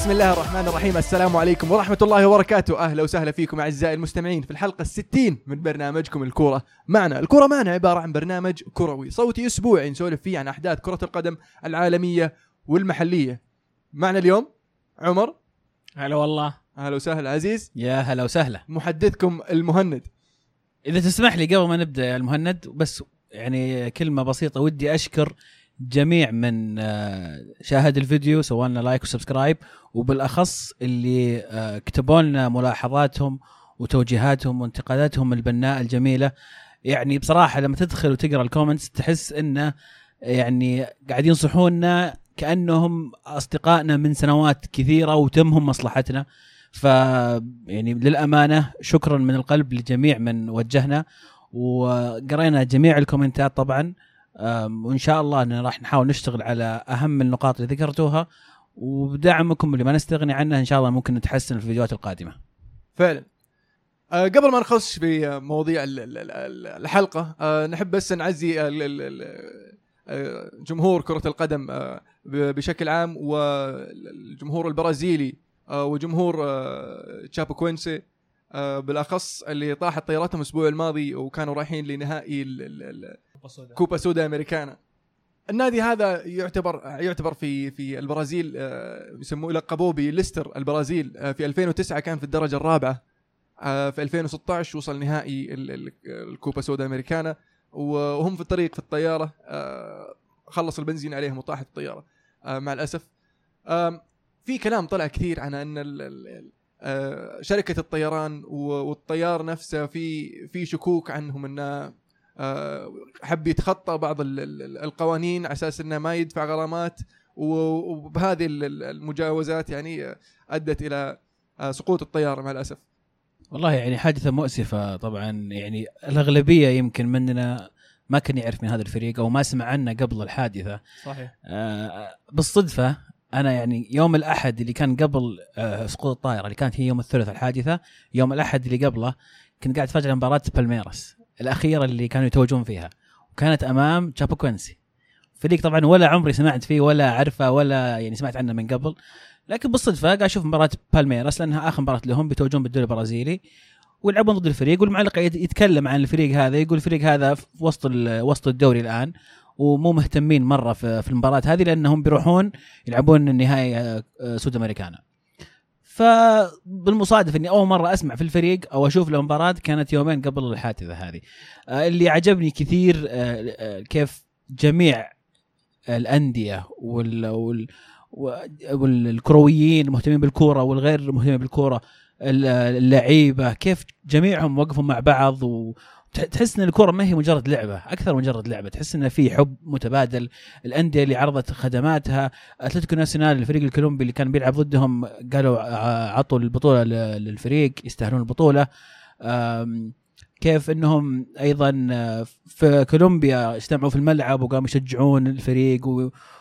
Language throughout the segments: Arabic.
بسم الله الرحمن الرحيم. السلام عليكم ورحمة الله وبركاته. أهلا وسهلا فيكم أعزائي المستمعين في الحلقة الستين من برنامجكم الكورة معنا. الكورة معنا عبارة عن برنامج كروي صوتي أسبوعي نسولف فيه عن أحداث كرة القدم العالمية والمحلية. معنا اليوم عمر. هلا والله. أهلا وسهلا. عزيز. يا هلا وسهلا. محدثكم المهند. إذا تسمح لي قبل ما نبدأ يا المهند بس يعني كلمة بسيطة ودي أشكر جميع من آه، شاهد الفيديو سوى لنا like و subscribe وبالأخص اللي آه، كتبوا لنا ملاحظاتهم وتوجيهاتهم وانتقاداتهم البناءة الجميلة. يعني بصراحة لما تدخل وتقرأ ال comments تحس انه يعني قاعد ينصحونا كأنهم أصدقائنا من سنوات كثيرة وتمهم مصلحتنا. ف يعني للأمانة شكرا من القلب لجميع من وجهنا وقرينا جميع الكومنتات طبعا. وإن شاء الله إن راح نحاول نشتغل على أهم النقاط اللي ذكرتوها وبدعمكم اللي ما نستغني عنه إن شاء الله ممكن نتحسن في الفيديوهات القادمة. فعلا. أه قبل ما نخش في آه، مواضيع ال- ال- ال- الحلقة أه نحب بس نعزي آه، جمهور كرة القدم بشكل عام والجمهور البرازيلي وجمهور تشابيكوينسي بالأخص اللي طاحت طياراتهم الأسبوع الماضي وكانوا رايحين لنهائي ال- ال- كوبا سودا أمريكانا. النادي هذا يعتبر يعتبر في في البرازيل آه، يسموه يلقبوه بليستر البرازيل آه، في 2009 كان في الدرجة الرابعة آه، في 2016 وصل نهائي ال- ال- الكوبا سودا أمريكانا وهم في الطريق في الطيارة خلص البنزين عليهم وطاحت الطيارة مع الأسف. في كلام طلع كثير عن أن شركة الطيران والطيار نفسه في في شكوك عنهم انه حب يتخطى بعض ال- ال- القوانين على أساس إنه ما يدفع غرامات وبهذه ال- ال- المجاوزات يعني آه، أدت إلى آه، سقوط الطيارة مع الأسف. والله يعني حادثة مؤسفة طبعا يعني الأغلبية يمكن مننا ما كان يعرف من هذا الفريق أو ما سمع عنه قبل الحادثة. صحيح. آه، بالصدفة أنا يعني يوم الأحد اللي كان قبل آه، سقوط الطائرة اللي كانت هي يوم الثلاثاء الحادثة يوم الأحد اللي قبله كنت قاعد اتفرج على مباراه بالميراس. الأخيرة اللي كانوا يتوجون فيها وكانت أمام تشابوكوينسي فريق طبعا ولا عمري سمعت فيه ولا أعرفه ولا يعني سمعت عنه من قبل. لكن بالصدفة قاعد أشوف مباراة بالميراس لأنها آخر مباراة لهم بيتوجون بالدوري البرازيلي. ويلعبون ضد الفريق والمعلق يت- يتكلم عن الفريق هذا يقول الفريق هذا في وسط وسط الدوري الآن ومو مهتمين مرة في, في المباراة هذه لأنهم بيروحون يلعبون النهائي آه، آه، سود أمريكانا. فبالمصادف اني اول مرة اسمع في الفريق أو أشوف له مباراه كانت يومين قبل الحادثة هذه. آه، اللي عجبني كثير آه، آه، كيف جميع الأندية وال, وال والكرويين المهتمين بالكورة والغير المهتمين بالكورة ال- اللعيبة كيف جميعهم وقفوا مع بعض وتحس إن الكورة ما هي مجرد لعبة أكثر مجرد لعبة. تحس ان في حب متبادل. الأندية اللي عرضت خدماتها أتلتيكو ناسيونال الفريق الكولومبي اللي كان بيلعب ضدهم قالوا عطوا البطولة للفريق يستاهلون البطولة. كيف إنهم أيضا آه، في كولومبيا اجتمعوا في الملعب وقاموا يشجعون الفريق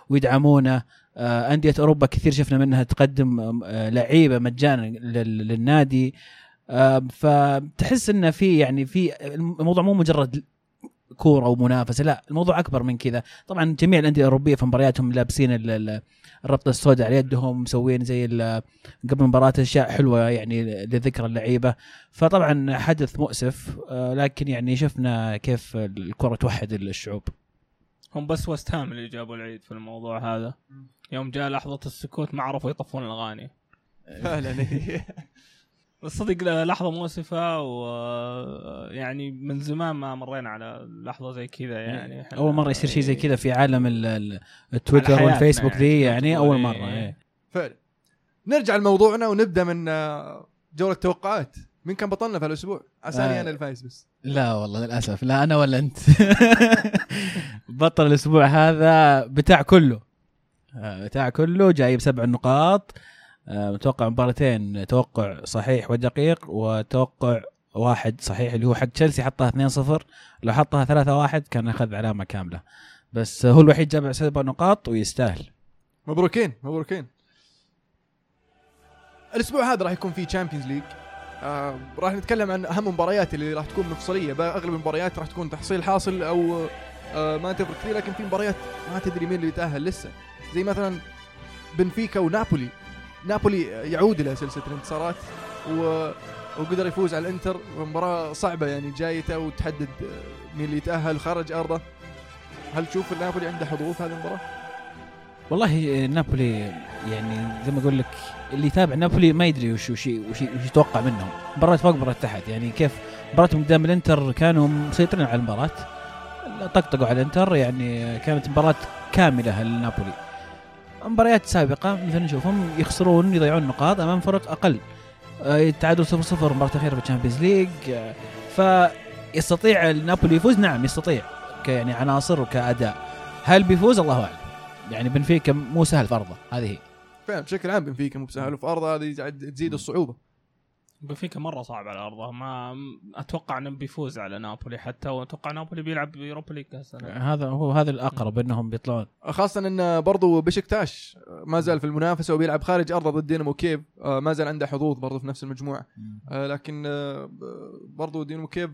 ويدعمونه. آه، أندية أوروبا كثير شفنا منها تقدم آه، لعيبة مجانا لل- للنادي. فتحس انه في يعني في الموضوع مو مجرد كورة ومنافسة لا الموضوع أكبر من كذا. طبعا جميع الأندية الأوروبية في مبارياتهم لابسين ال- ال- الربطة السوداء على يدهم مسوين زي قبل المباراة أشياء حلوة يعني لذكر اللعيبة. فطبعا حدث مؤسف آه، لكن يعني شفنا كيف الكرة توحد الشعوب. هم بس وست هام اللي جابوا العيد في الموضوع هذا. يوم جاء لحظة السكوت ما عرفوا يطفون الأغاني. فعلا. صدق لحظة مؤسفة ويعني من زمان ما مرينا على لحظة زي كذا يعني أول مرة يصير شيء زي كذا في عالم ال- ال- التويتر والفيسبوك ذي يعني. يعني أول إيه. مرة إيه. فعلا نرجع لموضوعنا ونبدأ من آه، جولة توقعات مين كان بطلنا في الأسبوع؟ عساني آه. أنا الفايز بس لا والله للأسف لا أنا ولا أنت بطل الأسبوع هذا بتاع كله آه، بتاع كله جايب سبع نقاط متوقع مباراتين توقع صحيح ودقيق وتوقع واحد صحيح اللي هو حق تشيلسي حطها 2-0 لو حطها 3-1 كان أخذ علامة كاملة. بس هو الوحيد جاب سبع نقاط ويستاهل. مبروكين مبروكين. الأسبوع هذا راح يكون في Champions League آه راح نتكلم عن أهم المباريات اللي راح تكون مفصلية. أغلب المباريات راح تكون تحصيل حاصل أو آه ما تفرق كثير لكن في مباريات ما تدري مين اللي يتأهل لسه. زي مثلا بنفيكا ونابولي. نابولي يعود إلى سلسلة الانتصارات و وقدر يفوز على الإنتر. مباراة صعبة يعني جايته وتحدد مين اللي يتأهل. خارج أرضه. هل تشوف نابولي عنده حظوظ هذه المباراة؟ والله نابولي يعني زي ما أقول لك اللي يتابع نابولي ما يدري وش وش وش, وش يتوقع منهم. مباراة فوق مباراة تحت. يعني كيف مباراتهم قدام الإنتر كانوا مسيطرين على المباراة طقطقوا على الإنتر. يعني كانت مباراة كاملة لنابولي. مباريات سابقة مثل نشوفهم يخسرون يضيعون نقاط أمام فرق أقل. آه، يتعادلوا 0 0 مباراة أخيرة في ال Champions League فيستطيع نابولي يفوز؟ نعم يستطيع يعني عناصر وكأداء. هل بيفوز؟ الله أعلم. يعني بنفيكا مو سهل في ارضه هذه هي. فعلا بشكل عام بنفيكا مو بسهل وفي أرضه هذه تزيد الصعوبة. بنفيكا مرة صعب على أرضه. ما أتوقع إنه بيفوز على نابولي حتى وأتوقع نابولي بيلعب يوروبا ليج هذا هو هذا الأقرب إنهم بيطلعون. خاصة إن برضو بشكتاش ما زال في المنافسة وبيلعب خارج أرضه ضد دينامو كيف آه، ما زال عنده حظوظ برضو في نفس المجموعة. آه، لكن آه، برضو دينامو كيف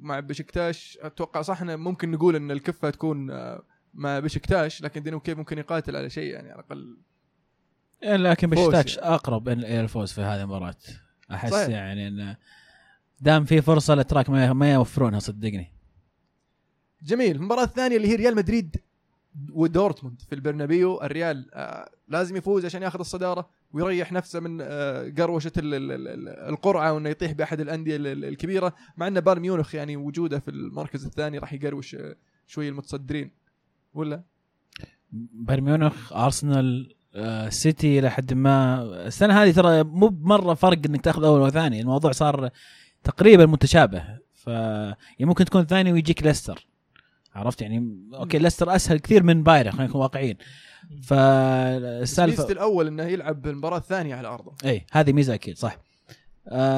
مع بشكتاش أتوقع صح إنه ممكن نقول إن الكفة تكون مع بشكتاش لكن دينامو كيف ممكن يقاتل على شيء يعني على الأقل. لكن يعني. أقرب إلى الفوز في هذه المباراة؟ أحس صحيح. يعني انه دام في فرصة الاتراك ما ما يوفرونها صدقني. جميل. المباراة الثانية اللي هي ريال مدريد ودورتموند في البرنابيو. الريال آه لازم يفوز عشان ياخذ الصدارة ويريح نفسه من آه قروشة ال- ال- ال- القرعة وإنه يطيح بأحد الأندية ال- ال- الكبيرة. مع إن بايرن ميونخ يعني وجوده في المركز الثاني راح يقروش آه، شوي المتصدرين. ولا؟ بايرن ميونخ أرسنال سيتي إلى حد ما. السنة هذه ترى مو بمرة فرق إنك تاخذ أول وثاني الموضوع صار تقريبا متشابه. ف يعني ممكن تكون ثاني ويجيك ليستر. عرفت؟ يعني أوكي ليستر أسهل كثير من بايرن خلينا نكون واقعيين. فالسالفه الأول إنه يلعب المباراة الثانية على أرضه. اي هذه ميزة أكيد صح.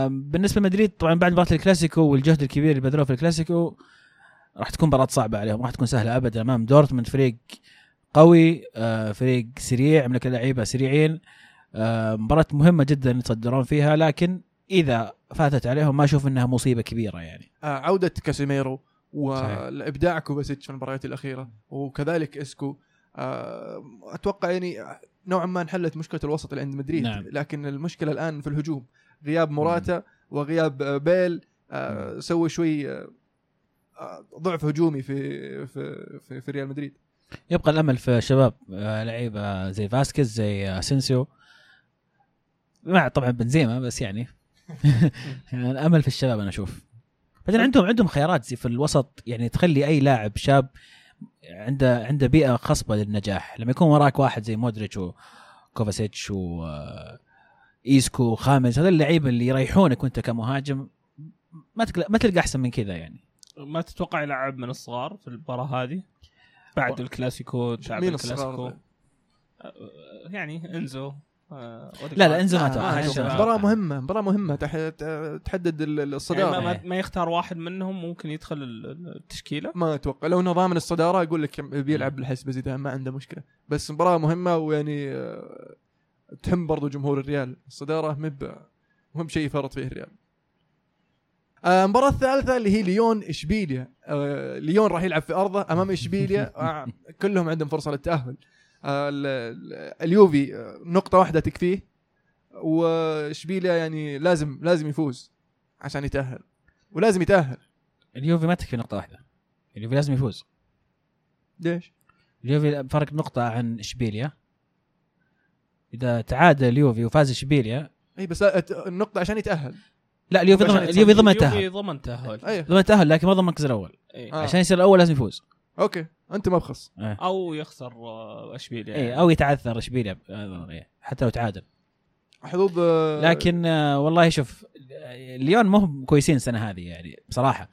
بالنسبة لمدريد طبعا بعد مباراة الكلاسيكو والجهد الكبير اللي بذلوه في الكلاسيكو راح تكون مباراة صعبة عليهم ما راح تكون سهلة ابدا أمام دورتموند فريق قوي آه، فريق سريع يملك لعيبة سريعين آه، مباراة مهمة جدا يتصدرون فيها لكن إذا فاتت عليهم ما أشوف إنها مصيبة كبيرة يعني. آه عودة كاسيميرو وإبداع كوفاسيتش في المباريات الأخيرة وكذلك إسكو. آه أتوقع يعني نوعا ما انحلت مشكلة الوسط اللي عند مدريد نعم. لكن المشكلة الآن في الهجوم. غياب موراتا وغياب بيل سوى شوي ضعف هجومي في في في, في ريال مدريد. يبقى الأمل في شباب آه، لعيبة زي فاسكيز زي أسينسيو مع طبعا بنزيما بس يعني. الأمل في الشباب أنا أشوف. بعدين عندهم عندهم خيارات زي في الوسط يعني تخلي أي لاعب شاب عنده عنده بيئة خصبة للنجاح. لما يكون وراك واحد زي مودريتش وكوفاسيتش و آه، إيسكو وخاميس هذول اللعيبة اللي يريحونك وأنت كمهاجم ما تلقى ما تلقى أحسن من كذا يعني. ما تتوقع يلعب من الصغار في المباراة هذه؟ بعد الكلاسيكو تعب مين الكلاسيكو. آه، يعني إنزو آه، لا لا إنزو ما آه، آه، مباراة. مهمة مباراة مهمة تحدد ال- يعني الصدارة ما. ما, يختار واحد منهم ممكن يدخل ال- التشكيلة. ما أتوقع. لو انه ضامن الصدارة أقول لك بيلعب بالحسبة زي ده ما عنده مشكلة. بس مباراة مهمة ويعني آه، تهم برضو جمهور الريال. الصدارة مب مهم شيء يفرط فيه الريال. المباراة الثالثة اللي هي ليون إشبيليا. ليون راح يلعب في أرضه أمام إشبيليا. آه، كلهم عندهم فرصة للتأهل. آه، ال- ال- اليوفي آه، نقطة واحدة تكفيه. وإشبيليا يعني لازم لازم يفوز عشان يتأهل. ولازم يتأهل. اليوفي ما تكفي نقطة واحدة. اليوفي لازم يفوز. ليش؟ اليوفي فرق نقطة عن إشبيليا. إذا تعادل اليوفي وفاز إشبيليا إي بس النقطة عشان يتأهل. لا اليوفي ضمن. اليوفي ضمن اليوفي التأهل ضمن تأهل. أيوه ضمن التأهل لكن ما ضمن المركز الأول. إيه. آه. عشان يصير الأول لازم يفوز. أوكي. أنت ما بخص إيه. أو يخسر آه، إشبيليا. إيه أو يتعثر إشبيليا حتى لو تعادل. حظوظ آه، لكن والله شوف ليون ما هم كويسين السنة هذه يعني بصراحة.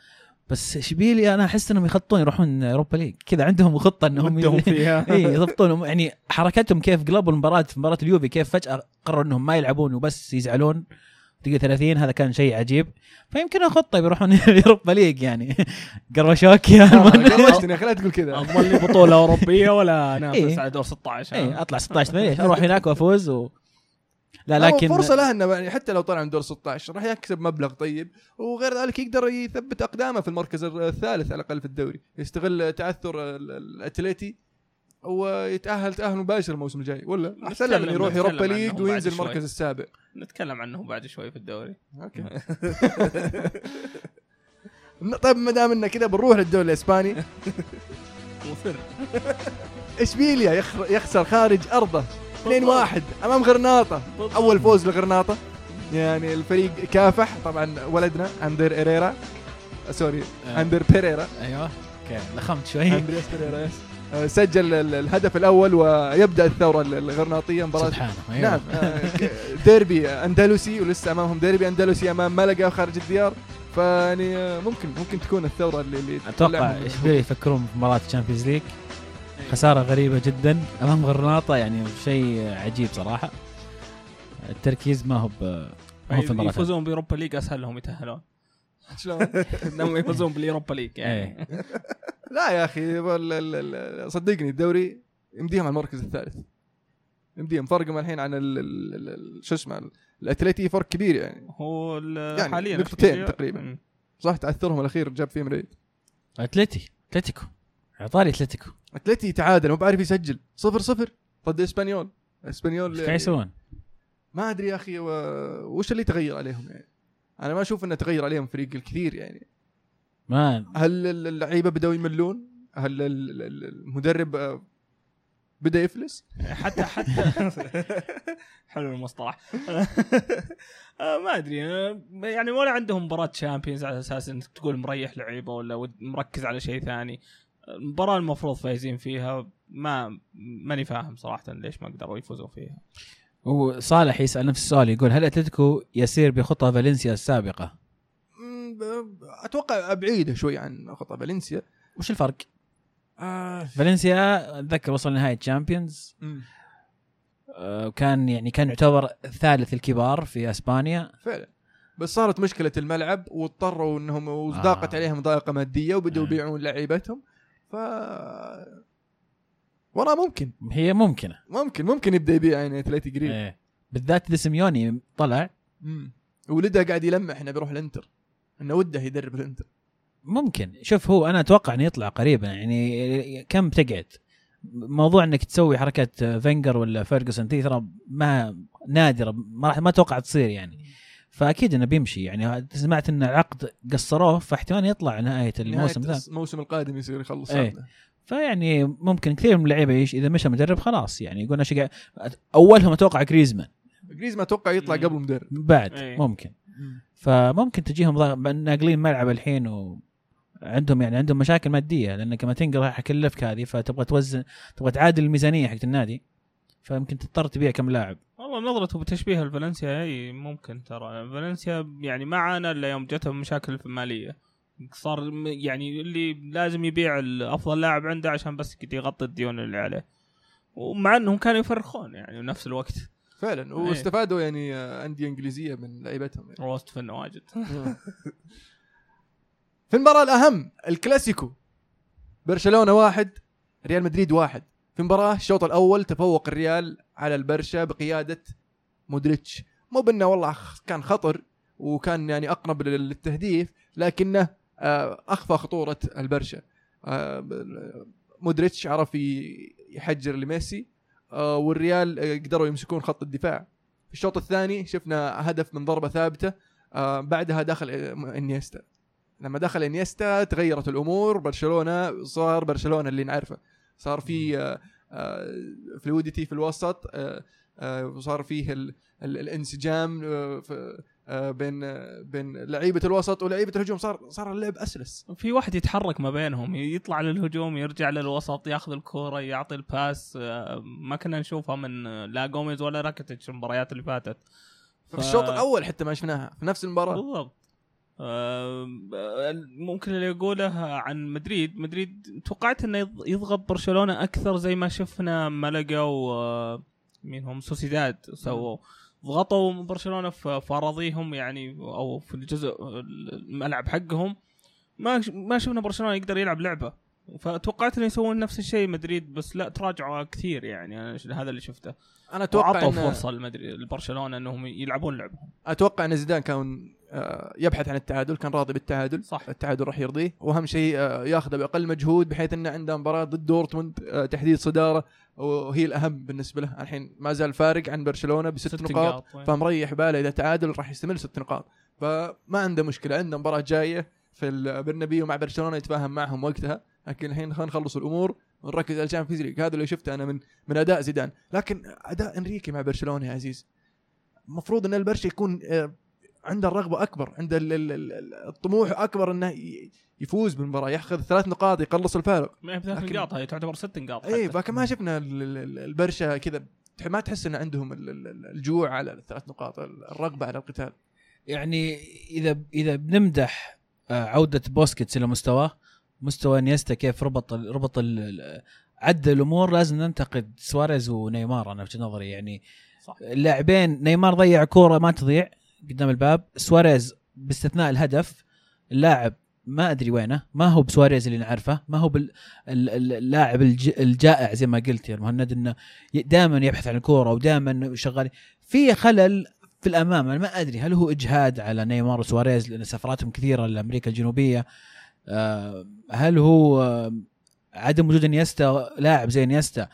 بس إشبيليا أنا أحس إنهم يخطون يروحون Europa League. كذا عندهم خطة إنهم ودهم فيها. إي يضبطون. يعني حركتهم كيف قلبوا المباراة في مباراة اليوفي كيف فجأة قرروا إنهم ما يلعبون وبس يزعلون. دقيقة 30 هذا كان شيء عجيب. فيمكن خطه بيروحون Europa League يعني. قروشوك يا آه، قروشتني لا تقول كذا. اضمن لي بطولة أوروبية ولا انافس إيه. على دور 16 اي أطلع 16 ليش أروح هناك وأفوز و... لا لكن فرصة له إنه يعني حتى لو طلع من دور 16 راح يكسب مبلغ طيب. وغير ذلك يقدر يثبت أقدامه في المركز الثالث على الأقل في الدوري. يستغل تعثر ال- ال- الأتليتي ويتاهل تأهل مباشر الموسم الجاي ولا؟ أحسن له من يروح Europa League وينزل. المركز السابع. نتكلم عنه بعد شوي في الدوري. أوكي. طيب ما دام إنه كذا بنروح للدوري الإسباني. مفر اشبيليا يخسر خارج أرضه. 2-1 أمام غرناطة. أول فوز لغرناطة. يعني الفريق كافح. طبعا ولدنا اندر إريرا. sorry آه. اندري بيريرا. أيوه أوكي لخمت شوي. اندرياس بيريرا سجل ال- الهدف الأول ويبدأ الثورة ال- الغرناطية مباراة. سبحانه أيوة. نعم آه، ديربي أندلسي ولسه أمامهم ديربي أندلسي أمام ملقا خارج الديار. فيعني آه، ممكن ممكن تكون الثورة اللي, اللي أتوقع اشبيليه يفكرون في مباراة ال Champions League خسارة غريبة جدا أمام غرناطة يعني شيء عجيب صراحة. التركيز ما هو ب- ما هو في المباراة. يفوزون ب Europa League أسهل لهم يتأهلون. شلون؟ انهم يفوزون بال Europa League يعني. إيه. لا يا أخي صدقني الدوري يمديهم على المركز الثالث. يمديهم. فرقهم الحين عن شو اسمه الأتليتي فرق كبير يعني. هو يعني حاليا نقطتين تقريباً. صح؟ تعثرهم الأخير جاب فيهم ريد اتلتي اتلتيكو إعطاني اتلتيكو اتلتي تعادل مو بعرف يسجل. صفر صفر. ضد إسبانيول. إسبانيول إيش قاعد يسوون؟ ما أدري يا أخي و... وش اللي تغير عليهم يعني؟ أنا ما أشوف إنه تغير عليهم فريق الكثير يعني. ما هل اللعيبة بدأوا يملون؟ هل ال- ال- المدرب آه، بدأ يفلس؟ حتى حتى حلو المصطلح. آه، ما أدري. آه، يعني ولا عندهم مباراة Champions على أساس إنك تقول مريح لعيبة ولا مركز على شيء ثاني. المباراة المفروض فايزين فيها. ما ماني فاهم صراحة ليش ما قدروا يفوزوا فيها. وصالح يسأل نفس السؤال يقول هل اتلتيكو يسير بخطى فالنسيا السابقة؟ أتوقع بعيده شوي عن خطا فالنسيا وش الفرق؟ آه. فالنسيا أتذكر وصل نهايه Champions. آه، يعني كان يعتبر ثالث الكبار في أسبانيا فعلا بس صارت مشكلة الملعب واضطروا إنهم وضاقت آه. عليهم ضائقة مادية وبدأوا آه. يبيعون لعيبتهم ف والله ممكن. هي ممكنة. ممكن ممكن يبدأ يبيع يعني اتلتي قريب. إيه. بالذات إذا سيميوني طلع. مم. ولده قاعد يلمح انه بيروح الإنتر. انه وده يدرب الإنتر. ممكن. شوف هو أنا أتوقع إنه يطلع قريبا. يعني كم تقعد؟ موضوع إنك تسوي حركه فينجر ولا فيرجسون دي ترى ما نادرة ما راح ما أتوقع تصير يعني. فأكيد إنه بيمشي. يعني سمعت إن العقد قصروه فاحتمال يطلع نهاية الموسم ذا. الموسم القادم يصير يخلص إيه. فيعني ممكن كثير من اللعيبة إيش إذا مشى مدرب خلاص يعني يقول إيش أولهم أتوقع جريزمان. جريزمان أتوقع يطلع مم. قبل المدرب بعد إيه. ممكن. فممكن تجيهم ناقلين ملعب الحين و عندهم يعني عندهم مشاكل مادية لأن كاماتينجا راح يكلفك هذه فتبغى توزن تبغى تعادل الميزانية حقت النادي فيمكن تضطر تبيع كم لاعب. والله نظرته بتشبيه الفالنسيا إي ممكن ترى. فالنسيا يعني ما عانى إلا يوم جتهم مشاكل مالية. صار يعني اللي لازم يبيع أفضل لاعب عنده عشان بس يغطي الديون اللي عليه. ومع إنهم كانوا يفرخون يعني بنفس الوقت. فعلا. واستفادوا يعني آه، أندية إنجليزية من لعيبتهم يعني. روست في النواجد في المباراة الأهم الكلاسيكو. برشلونة واحد ريال مدريد واحد. في مباراة الشوط الأول تفوق الريال على البرشا بقيادة مودريتش. مو بأنه والله كان خطر وكان يعني أقرب لل- للتهديف لكنه آه، أخفى خطورة البرشا. آه، مودريتش عرف يحجر لميسي آه، والريال قدروا يمسكون خط الدفاع. في الشوط الثاني شفنا هدف من ضربة ثابتة آه، بعدها دخل إنيستا. لما دخل إنيستا تغيرت الأمور برشلونة صار برشلونة اللي نعرفه. صار في fluidity في الوسط وصار فيه ال- ال- الانسجام في- بين آه، بين لعيبة الوسط ولعيبة الهجوم. صار صار اللعب أسلس. في واحد يتحرك ما بينهم يطلع للهجوم يرجع للوسط ياخذ الكوره يعطي ال pass. آه، ما كنا نشوفها من آه، لا جوميز ولا راكيتيتش المباريات اللي فاتت. في الشوط الأول حتى ما شفناها في نفس المباراة. بالضبط. آه، ممكن اللي يقوله عن مدريد. مدريد توقعت إنه يض- يضغط برشلونة أكثر زي ما شفنا ملقا و مين هم؟ سوسيداد سووا ضغطوا برشلونة في اراضيهم يعني أو في الجزء الملعب حقهم. ما ما شفنا برشلونة يقدر يلعب لعبة. فتوقعت إنه يسوون نفس الشيء مدريد بس لا تراجعوا كثير يعني. أنا هذا اللي شفته. أنا أتوقع وعطوا إن فرصة لمدريد لبرشلونة إنهم يلعبون لعبهم أتوقع إن زيدان كان آه، يبحث عن التعادل كان راضي بالتعادل. صح. التعادل راح يرضيه. وأهم شيء آه، ياخذه بأقل مجهود بحيث إنه عنده مباراة ضد دورتموند آه، تحديد صداره. وهي الأهم بالنسبة له. الحين ما زال فارق عن برشلونة بست نقاط وين. فمريح باله إذا تعادل راح يستمر ست نقاط. فما عنده مشكلة. عنده مباراة جاية في البرنابيو مع برشلونة يتفاهم معهم وقتها. لكن الحين خلينا نخلص الأمور ونركز على ال Champions League. هذا اللي شفته أنا من من أداء زيدان. لكن أداء إنريكي مع برشلونة يا عزيز. المفروض إن البرشا يكون آه، عنده الرغبة أكبر عنده ال- ال- ال- الطموح أكبر إنه يفوز بالمباراة يأخذ ثلاث نقاط يقلص الفارق ما هي بثلاث نقاط هي تعتبر ست نقاط اي. لكن ما شفنا ال- ال- ال- البرشا كذا ما تحس إن عندهم ال- ال- ال- الجوع على الثلاث نقاط الرغبة على القتال يعني إذا إذا بنمدح آه، عودة بوسكيتس إلى مستواه مستوى إنيستا كيف ربط ال- ربط ال- ال- عدل الأمور لازم ننتقد سواريز ونيمار أنا في نظري يعني صح. اللاعبين نيمار ضيع كورة ما تضيع قدام الباب. سواريز باستثناء الهدف اللاعب ما أدري وينه ما هو بسواريز اللي نعرفه ما هو بال- ال- ال- اللاعب الج- الجائع زي ما قلت يا مهند إنه دائما يبحث عن الكورة ودائما شغال. في خلل في الأمام أنا ما أدري هل هو إجهاد على نيمار وسواريز لأن سفراتهم كثيرة لأمريكا الجنوبية؟ آه، هل هو آه، عدم وجود إنيستا لاعب زي إنيستا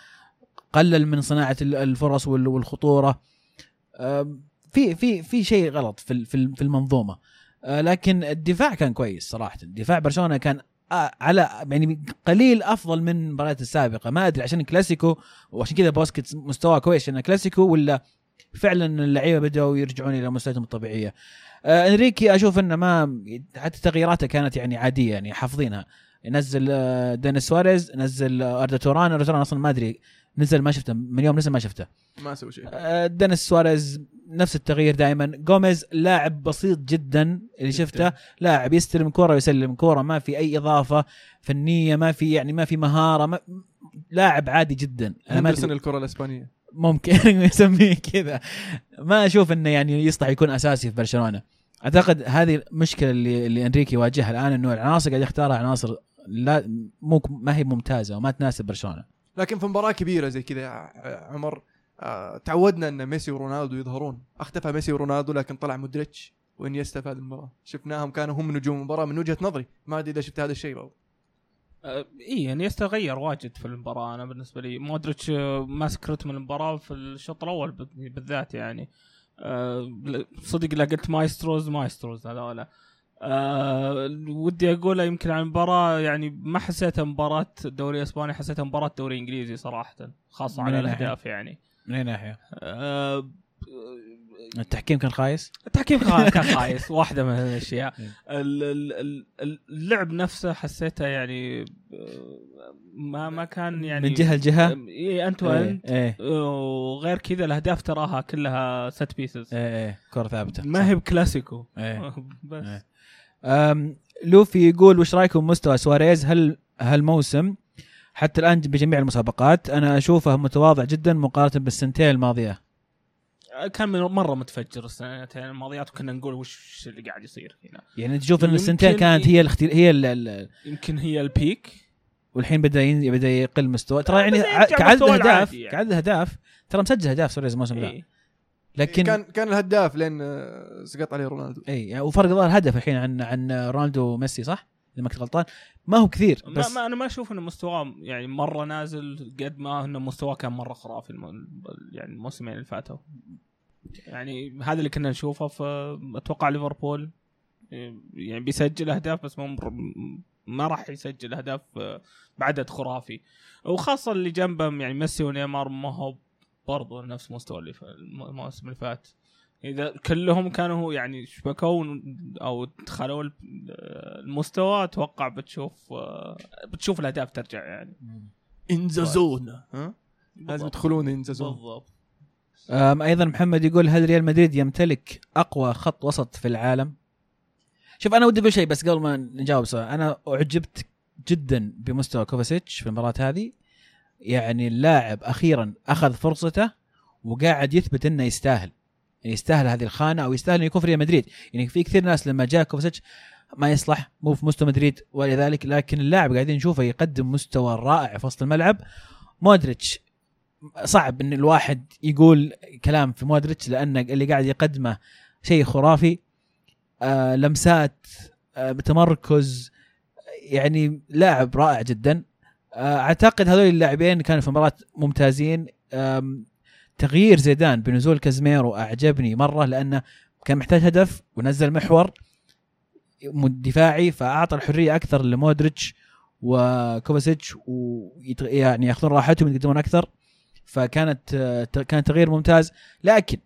قلل من صناعة ال- الفرص وال- والخطورة؟ آه، في في في شيء غلط في في ال- في المنظومة. آه، لكن الدفاع كان كويس صراحة. دفاع برشلونة كان آه، على يعني قليل أفضل من المباريات السابقة. ما أدري عشان كلاسيكو وعشان كذا بوسكيتس مستواه كويس عشان كلاسيكو ولا فعلا اللعيبة بدأوا يرجعون إلى مستوياتهم الطبيعية. آه إنريكي أشوف إنه ما حتى تغييراته كانت يعني عادية يعني حافظينها. ينزل آه، دينيس سواريز نزل أردا توران. أردا توران أصلا ما أدري نزل ما شفته من يوم نزل ما شفته. ما سوى شيء. آه، دينيس سواريز نفس التغيير دائما. جوميز لاعب بسيط جدا اللي شفته. لاعب يستلم كورة ويسلم كورة ما في أي إضافة فنية ما في يعني ما في مهارة ما لاعب عادي جدا. أدري- هندرسون الكرة الإسبانية. ممكن يسميه كذا. ما أشوف إنه يعني يصلح يكون أساسي في برشلونة. أعتقد هذه المشكلة اللي اللي إنريكي يواجهها الآن إنه العناصر قاعد يختارها عناصر لا مو ما هي ممتازة وما تناسب برشلونة. لكن في مباراة كبيرة زي كذا يا عمر آه، تعودنا إن ميسي ورونالدو يظهرون. اختفى ميسي ورونالدو لكن طلع مودريتش وإنيستا في هذه المباراة. شفناهم كانوا هم نجوم المباراة من وجهة نظري. ما أدري إذا شفت هذا الشيء برضه آه، إي يعني يستغير واجد في المباراة. أنا بالنسبة لي مودريتش آه، ماسك رتم المباراة في الشوط الأول بال- بالذات يعني. آه، صدق لا قلت maestros maestros هذولا آه ودي اقولها يمكن عن المباراه يعني ما حسيتها مباراة دوري اسباني حسيتها مباراة دوري انجليزي صراحة خاصة على؟ الأهداف يعني من أي ناحية؟ آه التحكيم كان خايس؟ التحكيم كان خايس واحدة من الأشياء إيه. ال- ال- ال- اللعب نفسه حسيته يعني آه، ما ما كان يعني من جهة لجهة؟ اي أنت إيه وأنت إيه وغير كذا الأهداف تراها كلها ست بيسز إيه, إيه. كرة ثابتة ما هي بكلاسيكو إيه بس إيه. لوفي يقول وش رأيكم مستوى سواريز هل هالموسم؟ حتى الآن بجميع المسابقات أنا أشوفه متواضع جدا مقارنة بالسنتين الماضية. كان من- مرة متفجر السنتين الماضيات وكنا نقول وش اللي قاعد يصير هنا. يعني تشوف إن السنتين كانت هي الاختيار هي ال ال يمكن هي البيك. والحين بدأ ين- بدأ يقل مستوى. ترى يعني بدأ ع- يرجع كعدد اهداف يعني. كعدد اهداف ترى مسجل أهداف سواريز الموسم ذا. إيه. لكن كان كان الهداف لين آه، سقط عليه رونالدو. اي يعني وفرق ظهر هدف الحين عن عن رونالدو وميسي صح؟ إذا ما كنت غلطان. ما هو كثير ما, بس ما أنا ما أشوف إنه مستواه يعني مرة نازل قد ما إنه مستواه كان مرة خرافي الم... يعني الموسمين اللي فاتوا. يعني هذا اللي كنا نشوفه في أتوقع ليفربول يعني بيسجل أهداف بس مو ما راح يسجل أهداف بعدد خرافي. وخاصة اللي جنبهم يعني ميسي ونيمار ما هو برضو نفس مستوى اللي الموسم اللي فات إذا كلهم كانوا يعني شبكوا أو دخلوا المستوى أتوقع بتشوف بتشوف الأهداف ترجع يعني. in the zone ها لازم. يدخلون ان ذا زون بالضبط أيضا محمد يقول هل ريال مدريد يمتلك أقوى خط وسط في العالم؟ شوف أنا ودي أقول شيء بس قبل ما نجاوب سؤال أنا أعجبت جدا بمستوى كوفاسيتش في المباراة هذه. يعني اللاعب أخيرا أخذ فرصته وقاعد يثبت إنه يستاهل. يستاهل هذه الخانة أو يستاهل إنه يكون في ريال مدريد. يعني في كثير ناس لما جاء كوفاسيتش ما يصلح مو في مستوى مدريد ولذلك لكن اللاعب قاعدين نشوفه يقدم مستوى رائع في وسط الملعب. مودريتش صعب إن الواحد يقول كلام في مودريتش لأن اللي قاعد يقدمه شيء خرافي. آه لمسات آه بتمركز. يعني لاعب رائع جدا. أعتقد هذول اللاعبين كانوا في مباراة ممتازين. تغيير زيدان بنزول كازميرو أعجبني مرة لأنه كان محتاج هدف ونزل محور دفاعي فأعطى الحرية أكثر لمودريتش وكوفاسيتش ويعني يأخذون راحتهم يقدمون أكثر. فكانت آه، كان تغيير ممتاز. لكن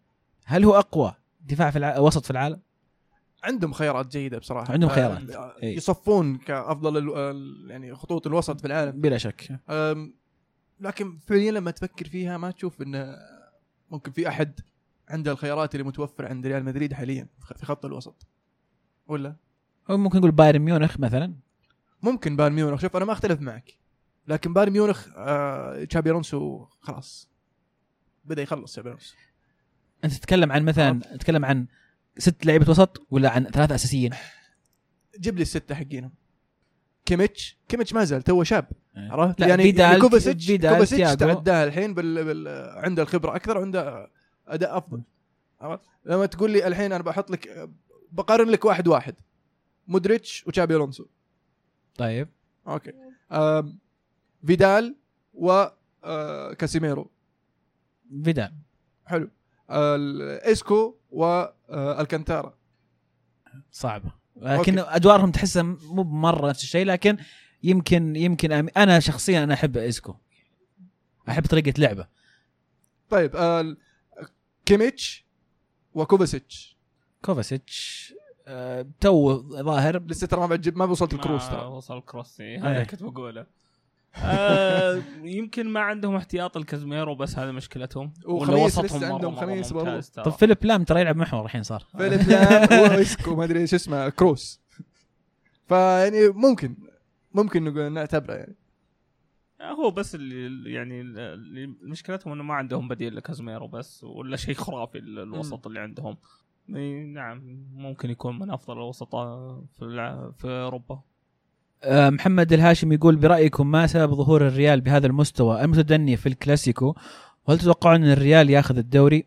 هل هو أقوى دفاع في الع... وسط في العالم؟ عندهم خيارات جيدة بصراحة. عندهم آه، خيارات. آه، إي. يصفون كأفضل ال- يعني خطوط الوسط في العالم. بلا شك. لكن فعليا لما تفكر فيها ما تشوف انه ممكن في أحد عنده الخيارات اللي متوفرة عند ريال مدريد حاليا في خط الوسط. ولا؟ أو ممكن نقول بايرن ميونخ مثلا. ممكن بايرن ميونخ. شوف أنا ما أختلف معك. لكن بايرن ميونخ آه تشابي ألونسو خلاص. بدأ يخلص تشابي ألونسو. أنت تتكلم عن مثلا تتكلم عن ست لعيبة وسط ولا عن ثلاثة أساسيين؟ جيب لي الستة حقينهم. كيميتش. كيميتش ما زال تو شاب. عرفت؟ لا، يعني يعني كوفاسيتش كوفاسيتش. تعداها الحين بال... بال... عنده الخبرة أكثر وعنده أداء أفضل. عرفت؟ لما تقول لي الحين أنا بحط لك بقارن لك واحد واحد. مودريتش وتشابي ألونسو. طيب. okay. آم... فيدال و آه... كاسيميرو. فيدال. حلو. آه... اسكو والكانتارا صعبة. لكن أدوارهم تحسها مو بمرة نفس الشيء لكن يمكن يمكن أنا شخصيا أنا أحب اسكو أحب طريقة لعبه. طيب آه... كيميتش وكوفاسيتش. كوفاسيتش آه تو ظاهر. لسه ترى ما بعجب ما وصلت الكروس ما ترى. وصل الكروس إيه، إيه. هذا كنت بقوله. آه يمكن ما عندهم احتياط لكازميرو بس هذا مشكلتهم. ولا وجيمس وسطهم عندهم جيمس برضو. طب فيليب لام ترى يلعب محور الحين صار. فيليب لام واسكو ما أدري إيش اسمه كروس. فيعني ممكن ممكن نقول نعتبره يعني. هو بس اللي يعني اللي مشكلتهم إنه ما عندهم بديل لكازميرو بس ولا شيء خرافي ال- الوسط اللي عندهم. نعم ممكن يكون من أفضل الوسطاء في الع- في أوروبا. آه محمد الهاشم يقول برأيكم ما سبب ظهور الريال بهذا المستوى؟ المتدني في الكلاسيكو؟ وهل تتوقعون أن الريال ياخذ الدوري؟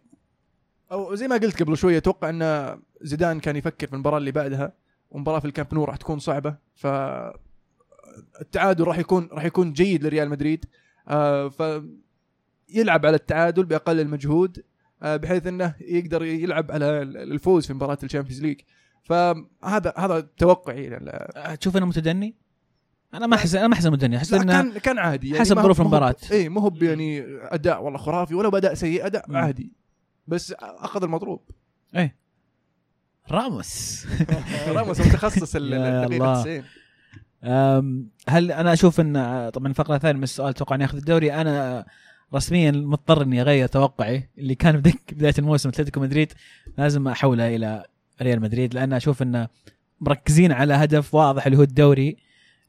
أو زي ما قلت قبل شوية أتوقع أن زيدان كان يفكر في المباراة اللي بعدها. ومباراة في الكامب نو راح تكون صعبة. ف التعادل راح يكون راح يكون جيد لريال مدريد. آه ف يلعب على التعادل بأقل المجهود آه بحيث أنه يقدر يلعب على الفوز في مباراة الشامبيونز ليج. فهذا هذا توقعي يعني آه، تشوف أنه متدني؟ أنا ما احس أنا ما إنه متدني أحس إنه كان كان عادي. يعني حسب ما ظروف ما المباراة. اي مو هو يعني أداء والله خرافي ولا بأداء سيء أداء مم. عادي. بس أخذ المطلوب. راموس. راموس متخصص الدقيقه الله. 90 أم، هل أنا أشوف ان طبعا الفقرة الثانية من السؤال أتوقع ان ياخذ الدوري. أنا رسميا مضطر اني أغير توقعي اللي كان بد بداية الموسم أتلتيكو مدريد لازم احولها إلى ريال مدريد لأن أشوف انه مركزين على هدف واضح اللي هو الدوري.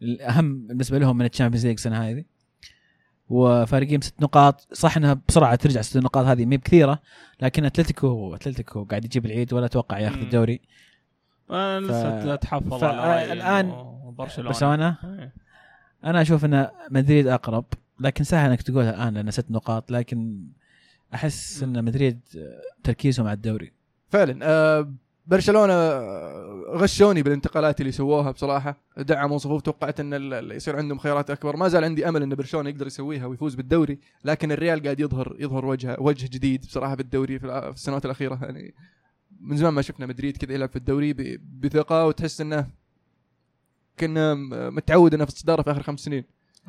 الأهم بالنسبة لهم من الشامبيونز ليج السنة هذه. وفارقين بست نقاط صح إنها بسرعة ترجع ست نقاط هذه ما كثيره لكن أتلتيكو أتلتيكو قاعد يجيب العيد ولا أتوقع ياخذ. الدوري. لسه تحفظ على الآن إنه برشلونه برشلونة؟ إيه. أنا أشوف إن مدريد أقرب لكن سهل إنك تقولها الآن لأن ست نقاط لكن أحس إن مدريد تركيزهم على الدوري. فعلا آه برشلونة غشوني بالانتقالات اللي سووها بصراحة. دعموا صفوف توقعت إن يصير عندهم خيارات أكبر. ما زال عندي أمل إن برشلونة يقدر يسويها ويفوز بالدوري لكن الريال قاعد يظهر يظهر وجه وجه جديد بصراحة بالدوري في السنوات الأخيرة. يعني من زمان ما شفنا مدريد كذا يلعب في الدوري بثقة وتحس إنه كنا متعود إنه في الصدارة في آخر خمس سنين.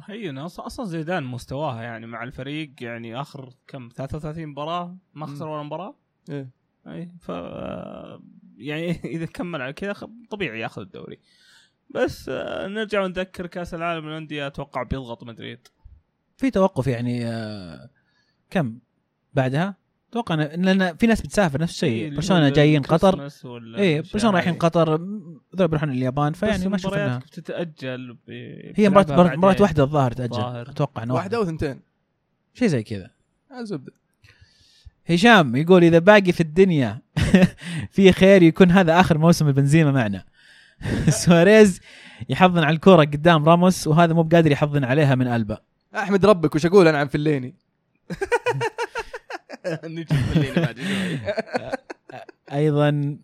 هي أصلا زيدان مستواها يعني مع الفريق يعني آخر كم 33 مباراة ما خسر. ولا مباراة؟ إيه. اي ف يعني إذا كمل على كذا خ- طبيعي ياخذ الدوري. بس آه، نرجع ونذكر كأس العالم للأندية أتوقع بيضغط مدريد. في توقف يعني آه، كم؟ بعدها؟ أتوقع لأن في ناس بتسافر نفس إيه، الشيء اللي برشلونة جايين قطر. اي برشلونة رايحين. قطر ذول بيروحون اليابان فيعني ما انها بتتاجل هي مباراه مباراة. واحدة الظاهر تأجل. أتوقع واحدة وثنتين. شيء زي كذا. الزبده هشام يقول إذا باقي في الدنيا في خير يكون هذا آخر موسم البنزيما معنا. سواريز يحضن على الكورة قدام راموس وهذا مو بقادر يحضن عليها من ألبا. أحمد ربك وش أقول؟ أنا عن فليني. أيضا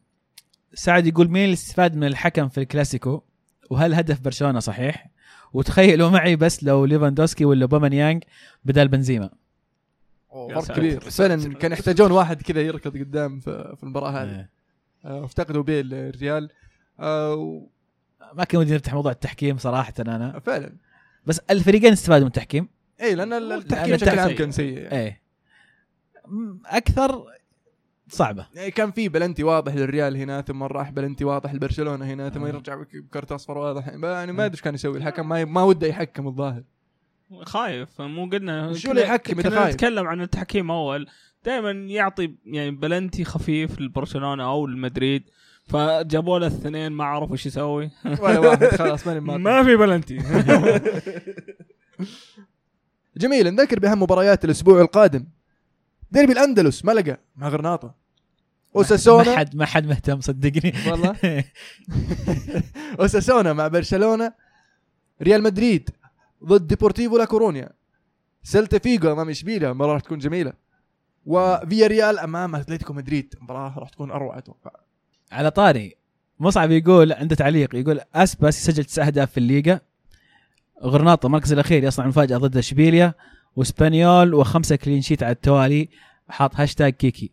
سعد يقول مين اللي استفاد من الحكم في الكلاسيكو؟ وهل هدف برشلونة صحيح؟ وتخيلوا معي بس لو ليفاندوسكي ولا أوباميانغ بدل بنزيما. فرق كبير. فعلا. كان يحتاجون واحد كذا يركض قدام في في المباراة هذه. إيه. آه، افتقدوا بيل الريال. آه، و- ما كان ودي نفتح موضوع التحكيم صراحة أنا. فعلا. بس الفريقين استفادوا من التحكيم؟ اي لأن ال- التحكيم بشكل عام كان سيء. يعني. إيه. أكثر صعبة. يعني كان في بلنتي واضح للريال هنا ثم راح بلنتي واضح لبرشلونة هنا ثم آه. يرجع بك- بكرت أصفر واضح. يعني ما أدري إيش كان يسوي الحكم ما ما وده يحكم الظاهر. خايف مو قلنا شو اللي يحكم كنا خايف؟ نتكلم عن التحكيم أول. دائما يعطي يعني بلنتي خفيف لبرشلونة أو لمدريد فجابوا له الاثنين ما عرف وش يسوي. ولا واحد خلاص ماني ما ما في بلنتي. جميل نذكر بأهم مباريات الأسبوع القادم. ديربي الأندلس ملقا مع غرناطه ما أوساسونا. حد ما حد مهتم صدقني. والله. أوساسونا مع برشلونة. ريال مدريد. ضد ديبورتيفو لا كورونيا. سيلتا فيجو أمام إشبيليا مباراة راح تكون جميلة. وفيا ريال أمام أتلتيكو مدريد مباراة راح تكون أروع أتوقع. على طاري مصعب يقول عنده تعليق يقول أسباس يسجل تسع أهداف في الليغا. غرناطة المركز الأخير يصنع مفاجأة ضد إشبيليا. واسبانيول وخمسة clean sheet على التوالي حاط هاشتاج كيكي.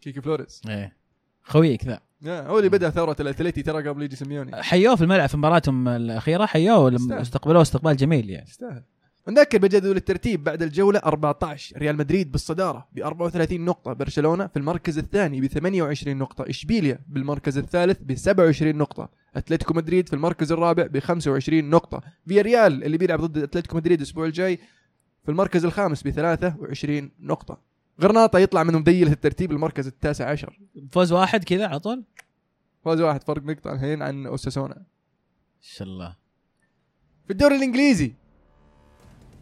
كيكي فلوريس. إيه. خويك ذا. هو اللي بدأ ثورة الأتليتي ترى قبل يجي سيميوني. حيوه في الملعب في مباراتهم الأخيرة حيوه استقبلوه استقبال جميل يعني. يستاهل. نذكر بجدول الترتيب بعد الجولة 14 ريال مدريد بالصدارة ب 34 نقطة برشلونة في المركز الثاني ب 28 نقطة إشبيليا بالمركز الثالث ب 27 نقطة أتلتيكو مدريد في المركز الرابع ب 25 نقطة فيا ريال اللي بيلعب ضد أتلتيكو مدريد الأسبوع الجاي في المركز الخامس ب 23 نقطة. غرناطة يطلع من مذيلة الترتيب المركز التاسع عشر. فوز واحد كذا على طول؟ فوز واحد فرق نقطة الحين عن أوساسونا. إن شاء الله. في الدوري الإنجليزي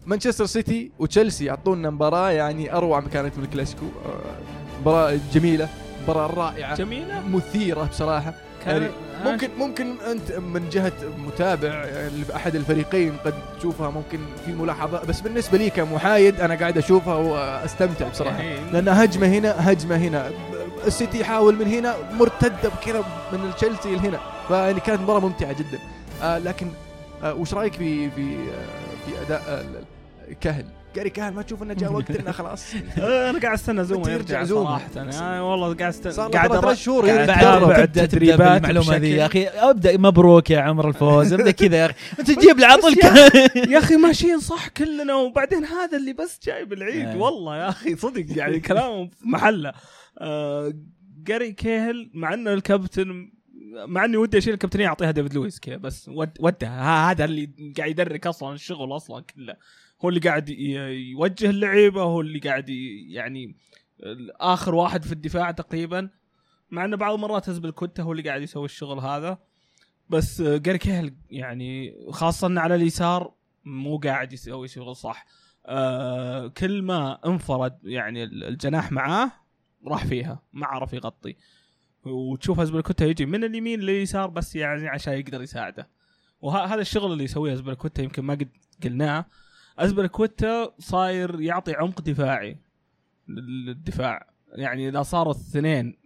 مانشستر سيتي وتشيلسي يعطونا مباراة يعني أروع ما كانت من الكلاسيكو. آه، مباراة جميلة مباراة رائعة جميلة؟ مثيرة بصراحة. يعني ممكن ممكن أنت من جهة متابع أحد الفريقين قد تشوفها ممكن في ملاحظة. بس بالنسبة لي كمحايد أنا قاعد أشوفها وأستمتع بصراحة. لأن هجمة هنا هجمة هنا. السيتي يحاول من هنا مرتدة كذا من تشيلسي لهنا. فيعني كانت مباراة ممتعة جدا. آه لكن آه وش رأيك في في آه في أداء آه، ال- ال- كهل جاري كهل ما تشوف إنه جاء وقت انه خلاص أنا قاعد أستنى زوما يرجع؟ صراحة. أنا والله قاعد أستنى. قاعد ثلاث شهور بعد التدريبات بالمعلومة ذي. يا أخي. أبدأ مبروك يا عمر الفوز. أبدأ كذا يا أخي. أنت تجيب لي عطل يا أخي ماشيين صح كلنا وبعدين هذا اللي بس جايب العيد آه. والله يا أخي صدق يعني كلامه في محلة. آه جاري كيهل مع إنه الكابتن مع إني ودي أشيل الكابتنية أعطيها ديفيد لويس كذا بس ود ودها. ها- هذا اللي قاعد يدرك أصلا الشغل أصلا كله. هو اللي قاعد يوجه اللعيبة هو اللي قاعد يعني آخر واحد في الدفاع تقريبا. مع إنه بعض المرات هزب الكوتا هو اللي قاعد يسوي الشغل هذا. بس جاري كيهل يعني خاصة على اليسار مو قاعد يسوي شغل صح. آه كل ما انفرد يعني ال- الجناح معاه راح فيها ما عرف يغطي. وتشوف ازبليكويتا يجي من اليمين لليسار بس يعني عشان يقدر يساعده. وهذا الشغل اللي يسويه ازبليكويتا يمكن ما قد قلناه. ازبليكويتا صاير يعطي عمق دفاعي للدفاع. يعني إذا صاروا الاثنين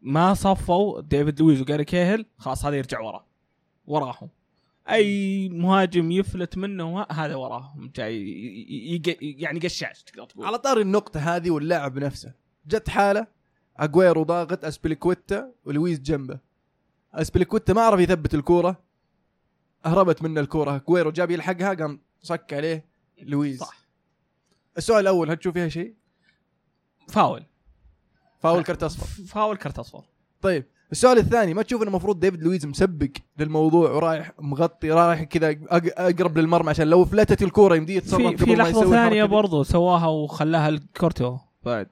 ما صفوا ديفيد لويز وجاري كيهل خلاص هذا يرجع ورا وراهم. أي مهاجم يفلت منه هذا وراهم. جاي يعني قشاش تقدر تقول. على طار النقطة هذه واللاعب نفسه. جت حالة اجويرو ضاغط ازبليكويتا ولويز جنبه. ازبليكويتا ما عرف يثبت الكورة. هربت منه الكورة. اجويرو جاب يلحقها قام صك عليه. لويز صح. السؤال الأول هل تشوف فيها شيء؟ فاول. فاول كرت أصفر. فاول كرت أصفر. طيب السؤال الثاني ما تشوف انه المفروض ديفيد لويز مسبق للموضوع ورايح مغطي رايح كذا أق- أقرب للمرمى عشان لو فلتت الكورة يمديه يتصرف في في لحظة ثانية. برضو سواها وخلاها لكورتوا. بعد.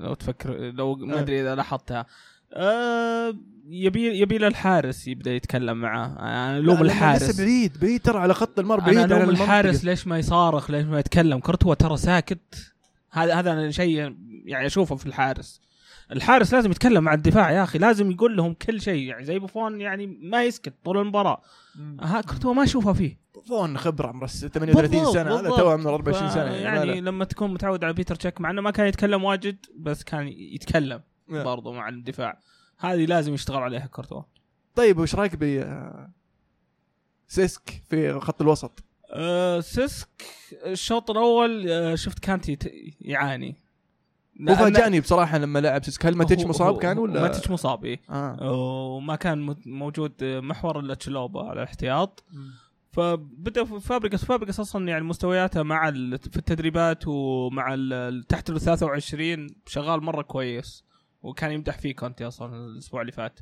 لو تفكر لو ما آه. أدري إذا لاحظتها. آه يبي يبي له الحارس يبدأ يتكلم معاه. أنا لا، الوم الحارس لسه بعيد بعيد ترى على خط المرمى أنا بعيد عن الوم المنطقة. الحارس ليش ما يصارخ ليش ما يتكلم. كورتوا ترى ساكت. هذا هذا أنا شيء يعني أشوفه في الحارس. الحارس لازم يتكلم مع الدفاع يا أخي لازم يقول لهم كل شيء. يعني زي بوفون يعني ما يسكت طول المباراة. ها كورتوا ما اشوفها فيه. بوفون خبرة عمره 38 بالضبط، سنة هذا. كورتوا عمره 24 سنة. يعني, يعني. لما تكون متعود على بيتر تشيك مع إنه ما كان يتكلم واجد بس كان يتكلم. برضو مع الدفاع. هذه لازم يشتغل عليها كورتوا. طيب وش رأيك ب آه، سيسك في خط الوسط؟ أه سيسك الشوط الأول أه شفت كانتي يعاني. هو لأن- فاجأني بصراحة لما لعب سيسك. هل ماتيتش مصاب كان ولا؟ ماتيتش مصاب إيه. آه. وما كان موجود محور إلا تشلوبا على الاحتياط. فبدأ في فابريجاس فابريجاس أصلا يعني مستوياته مع في التدريبات ومع تحت ال 23 شغال مرة كويس. وكان يمدح فيه كونتي أصلا الأسبوع اللي فات.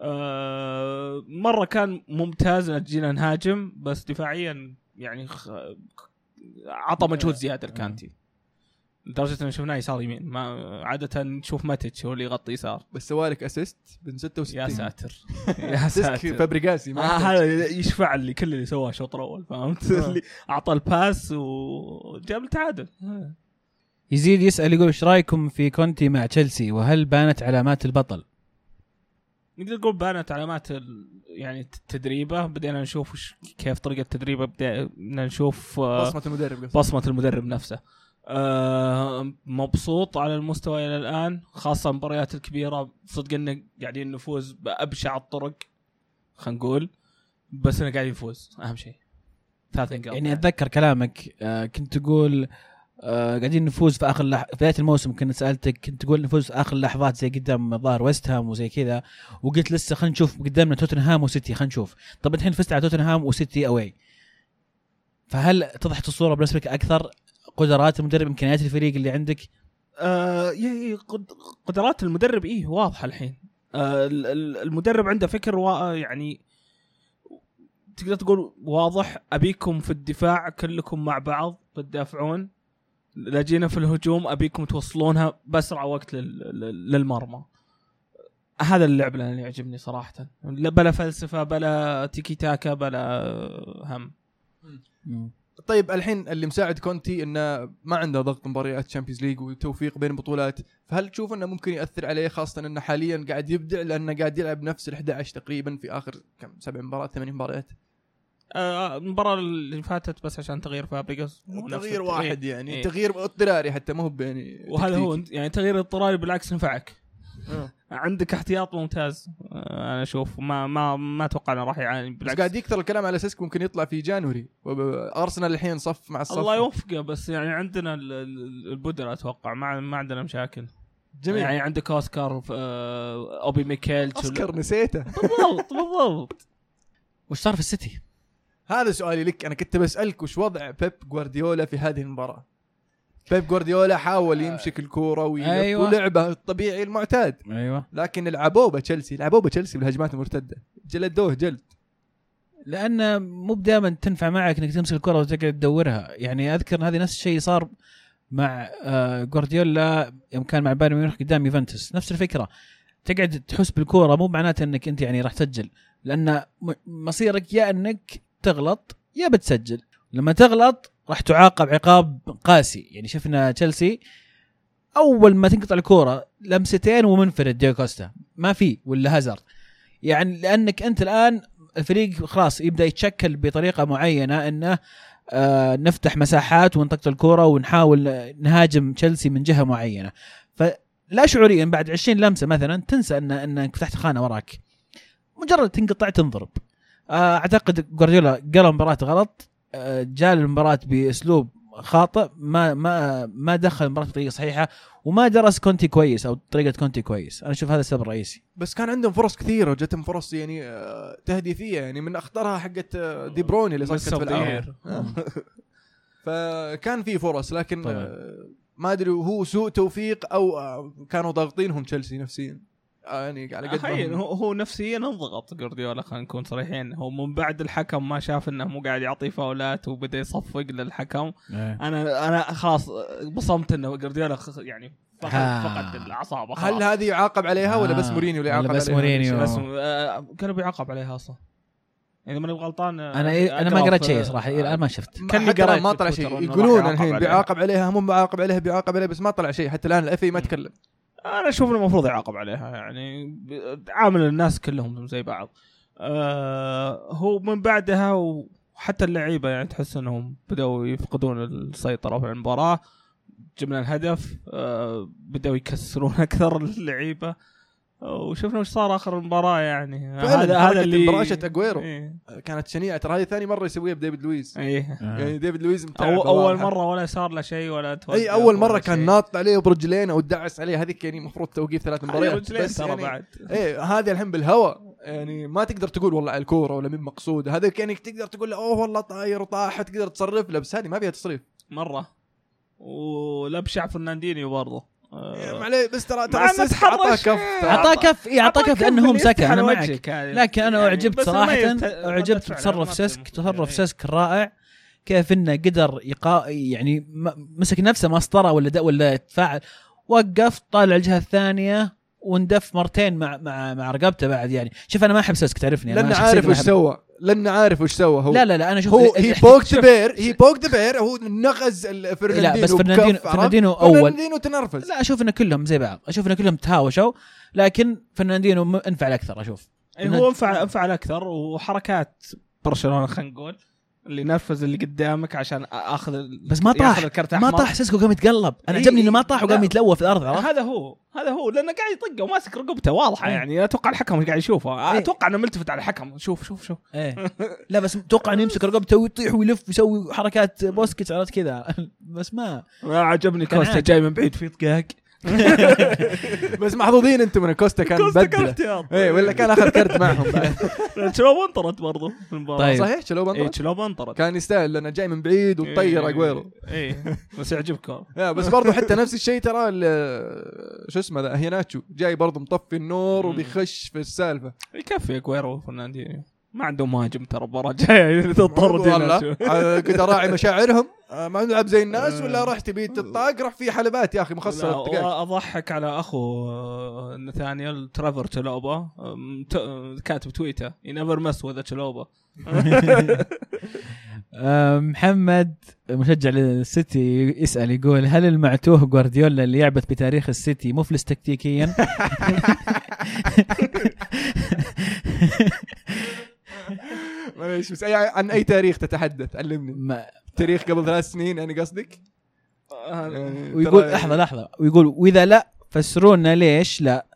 آه مرة كان ممتاز ان جينا نهاجم بس دفاعيا يعني خ... عطى مجهود زيادة لكانتي لدرجة ان شفناه يسار يمين. ما عادة نشوف ماتيتش هو اللي يغطي يسار. بس سوالك assist بن 66 يا ساتر. يا ساتر. فابريجاس ما آه. هذا يشفع لي كل اللي سواه الشوط الأول فهمت؟ آه. اللي أعطى الباس وجاب التعادل. آه. يزيد يسأل يقول إيش رأيكم في كونتي مع تشيلسي؟ وهل بانت علامات البطل؟ نقدر نقول بانت علامات ال- يعني تدريبه. بدينا نشوف كيف طريقة تدريبه. بدينا نشوف آه، بصمة المدرب. بصمة المدرب نفسه. آه، مبسوط على المستوى إلى الآن خاصة المباريات الكبيرة. صدق إنه قاعدين نفوز بأبشع الطرق خلينا نقول. بس إنه قاعد يفوز أهم شيء. ثلاث نقاط يعني أتذكر كلامك آه كنت تقول آه قاعدين نفوز في آخر لح... في بداية الموسم. كنت سألتك كنت تقول نفوز في آخر اللحظات زي قدام ظاهر ويست هام وزي كذا وقلت لسه خلينا نشوف قدامنا توتنهام وسيتي خلينا نشوف. طب الحين فزت على توتنهام وسيتي اوي فهل اتضحت الصورة بالنسبة لك أكثر؟ قدرات المدرب إمكانيات الفريق اللي عندك؟ آه ي- قد- قدرات المدرب إيه واضحة الحين. آه ال- ال- المدرب عنده فكر وا يعني تقدر تقول واضح. أبيكم في الدفاع كلكم مع بعض تدافعون لا جينا في الهجوم أبيكم توصلونها بأسرع وقت لل- لل- للمرمى. هذا اللعب اللي يعجبني صراحة. لا- بلا فلسفة بلا تيكي تاكا بلا هم. طيب الحين اللي مساعد كونتي إنه ما عنده ضغط مباريات Champions League وتوفيق بين البطولات فهل تشوف إنه ممكن يأثر عليه خاصة إنه حاليا قاعد يبدع لأنه قاعد يلعب نفس ال 11 تقريبا في آخر كم سبع مباريات ثمان مباريات؟ المباراة اللي فاتت بس عشان تغيير فابريجاس تغيير واحد يعني إيه. تغيير اضطراري حتى ما هو يعني وهذا هو. يعني تغيير اضطراري بالعكس نفعك. آه. عندك احتياط ممتاز. آه، أنا أشوف. ما ما ما أتوقع انه راح يعاني بس بالعكس. قاعد يكثر الكلام على سيسك ممكن يطلع في January. ارسنال الحين صف مع الصف. الله يوفقه بس يعني عندنا ال- ال- البدلاء أتوقع. ما ما عندنا مشاكل. جميل. يعني عندك أوسكار آه، أوبي ميكيل أوسكار نسيته. بالضبط بالضبط. وش صار في السيتي؟ هذا سؤالي لك. أنا كنت بسألك وش وضع بيب جوارديولا في هذه المباراة. بيب جوارديولا حاول يمسك الكورة أيوة. ولعبه الطبيعي المعتاد. أيوه. لكن لعبوه بتشيلسي لعبوه بتشيلسي بالهجمات المرتدة. جلدوه جلد. لأن مو دائما تنفع معك إنك تمسك الكرة وتقعد تدورها. يعني أذكر هذه نفس الشيء صار مع آه، جوارديولا يوم كان مع بايرن ميونخ قدام يوفنتوس. نفس الفكرة. تقعد تحس بالكورة مو معناته إنك أنت يعني راح تسجل. لأن مصيرك يا إنك تغلط يا بتسجل. لما تغلط راح تعاقب عقاب قاسي. يعني شفنا تشيلسي أول ما تنقطع الكورة لمستين ومنفرد ديو كوستا. ما في ولا هازارد. يعني لأنك أنت الآن الفريق خلاص يبدأ يتشكل بطريقة معينة إنه آه نفتح مساحات ونطقط الكورة ونحاول نهاجم تشيلسي من جهة معينة. فلا شعوريا بعد 20 لمسة مثلا تنسى ان إنك فتحت خانة وراك. مجرد تنقطع تنضرب. أعتقد جوارديولا قرا المباراه غلط آه جاء المباراه بأسلوب خاطئ ما ما ما دخل المباراة بطريقة صحيحة وما درس كونتي كويس أو طريقة كونتي كويس أنا أشوف هذا السبب الرئيسي بس كان عندهم فرص كثيرة وجتهم فرص يعني آه، تهديفية يعني من أخطرها حقت آه، دي بروين اللي صكت في بالسوبر. آه. فكان في فرص لكن طبعاً. آه، ما أدري هو سوء توفيق أو آه، كانوا ضاغطينهم تشيلسي نفسيا آه، يعني على قد ما هم- هو هو نفسيا انضغط جوارديولا خلينا نكون صريحين هو من بعد الحكم ما شاف إنه مو قاعد يعطي فاولات وبدأ يصفق للحكم أنا أنا خلاص بصمت إنه جوارديولا يعني فقد. فقد الاعصاب. هل هذه يعاقب عليها ولا بس آه. مورينيو اللي يعاقب بس عليها؟ مورينيو؟ بس آه، كانوا بيعاقب عليها أصلا إذا ماني غلطان آه، أنا أنا ما قرأت في- شيء صراحة الآن ما شفت كأني قريت ما طلع شيء يقولون الحين عليها. بيعاقب عليها مو بيعاقب عليها بيعاقب عليها بس ما طلع شيء حتى الآن الاف ما تكلم أنا أشوف إنه المفروض يعاقب عليها يعني عامل الناس كلهم زي بعض. آه هو من بعدها وحتى اللعيبة يعني تحس إنهم بدأوا يفقدون السيطرة في المباراة. جبنا الهدف آه بدأوا يكسرون أكثر اللعيبة. وشفنا وش صار آخر المباراة يعني. فعلاً، حركة براشة أجويرو. إيه. كانت شنيعة. ترى هذه ثاني مرة يسويها بديفيد لويس إيه. يعني ديفيد لويس متعب أو أول. مرة ولا صار له شيء ولا توقف أي أول مرة كان. ناط عليه برجلين أو دعس عليه. هذيك يعني المفروض توقيف ثلاث مباريات. رجلين بس ترى يعني بعد. إيه هذه الحين بالهواء. يعني ما تقدر تقول والله على الكورة ولا مين مقصود. هذا يعني تقدر تقول له أوه والله طاير وطاحت تقدر تصرف. له بس هذه ما فيها تصريف. مرة. ولبشع فرناندينيو برضه. معليه بس ترى ترى. اعطاه كف آه. اعطاه كف إيه، اعطاه كف لأنه هو مسكه أنا معك. لكن أنا يعني أعجبت صراحة ما أعجبت بتصرف ما سيسك تصرف إيه. سيسك رائع كيف إنه قدر يقا يعني مسك نفسه مسطره ولا د- ولا تفاعل وقف طالع الجهة الثانية واندف مرتين مع مع مع رقبته بعد يعني. شوف أنا ما أحب سيسك تعرفني شخصياً عارف أحب- سوى. لأنه عارف وش سوى. هو لا لا لا أنا أشوف هو هي بوك ذا بير هي بوك ذا بير هو نغز ال- فرناندينو لا بس فرناندينو؟ فرناندينو أول. فرناندينو تنرفز. لا أشوف إن كلهم زي بعض أشوف إن كلهم تهاوشوا لكن فرناندينو انفعل أكثر أشوف. إيه، هو انفعل انفعل أكثر وحركات برشلونة خلينا نقول. اللي نفذ اللي قدامك عشان آخذ بس ما طاح الكرت ما. طاح سيسك وقام يتقلب أنا إيه، عجبني إنه ما إيه، طاح وقام. يتلوى في الأرض عرفت هذا هو هذا هو لأنه قاعد يطقه وماسك رقبته واضحة إيه. يعني أتوقع الحكم قاعد يشوفه إيه. أتوقع إنه ملتفت على الحكم شوف شوف شوف إيه لا بس أتوقع إنه يمسك رقبته ويطيح ويلف ويسوي حركات بوسكيتس عرفت كذا بس ما ما عجبني كوستا. جاي من بعيد في طقاق بس محظوظين أنتم من كوستا كان كوستا كان بدله احتياط إيه ولا كان اخذ كرت معهم بعد. تشلوب انطرد برضه في المباراة؟ طيب. صحيح شلو اي بنطر تشلوب انطرد كان يستاهل لأنه جاي من بعيد وطير اجويرو اي بس يعجبكم لا بس برضو حتى نفس الشيء ترى ال- شو اسمه ذا هيناتشو. جاي برضو مطفي النور. وبيخش في السالفة. يكفي اجويرو وفرناندينيو. ما عندهم مهاجم ترى المباراة الجاية. تضطر كنت أراعي مشاعرهم. آه، ما نلعب زي الناس آه. ولا راح تبي تطاق راح في حلبات يا أخي مخصصه اضحك على أخو آه، نثانيال ترافر تشلوبا كاتب تويتر. ينفر مس وذا تشلوبا محمد مشجع للسيتي يسأل يقول هل المعتوه جوارديولا اللي يعبث بتاريخ السيتي مفلس تكتيكيا؟ معليش بس أي عن أي تاريخ تتحدث؟ علمني. ما تاريخ قبل ثلاث سنين يعني قصدك؟ يعني ويقول لحظه لحظة. ويقول وإذا لا فسرونا ليش لا؟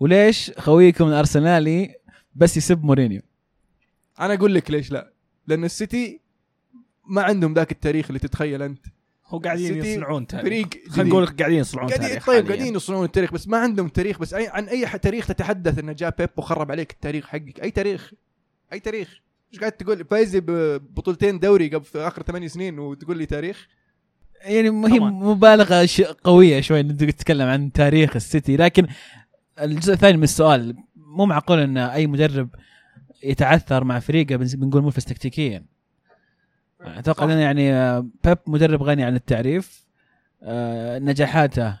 وليش خويكم الأرسنالي بس يسب مورينيو؟ أنا أقول لك ليش لا. لأن السيتي ما عندهم ذاك التاريخ اللي تتخيل أنت. هو قاعدين يصنعون تاريخ. فريق خلينا نقول قاعدين يصنعون تاريخ طيب حالياً. قاعدين يصنعون التاريخ بس ما عندهم تاريخ. بس أي عن أي تاريخ تتحدث انه جاء بيب وخرب عليك التاريخ حقك؟ أي تاريخ؟ أي تاريخ إيش قاعد تقول فايز ببطولتين دوري قبل في آخر ثمانية سنين وتقول لي تاريخ يعني هي. مبالغة ش- قوية شوي انك تتكلم عن تاريخ السيتي لكن الجزء الثاني من السؤال مو معقول إن أي مدرب يتعثر مع فريقه بنقول مفلس تكتيكيا أتوقع. إنه يعني آه، بيب مدرب غني عن التعريف آه، نجاحاته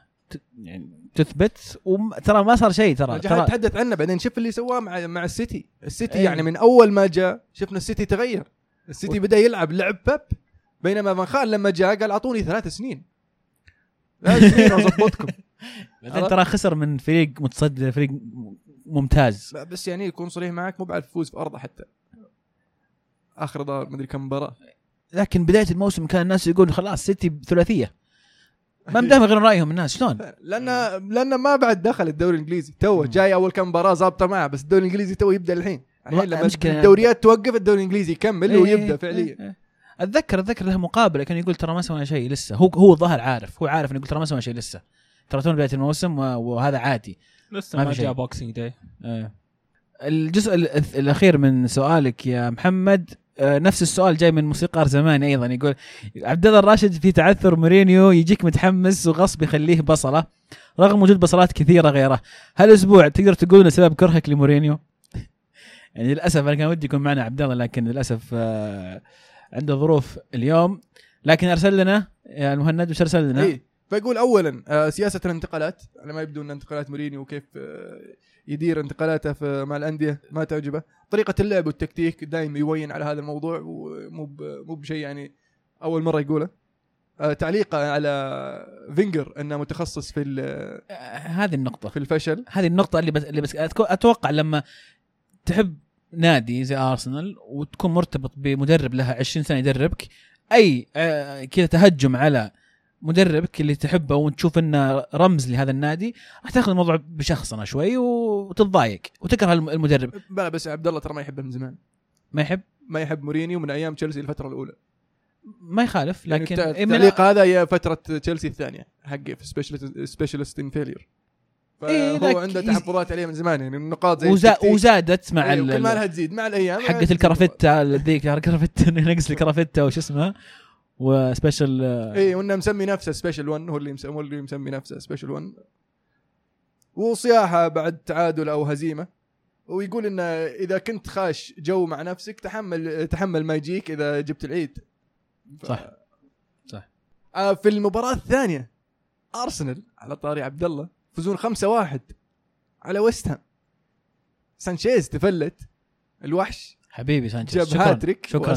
يعني تثبت وترى ما صار شيء ترى ترى تحدث عنه بعدين شوف اللي سواه مع مع السيتي. السيتي أي. يعني من أول ما جاء شفنا السيتي تغير. السيتي و- بدأ يلعب لعب بيب بينما فان خال لما جاء قال أعطوني ثلاث سنين. ثلاث سنين وأظبطكم. بعدين ترى خسر من فريق متصدر فريق ممتاز. بس يعني يكون صريح معك مو بعرف يفوز في أرضه حتى. آخر دار مدري كم مباراة. لكن بداية الموسم كان الناس يقولون خلاص سيتي ثلاثية. ما مدام غير رأيهم الناس شلون؟ لأن لأن ما بعد دخل الدوري الإنجليزي تو مم. جاي أول كم مباراة ظابطة معه بس الدوري الإنجليزي تو يبدأ الحين الحين ما- لما الدوريات توقف الدوري الإنجليزي يكمل إيه، ويبدأ إيه، فعليا إيه. اتذكر أتذكر له مقابلة كان يقول ترى ما سوينا شيء لسه هو هو الظاهر عارف هو عارف إنه يقول ترى ما سوينا شيء لسه ترى تونا بداية الموسم وهذا عادي لسه ما ما. جاء Boxing Day آه. الجزء ال- الأخير من سؤالك يا محمد نفس السؤال جاي من موسيقار زمان أيضا يقول عبد الله الراشد في تعثر مورينيو يجيك متحمس وغصب يخليه بصلة رغم وجود بصلات كثيرة غيره. هل أسبوع تقدر تقول إنه سبب كرهك لمورينيو؟ يعني للأسف أنا كان ودي يكون معنا عبد الله لكن للأسف آه، عنده ظروف اليوم. لكن أرسل لنا يا المهند وش أرسل لنا؟ اي فيقول اولا آه، سياسة الانتقالات على ما يبدو إن انتقالات مورينيو وكيف آه، يدير انتقالاته في مع الأندية ما تعجبه. طريقة اللعب والتكتيك دائما يوين على هذا الموضوع ومو مو بشيء يعني أول مرة يقوله. آه تعليقه على فينجر إنه متخصص في آه، هذه النقطة. في الفشل. هذه النقطة اللي بس اللي بس أتوقع لما تحب نادي زي أرسنال وتكون مرتبط بمدرب لها 20 سنة يدربك أي آه، كذا تهجم على مدربك اللي تحبه وتشوف إنه رمز لهذا النادي راح تاخذ الموضوع بشخصنة شوي وتتضايق وتكره الم- المدرب. لا بس عبد الله ترى ما يحبه من زمان. ما يحب؟ ما يحب مورينيو من أيام تشيلسي الفترة الأولى. ما يخالف يعني لكن إيه من- التعليق هذا هي فترة تشيلسي الثانية حقه في specialist in failure إيه، فهو لك- عنده تحفظات عليه من زمان يعني النقاط زي وزا. وزادت مع أيوة، ال- كل ما لها تزيد مع الأيام حقة تزيد. الكرافيتا ذيك الكرافيتا نقص الكرافيتا وش اسمها و Special اي وإنه مسمي نفسه Special 1 هو اللي مسمي هو اللي مسمي نفسه Special 1 وصياحة بعد تعادل أو هزيمة ويقول انه إذا كنت خاش جو مع نفسك تحمل تحمل ما يجيك إذا جبت العيد ف... صح. صح. آه في المباراة الثانية أرسنال على طاري عبد الله يفوزون 5-1 على ويست هام سانشيز تفلت الوحش حبيبي سانشيز جاب شكرا هاتريك شكرا.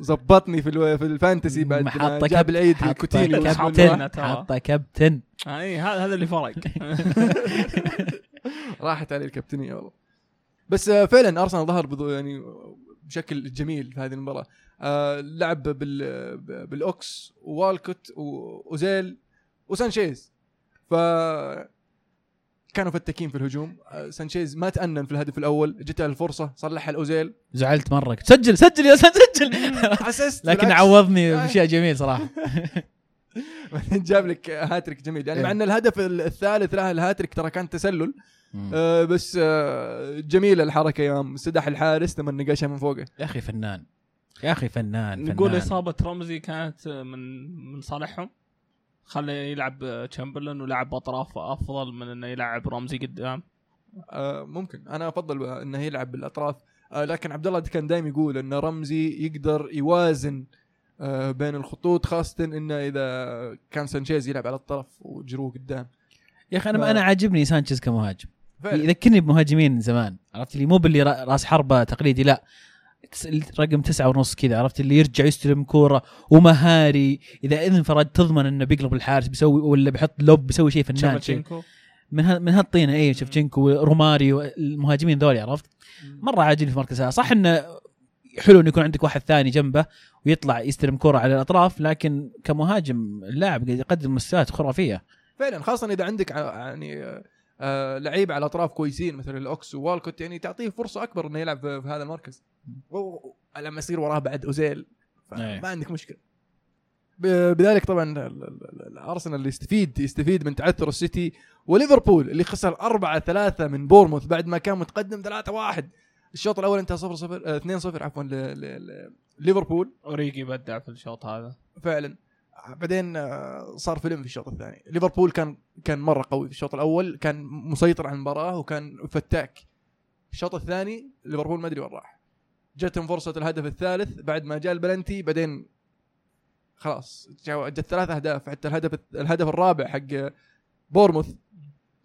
زبطني في. في ال Fantasy بعد ما حاطة جاب كاب- العيد حاطة كوتينيو كابتن. حاطة كابتن أي هذا هذا اللي فرق راحت عليه الكابتنية والله بس آه، فعلا أرسنال ظهر بضو يعني بشكل جميل في هذه المباراة آه، لعب بال بالأوكس ووالكوت واوزيل وسانشيز ف كانوا فتاكين في الهجوم. آه، سانشيز ما تأنن في الهدف الأول جته الفرصة صلحها الأوزيل. زعلت مرة. سجل سجل يا سجل. assist لكن. عوضني آه. بشيء جميل صراحة. جاب لك هاتريك جميل. يعني إيه. مع إن الهدف الثالث له الهاتريك ترى كان تسلل. آه بس آه جميلة الحركة يوم استدح الحارس لما نقشها من فوقه. يا أخي فنان. يا أخي فنان نقول فنان. إصابة رمزي كانت من من صالحهم؟ خلى يلعب تشامبرلين ولعب اطراف أفضل من إنه يلعب رمزي قدام. آه ممكن. أنا أفضل إنه يلعب بالأطراف. آه لكن عبد الله كان دايم يقول إن رمزي يقدر يوازن آه بين الخطوط خاصة إنه إذا كان سانشيز يلعب على الطرف وجرو قدام. يا أخي أنا ف- أنا عاجبني سانشيز كمهاجم. فعلا. يذكرني بمهاجمين زمان. عرفت لي مو باللي را- راس حربة تقليدي لا. رقم تسعة ونص كذا عرفت؟ اللي يرجع يستلم كورة ومهاري. إذا اذا انفرد تضمن إنه بيقلب الحارس بيسوي ولا بيحط lob بيسوي شيء فنان شيء. من ها من هالطينة اي شيفشينكو وروماريو المهاجمين ذولي عرفت؟ مرة عاجبني في مركزها صح إنه حلو انه يكون عندك واحد ثاني جنبه ويطلع يستلم كرة على الأطراف لكن كمهاجم اللاعب قاعد يقدم مستويات خرافية. فعلا خاصة إذا عندك يعني آه، لعيبه على الاطراف كويسين مثل الأوكس ووالكوت يعني تعطيه فرصة أكبر إنه يلعب في, في هذا المركز. لما يصير وراه بعد أوزيل. أيه. ما عندك مشكلة. بذلك طبعا ال- ال- ال- الأرسنال اللي يستفيد يستفيد من تعثر السيتي وليفربول اللي خسر 4 3 من بورموث بعد ما كان متقدم 3 1 الشوط الأول انتهى 0 0 2 0 عفوا ل- ل- ل- ليفربول. أوريجي بدع في الشوط هذا. فعلا. بعدين آه، صار فيلم في الشوط الثاني. ليفربول كان كان مرة قوي في الشوط الأول كان مسيطر على المباراة وكان فتاك. الشوط الثاني ليفربول ما أدري وين راح. جتهم فرصه الهدف الثالث بعد ما جاء البلنتي بعدين خلاص جاء- جت ثلاث أهداف. حتى الهدف الهدف الرابع حق بورموث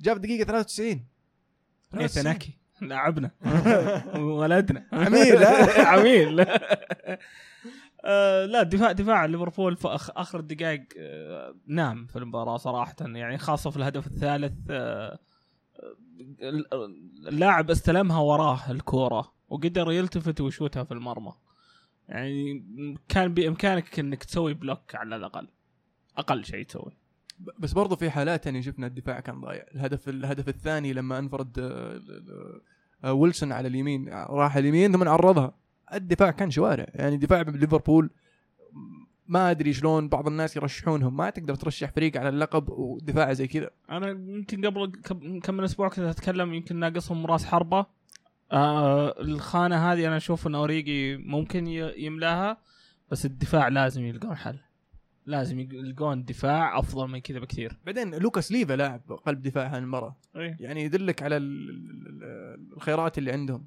جاء في دقيقه 93 نيثن اكي لاعبنا ولدنا. عميل،؟ عميل. آه، لا دفاع دفاع ليفربول في أخ- آخر الدقائق آه، نام في المباراة صراحة يعني خاصة في الهدف الثالث آه، آه، اللاعب استلمها وراه الكورة وقدر يلتفت ويشوتها في المرمى. يعني كان بامكانك إنك تسوي بلوك على الأقل أقل شيء تسوي. بس برضو في حالات يعني شفنا الدفاع كان ضايع. الهدف الهدف الثاني لما أنفرد آه، ويلسون على اليمين راح اليمين ثم عرضها. الدفاع كان شوارع. يعني دفاع ليفربول ما أدري شلون بعض الناس يرشحونهم. ما تقدر ترشح فريق على اللقب ودفاع زي كذا. أنا يمكن قبل كم من أسبوع كنت أتكلم يمكن ناقصهم راس حربة. آه الخانة هذه أنا أشوف إن أوريجي ممكن يملاها بس الدفاع لازم يلقون حل. لازم يلقون دفاع أفضل من كذا بكثير. بعدين لوكاس ليفا لاعب قلب دفاع المباراه اي يعني يدلك على ال- ال- ال- الخيارات اللي عندهم.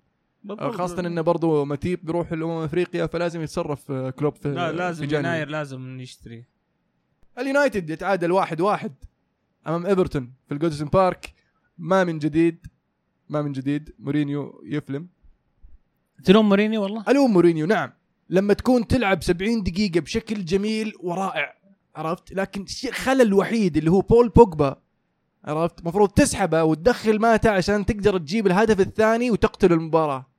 خاصة انه برضو متيب بيروح الامم أفريقيا فلازم يتصرف آه، كلوب في لا في لازم جانبه. يناير لازم نشتري اليونايتد يتعادل واحد واحد أمام إيفرتون في الجودسون بارك. ما من جديد ما من جديد. مورينيو يفلم. تلوم مورينيو والله؟ ألوم مورينيو نعم. لما تكون تلعب 70 دقيقة بشكل جميل ورائع عرفت؟ لكن الشيء الخلل الوحيد اللي هو بول بوجبا عرفت؟ المفروض تسحبه وتدخل ماتا عشان تقدر تجيب الهدف الثاني وتقتل المباراة.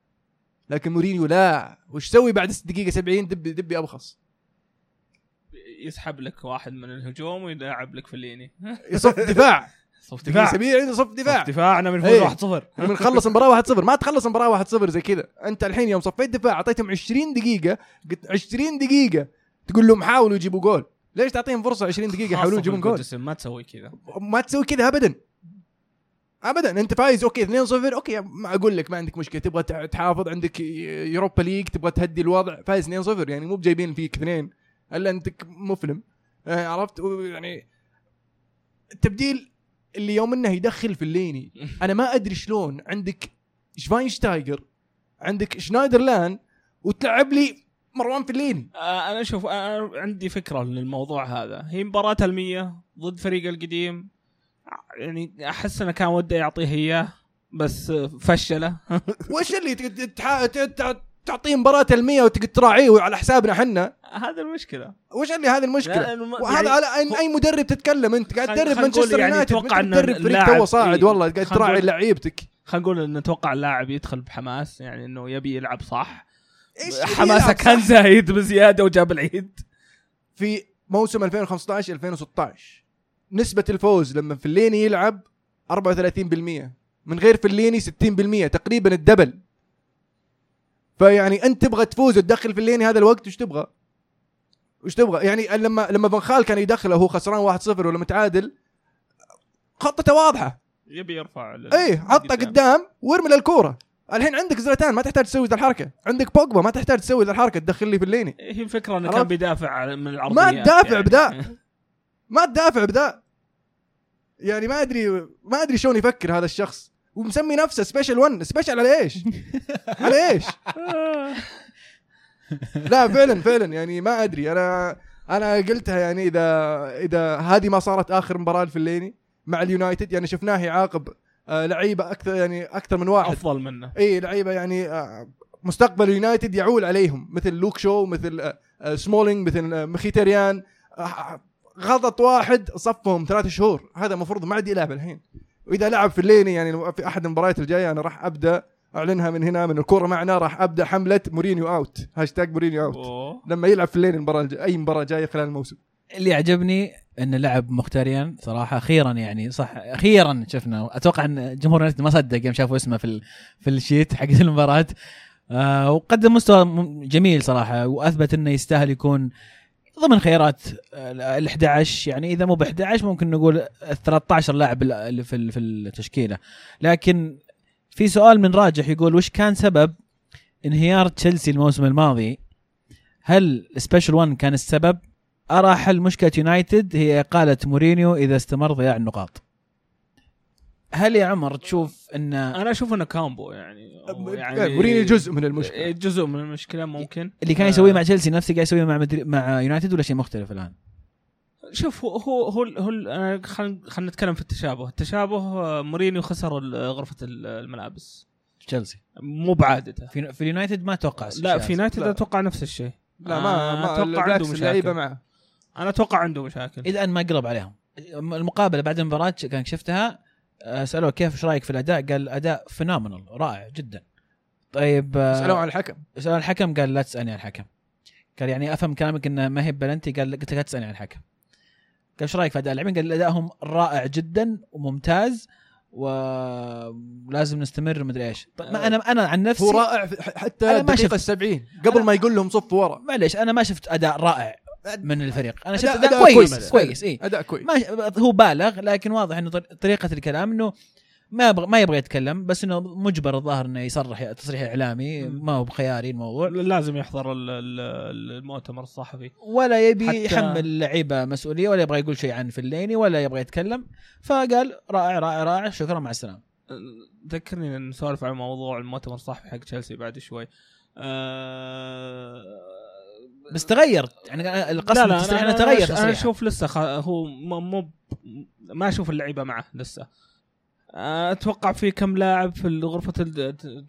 لكن مورينيو لا. وش سوي بعد دقيقة 70 دبي دبي أبخص. يسحب لك واحد من الهجوم ويلاعب لك فيلايني يصف دفاع. صف دفاع. سبيعي صف دفاع. صف دفاعنا من. فوز 1-0 بنخلص المباراة 1-0 ما تخلص المباراة 1-0 زي كذا. أنت الحين يوم صفيت دفاع أعطيتهم 20 دقيقة. قلت 20 دقيقة. تقول لهم حاولوا يجيبوا جول. ليش تعطيهم فرصة 20 دقيقة؟ يحاولون يجيبون جول. ما تسوي كذا. ما تسوي كذا ابدا. ابدا أنت فايز. okay 2-0 okay ما أقول لك ما عندك مشكلة. تبغى تحافظ عندك يوروبا ليج تبغى تهدي الوضع. فايز 2-0 يعني مو بجايبين فيك اثنين. إلا انت مفلم. آه، عرفت؟ يعني التبديل اللي يوم إنه يدخل فيلايني. أنا ما أدري شلون. عندك شفاينشتايجر عندك شنايدرلان وتلعب لي مروان فيلايني. آه، أنا شوف أنا عندي فكرة للموضوع هذا. هي مباراة المية ضد فريق القديم. يعني أحس إنه كان وده يعطيه إياه بس فشله. وش اللي تعطيه مباراة المية وتقعد تراعيه على حسابنا إحنا؟ هذا المشكلة. وش اللي هذه المشكلة؟ وهذا يعني على أي, أي مدرب تتكلم أنت؟ قاعد تدرب مانشستر يعني يونايتد أتوقع أنت إن تدرب فريق تو صاعد إيه، والله قاعد تراعي لعيبتك. خلينا نقول إن نتوقع اللاعب يدخل بحماس يعني إنه يبي يلعب صح. حماسه كان؟ زايد بزيادة وجاب العيد. في موسم 2015 2016 نسبة الفوز لما فليني يلعب 34% من غير فليني 60% تقريبا ال double فيعني أنت تبغى تفوز وتدخل فليني هذا الوقت وش تبغى؟ وش تبغى؟ يعني لما لما فان خال كان يدخله وهو خسران 1-0 ولا متعادل خطته واضحة يبي يرفع اي حطه قدام وارمي للكورة الحين عندك زلتان ما تحتاج تسوي ذا الحركة عندك بوجبا ما تحتاج تسوي ذا الحركة تدخل لي فليني هي الفكرة إنه؟ كان بيدافع من العرضيات ما تدافع يعني. بذا. ما تدافع بذا يعني ما أدري ما أدري شلون يفكر هذا الشخص. ومسمي نفسه special 1 special على إيش؟ على إيش؟ لا فعلا فعلا. يعني ما أدري. أنا أنا قلتها يعني إذا إذا هذه ما صارت آخر مباراة لفليني مع اليونايتد يعني شفناه يعاقب آه، لعيبة أكثر يعني أكثر من واحد. أفضل منه. إي لعيبة يعني آه، مستقبل اليونايتد يعول عليهم. مثل لوك شو مثل آه، سمولينج مثل مخيتاريان آه، غلط واحد صفهم ثلاث شهور. هذا المفروض ما عاد يلعب الحين. وإذا لعب فليني يعني في أحد المباريات الجاية أنا راح أبدأ أعلنها من هنا من الكورة معنا راح أبدأ حملة مورينيو out هاشتاج مورينيو out أوه. لما يلعب فليني المباراة أي مباراة جاية خلال الموسم. اللي عجبني إن لعب مخيتاريان صراحة أخيرا يعني صح أخيرا شفنا. أتوقع إن جمهور اليونايتد ما صدق يوم شافوا اسمه في ال- في ال sheet حق المباراة. آه وقدم مستوى جميل صراحة وأثبت إنه يستاهل يكون ضمن خيارات ال 11 يعني إذا مو ب 11 ممكن نقول ال 13 لاعب اللي في في التشكيلة. لكن في سؤال من راجح يقول وش كان سبب انهيار تشيلسي الموسم الماضي؟ هل سبيشل 1 كان السبب؟ ارى حل مشكله يونايتد هي اقاله مورينيو إذا استمر ضياع النقاط. هل يا عمر تشوف إن أنا أشوف إنه كامبو يعني يعني مورينيو جزء من المشكلة. إيه، جزء من المشكلة ممكن. اللي كان يسويه مع تشيلسي نفسه قاعد يسويه مع مدري مع يونايتد ولا شيء مختلف الآن؟ شوف هو هو هو, هو خلينا خلينا نتكلم في التشابه، التشابه آه، مورينيو خسر غرفة ال- الملابس. تشيلسي. مو بعادته. في في اليونايتد ما أتوقع لا في يونايتد. أتوقع نفس الشيء. لا ما, آه، ما أتوقع عنده مشاكل. معه. أنا أتوقع عنده مشاكل. إلى الان ما قلب عليهم. المقابلة بعد المباراة كان شفتها آه، سألوه كيف إيش رأيك في الأداء؟ قال أداء phenomenal رائع جدا. طيب آه، سألوه عن الحكم سأل الحكم قال لا تسألني عن الحكم قال يعني أفهم كلامك إنه ما هي بلنتي قال قلت لا تسألني عن الحكم قال إيش رأيك في اداء اللاعبين؟ قال ادائهم رائع جدا وممتاز ولازم نستمر مدري إيش طيب ما أنا أنا عن نفسي هو رائع حتى الدقيقه شفت. السبعين قبل أنا- ما يقول لهم صف ورا معليش أنا ما شفت أداء رائع من الفريق. أنا شفت أداء- أداء, أداء كويس كويس. كويس اي أداء كويس. ما هو بالغ لكن واضح إنه طر- طريقة الكلام إنه ما يبغى ما يبغى يتكلم بس إنه مجبر الظاهر إنه يصرح تصريح اعلامي. ما هو بخياري الموضوع. لازم يحضر ال- ال- المؤتمر الصحفي. ولا يبي يحمل اللعيبه مسؤولية ولا يبغى يقول شيء عن فليني ولا يبغى يتكلم. فقال رائع رائع رائع شكرا مع السلامة. ذكرني نسولف عن موضوع المؤتمر الصحفي حق تشيلسي بعد شوي. أه بس تغير. يعني القصد التصريح انه تغير أنا تصريحه أشوف لسه خ... هو مو ما أشوف اللعيبة معه لسه. أتوقع في كم لاعب في غرفة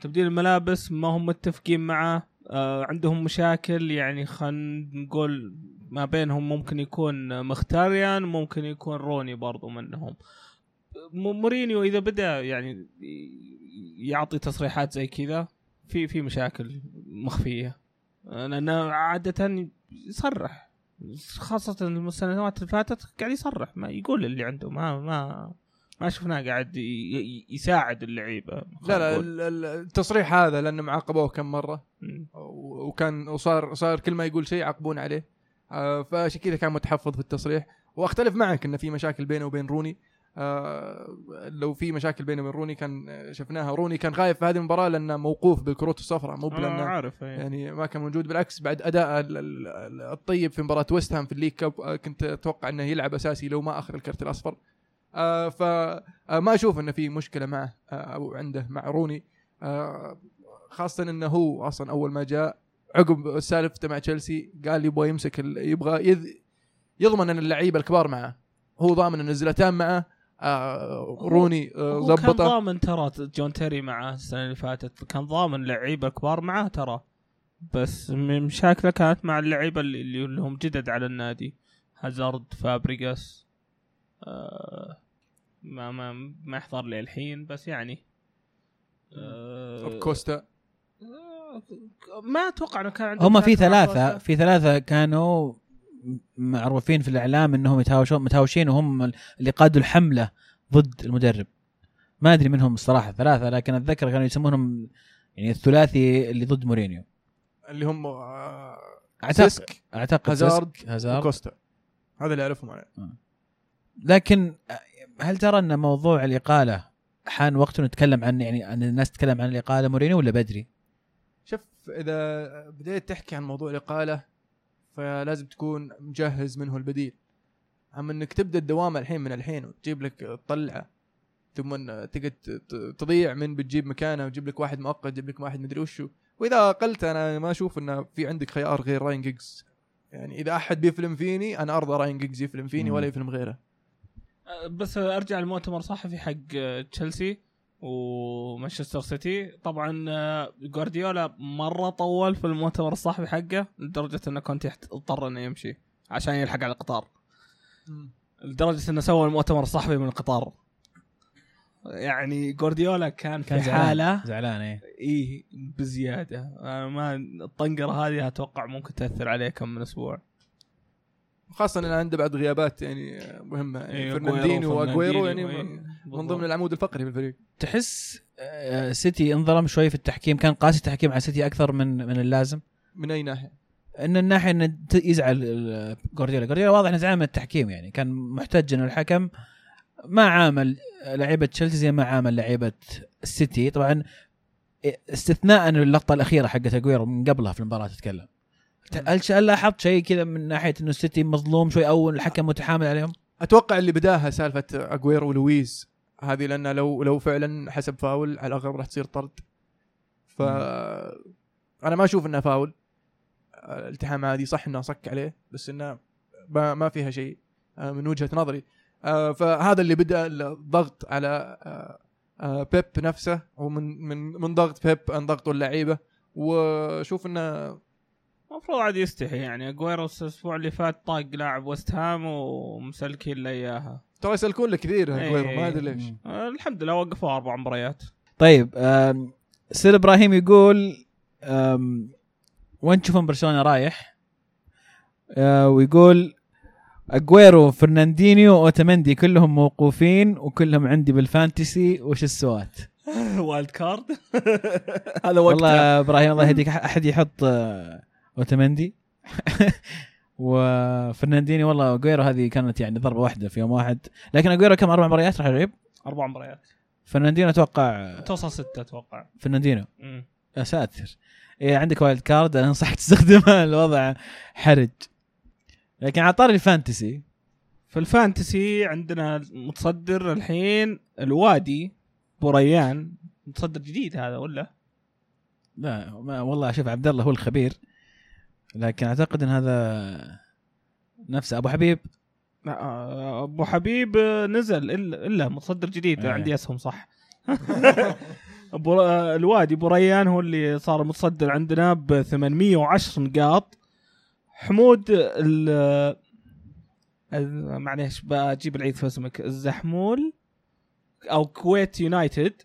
تبديل الملابس ما هم متفقين معه. آه، عندهم مشاكل. يعني خلينا نقول ما بينهم ممكن يكون مختاريان ممكن يكون روني برضو منهم. مورينيو إذا بدأ يعني يعطي تصريحات زي كذا في في مشاكل مخفية. لأنه عادة يصرح. خاصة السنوات اللي فاتت قاعد يصرح. ما يقول اللي عنده. ما ما ما شفناه قاعد يساعد اللعيبة. لا لا التصريح هذا لأنه عاقبوه كم مرة. وكان وصار صار كل ما يقول شيء يعاقبون عليه. آه، فعشان كذا كان متحفظ في التصريح. واختلف معك إنه في مشاكل بينه وبين روني. آه، لو في مشاكل بينه وبين روني كان آه، شفناها. روني كان خايف في هذه المباراة لأنه موقوف بالكروت الصفراء مو لأنه عارف إيه. يعني ما كان موجود بالعكس بعد أداء ال- ال- ال- الطيب في مباراة ويست هام في ال League Cup آه، كنت أتوقع إنه يلعب أساسي لو ما اخذ الكرت الأصفر. آه، فما أشوف إنه في مشكلة معه آه، أو عنده مع روني. آه، خاصة إنه هو أصلا أول ما جاء عقب سالفته مع تشيلسي قال يبغى يمسك يبغى يضمن إن اللعيبة الكبار معه. هو ضامن إن زلتان معه آه، روني آه، هو كان ضامن ترى جون تيري معاه السنة اللي فاتت. كان ضامن لعيبة كبار معاه ترى. بس مشاكله كانت مع اللعيبة اللي, اللي هم جدد على النادي. هازارد فابريجاس آه ما ما ما يحضر لي الحين بس يعني آه كوستا. آه، ما أتوقع إنه كان عنده هم في كوستا. في ثلاثة كانوا معروفين في الإعلام أنهم يتهاوشون متهاوشين وهم اللي قادوا الحملة ضد المدرب. ما أدري منهم الصراحة ثلاثة لكن أتذكر كانوا يسمونهم يعني الثلاثي اللي ضد مورينيو. اللي هم آه، أعتقد سيسك أعتقد هازارد هازارد. وكوستا. هذا اللي أعرفهم عليه. لكن هل ترى أن موضوع الإقالة حان وقت نتكلم عن يعني أن الناس تتكلم عن الإقالة مورينيو ولا بدري؟ شوف إذا بديت تحكي عن موضوع الإقالة فلازم تكون مجهز منه البديل. أما إنك تبدأ الدوام الحين من الحين وتجيب لك طلعة ثم تقعد تضيع من بتجيب مكانه وتجيب لك واحد مؤقت تجيب لك واحد مدري وشو. وإذا أقلت أنا ما أشوف انه في عندك خيار غير راين جيجز يعني إذا أحد بيفلم فيني أنا أرضى راين جيجز يفلم فيني. ولا يفلم غيره. آه، بس أرجع المؤتمر الصحفي حق آه، تشيلسي ومانشستر سيتي. طبعا آه، جوارديولا مرة طول في المؤتمر الصحفي حقه لدرجة انه يحت- اضطر إنه يمشي عشان يلحق على القطار. لدرجة إنه سوى المؤتمر الصحفي من القطار. يعني جوارديولا كان في كان زعلان. حالة زعلان إيه. إيه بزيادة. أنا ما الطنقره هذه أتوقع ممكن تأثر عليه كم من أسبوع. خاصة إن عنده بعد غيابات يعني مهمة يعني إيه، فرناندينيو واجويرو يعني إيه، من- بالضبط. ضمن العمود الفقري في الفريق. تحس آه، سيتي انظلم شوي في التحكيم. كان قاسي التحكيم على سيتي أكثر من من اللازم. من أي ناحية؟ إن الناحية انه يزعل ال- جوارديولا. جوارديولا واضح إنه زعل من التحكيم يعني. كان محتج ان الحكم ما عامل لعيبة تشيلسي زي ما عامل لعيبة السيتي. طبعا استثناء اللقطة الأخيرة حقت اجويرو من قبلها في المباراة تتكلم. هل لاحظت شيء كذا من ناحية إنه السيتي مظلوم شوي أو الحكم متحامل عليهم؟ أتوقع اللي بداها سالفة اجويرو ولويز. هذه لأن لو لو فعلا حسب فاول على الاغلب راح تصير طرد. ف أنا ما أشوف انها فاول. الالتحام عادي صح إنه صك عليه بس إنه ما, ما فيها شيء آه، من وجهة نظري. آه، فهذا اللي بدأ الضغط على آه، بيب نفسه ومن من من ضغط بيب عن ضغط اللعيبة. وشوف إنه المفروض عاد يستحي يعني أجويرو الأسبوع اللي فات طاق لاعب وست هام ومسلكين له إياها ترى يسلكون له كثير أجويرو ما أدري ليش. آه، الحمد لله وقفوا أربع مباريات طيب سير إبراهيم يقول وين تشوفون برشلونة رايح؟ آه، ويقول أجويرو فرناندينيو اوتمندي كلهم موقوفين وكلهم عندي بال Fantasy وش السوات؟ wild card هذا والله وقتها يا إبراهيم الله يهديك أحد يحط آه، اوتمندي وفرناندينيو والله اجويرو هذه كانت يعني ضربة واحدة في يوم واحد. لكن اجويرو كم؟ أربع مباريات راح يلعب؟ أربع مباريات. فرناندينيو أتوقع توصل ستة أتوقع. فرناندينيو. يا ساتر. إيه عندك wild card أنا انصحك تستخدمها الوضع حرج. لكن على طاري ال Fantasy. في ال Fantasy عندنا متصدر الحين الوادي بوريان. متصدر جديد هذا ولا؟ لا ما والله شوف عبد الله هو الخبير. لكن أعتقد إن هذا نفسه أبو حبيب. أبو حبيب نزل الا إلا متصدر جديد إيه. عندي أسهم صح؟ آه، الوادي بوريان هو اللي صار متصدر عندنا ب 810 نقاط. حمود ال معليش بجيب العيد في اسمك. الزحمول أو كويت يونايتد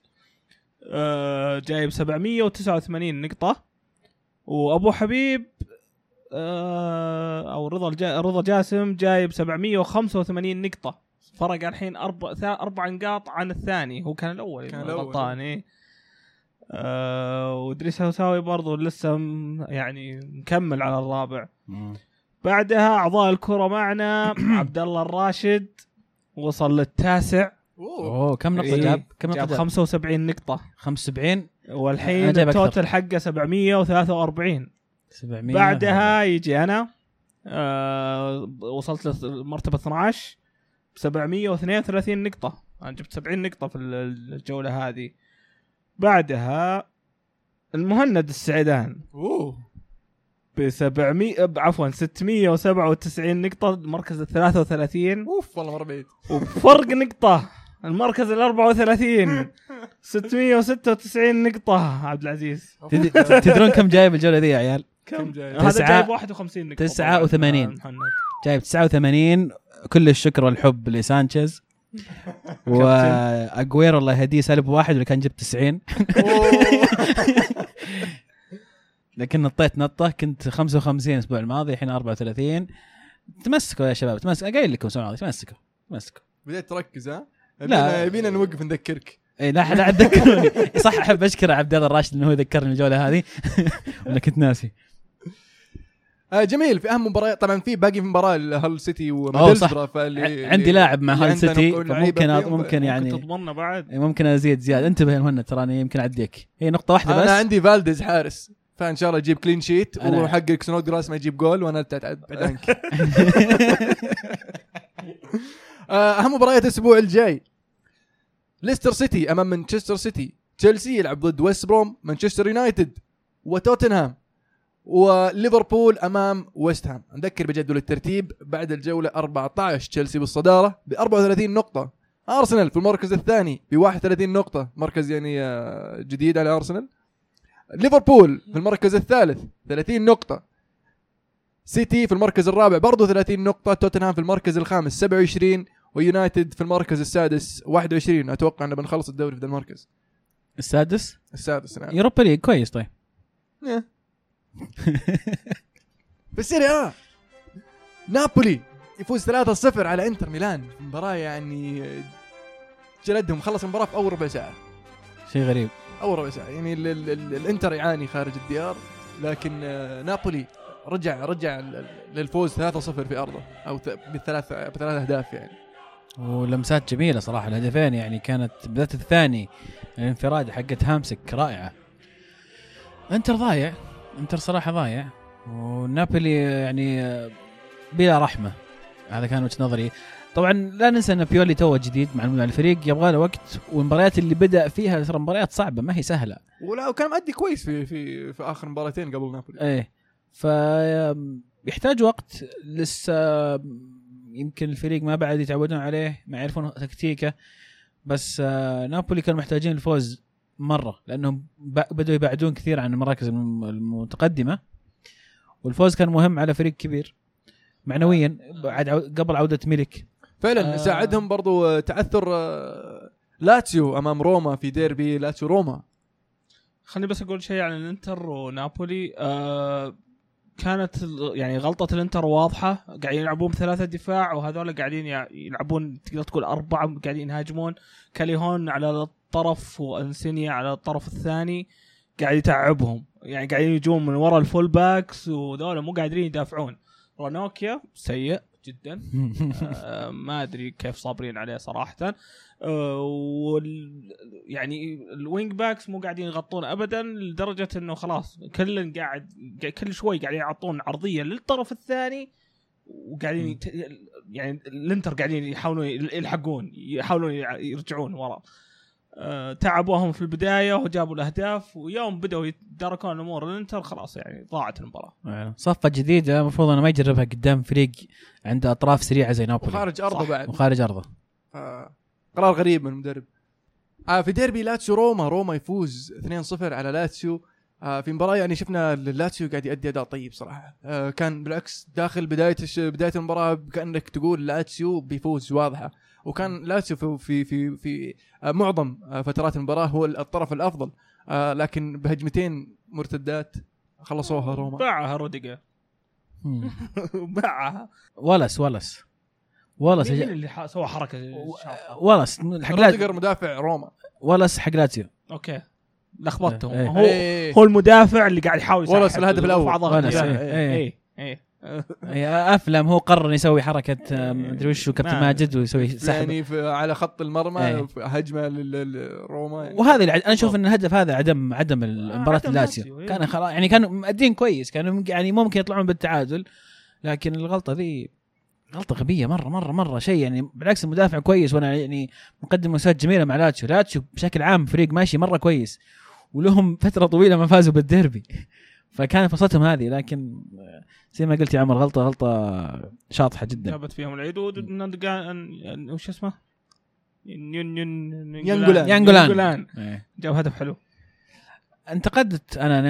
آه، جايب 789 نقطة. وأبو حبيب أو رضا الجا رضا جاسم جايب 785 نقطة فرق الحين أربع ثا- أربع نقاط عن الثاني هو كان الأول كان الأول. غلطان إيه. آه وإدريس هوساوي برضو لسه م- يعني مكمل على الرابع بعدها أعضاء الكرة معنا عبد الله الراشد وصل للتاسع أوه. أوه كم نقطة إيه، جاب؟ كم نقطة جاب جاب؟ 75 نقطة 75 والحين. التوتال حقه 743 700 بعدها يجي أنا آه وصلت لمرتبة 12 ب 732 نقطة. أنا جبت 70 نقطة في الجولة هذه. بعدها المهند السعيدان أوه. ب 700 ب- عفوا 697 نقطة المركز ال 33 أوف والله مرة بعيد. وبفرق نقطة المركز ال 34 696 نقطة عبد العزيز. تد- تدرون كم جايب الجولة ذي يا عيال؟ كم؟ جاي هذا تسعة- جايب 51 نقطة. 89. طبعاً، محمد. جايب 89 كل الشكر والحب لسانشيز. واجويرو الله يهديه سالب واحد اللي كان جبت 90 لكن نطيت نطة كنت 55 الأسبوع الماضي الحين 34 تمسكوا يا شباب تمسكوا. قايل لكم الأسبوع الماضي تمسكوا تمسكوا. بديت تركز ها؟ لا. يبينا نوقف نذكرك. اي لا لا تذكروني. صح أحب أشكر عبد الله الراشد إنه هو ذكرني الجوله هذه. ولا كنت ناسي. آه جميل. في أهم مباريات طبعا في باقي في مباراة هل سيتي أوه، وميدلسبرا فاللي ع- عندي لاعب مع هال سيتي ممكن ممكن يعني تضمننا بعد؟ ممكن أزيد زيادة. انتبه يا مهند تراني يمكن أعديك. هي نقطة واحدة بس. أنا عندي فالديز حارس. فإن شاء الله يجيب clean sheet وحقك سنودجراس ما يجيب جول وأنا ابتعد عنك آه، أهم مباريات الأسبوع الجاي. ليستر سيتي أمام مانشستر سيتي. تشيلسي يلعب ضد ويست بروم مانشستر يونايتد وتوتنهام. وليفربول أمام ويست هام. نذكر بجدول الترتيب بعد الجولة 14 تشيلسي بالصدارة ب 34 نقطة. أرسنال في المركز الثاني ب 31 نقطة. مركز يعني آه، جديد على أرسنال. ليفربول في المركز الثالث 30 نقطة. سيتي في المركز الرابع برضو 30 نقطة. توتنهام في المركز الخامس 27 ويونايتد في المركز السادس 21 أتوقع ان بنخلص الدوري في ذا المركز. السادس؟ السادس نعم. Europa League كويس طيب. إيه. في ال Serie A. نابولي يفوز 3-0 على انتر ميلان في مباراة يعني جلدهم خلص المباراة في أول ربع ساعة. شيء غريب. أول ربع ساعة. يعني ال ال ال الانتر يعاني خارج الديار لكن نابولي رجع رجع للفوز 3-0 في أرضه أو بثلاث بثلاث أهداف يعني. ولمسات جميلة صراحة الهدفين يعني كانت بالذات الثاني الانفراد حقت هامسك رائعة. انتر ضايع. انتر صراحة ضايع. ونابولي يعني بلا رحمة. هذا كان وجهة نظري. طبعا لا ننسى إن بيولي توه جديد مع الفريق. يبغى له وقت. والمباريات اللي بدأ فيها ترى مباريات صعبة ما هي سهلة. ولا وكان مؤدي كويس في في في آخر مباراتين قبل نابولي. إيه. ف يحتاج وقت. لسه يمكن الفريق ما بعد يتعودون عليه ما يعرفون تكتيكه. بس آه، نابولي كانوا محتاجين الفوز. مرة لأنهم بدوا يبعدون كثير عن المراكز الم- المتقدمة والفوز كان مهم على فريق كبير. معنويا بعد قبل عودة ميلك فعلا آه. ساعدهم برضو آه، تعثر آه، لاتسيو أمام روما في ديربي لاتسيو روما. خليني بس أقول شيء عن الإنتر ونابولي. آه كانت يعني غلطة الانتر واضحة قاعدين يلعبون بثلاثة دفاع وهذول قاعدين يلعبون تقدر تقول أربعة قاعدين يهاجمون. كاليخون على الطرف وإنسيني على الطرف الثاني قاعد يتعبهم. يعني قاعدين يجون من ورا ال full backs وذولا مو قادرين يدافعون. رانوكيا سيء. جدا. آه، ما أدري كيف صابرين عليه صراحة. آه، وال يعني ال wing backs مو قاعدين يغطون ابدا لدرجة إنه خلاص كل قاعد كل شوي قاعدين يعطون عرضية للطرف الثاني وقاعدين يت... يعني الإنتر قاعدين يحاولون يلحقون يحاولون يرجعون ورا. تعبوهم في البداية وجابوا الأهداف ويوم بدأوا يتداركون امور الانتر خلاص يعني ضاعت المباراة. فعلا. صفقة جديدة المفروض أنه ما يجربها قدام فريق عنده أطراف سريعة زي نابولي. وخارج أرضه. بعد. وخارج أرضه. آه، قرار غريب من المدرب. آه في ديربي لاتسيو روما روما يفوز 2-0 على لاتسيو. آه، في مباراة يعني شفنا لاتسيو قاعد يؤدي أداء طيب صراحة. آه، كان بالعكس داخل بداية الش- بداية المباراة كأنك تقول لاتسيو بيفوز واضحة. وكان لاتسيو في في في, في آه، معظم آه، فترات المباراة هو الطرف الأفضل. آه، لكن بهجمتين مرتدات خلصوها روما. باعها روديجر. باعها. ولس ولس ولس مين اللي سوى حركة؟ ولس حق لاتسيو روديجر مدافع روما. ولس حق لاتسيو أوكي. لخبطتهم. إيه. هو إيه. هو المدافع اللي قاعد يحاول ولس الهدف إيه. إيه. إيه إيه. هي افلم هو قرر يسوي حركة آه، مدري وش كابتن ما- ماجد ويسوي سحب يعني في على خط المرمى إيه. في هجمة للروما يعني. وهذا اللي أنا أشوف إن الهدف هذا عدم عدم مباراة لاتسيو لاتسيو، إيه. كان خلاص يعني كانوا مؤدين كويس كانوا يعني ممكن يطلعون بالتعادل لكن الغلطة ذي غلطة غبية مرة مرة مرة شيء يعني بالعكس المدافع كويس وأنا يعني مقدم لمسات جميلة مع لاتسيو لاتسيو بشكل عام فريق ماشي مرة كويس ولهم فترة طويلة ما فازوا بالديربي فكان فرصتهم هذه لكن زي ما قلت يا عمر غلطه غلطة شاطحة جدا جابت فيهم العيد وش اسمه؟ يانجولان. يانجولان إيه. جاب هدف حلو انتقدت أنا.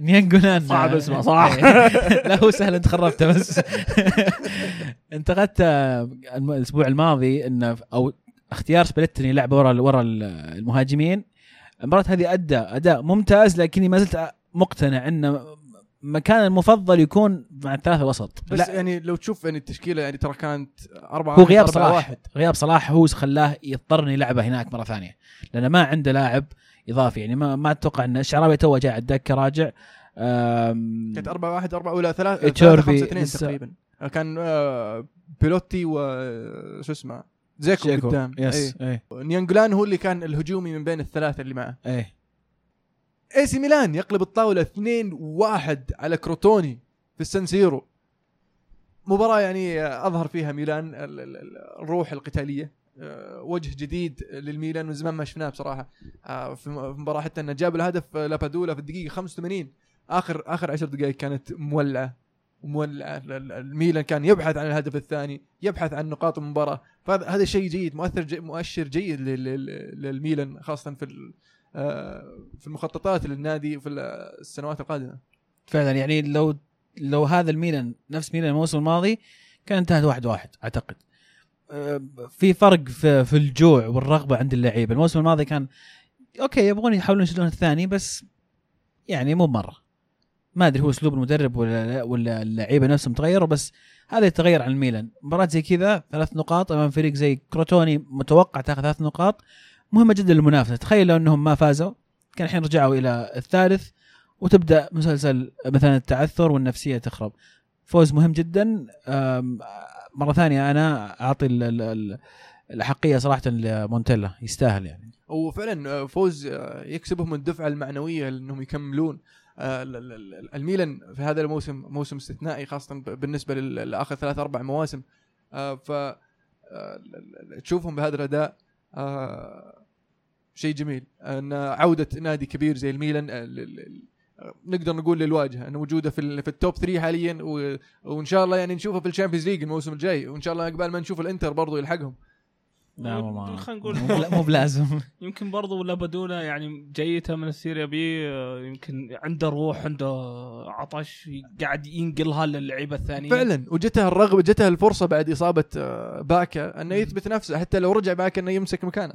نيانجولان صعب اسمه، صح. لا هو سهل أنت خربته بس انتقدت الأسبوع الماضي انه أو اختيار سبليتني لعبه ورا ورا المهاجمين المباراة هذه أدى أداء ممتاز لكني ما زلت مقتنع انه مكان المفضل يكون مع الثلاثة وسط بس لا. يعني لو تشوف يعني التشكيلة يعني ترى كانت أربعة هو غياب أربعة صلاح. واحد. غياب صلاح هو خلاه يضطر يلعبه هناك مرة ثانية لأنه ما عنده لاعب إضافي. يعني ما ما أتوقع إن الشعراوي تو جاء على الدكة راجع. كانت أربعة واحد أربعة ولا ثلاثة تشوربي ثلاثة خمسة اثنين لسه. تقريبا. كان آه، بيلوتي و شو اسمه؟ زيكو شيكو. قدام. yes إيه. إيه. ناينجولان هو اللي كان الهجومي من بين الثلاثة اللي معه. إيه. إي سي ميلان يقلب الطاولة 2 1 على كروتوني في السان سيرو. مباراة يعني أظهر فيها ميلان ال- ال- ال- الروح القتالية. آه، وجه جديد للميلان من زمان ما شفناه بصراحة. آه، في مباراة حتى إنه جاب الهدف لابادولا في الدقيقة 85 آخر آخر 10 دقائق كانت مولعة. الميلان كان يبحث عن الهدف الثاني يبحث عن نقاط المباراة. فهذا هذا شيء جيد مؤثر جي مؤشر جيد لل- لل- للميلان خاصة في آه، في المخططات للنادي في ال- السنوات القادمة. فعلا يعني لو لو هذا الميلان نفس ميلان الموسم الماضي كان انتهت واحد واحد أعتقد. أه، في فرق في, في الجوع والرغبة عند اللعيبة. الموسم الماضي كان أوكي يبغون يحاولون يشيلون الثاني بس يعني مو مرة. ما أدري هو أسلوب المدرب ولا ولا اللعيبة نفسهم تغيروا بس هذا يتغير عن الميلان. مباراة زي كذا ثلاث نقاط أمام فريق زي كروتوني متوقع تاخذ ثلاث نقاط. مهمة جدا للمنافسة. تخيل لو إنهم ما فازوا. كان الحين رجعوا إلى الثالث وتبدأ مسلسل مثلا التعثر والنفسية تخرب. فوز مهم جدا. مرة ثانية أنا أعطي ال- ال- ال- الأحقية صراحة لمونتيلا. يستاهل يعني. وفعلا آه، فوز آه، يكسبهم الدفعة المعنوية انهم يكملون. الميلان في هذا الموسم موسم استثنائي خاصة ب- بالنسبة لل- لآخر ثلاث أربع مواسم. آه، ف آه، تشوفهم بهذا الأداء آه، شيء جميل. إن عودة نادي كبير زي الميلان آه، آه، نقدر نقول للواجهة انه وجوده في في ال top 3 حاليا وإن شاء الله يعني نشوفه في ال Champions League الموسم الجاي وإن شاء الله قبل ما نشوف الإنتر برضو يلحقهم. لا والله خلينا نقول. مو بلا- مو بلازم. يمكن برضو لابادولا يعني جيته من السيريا بي يمكن عنده روح عنده عطش قاعد ينقلها للعيبة الثانية. فعلا. وجته الرغبة جته الفرصة بعد إصابة آه، باكا إنه يثبت نفسه. حتى لو رجع باكا إنه يمسك مكانه.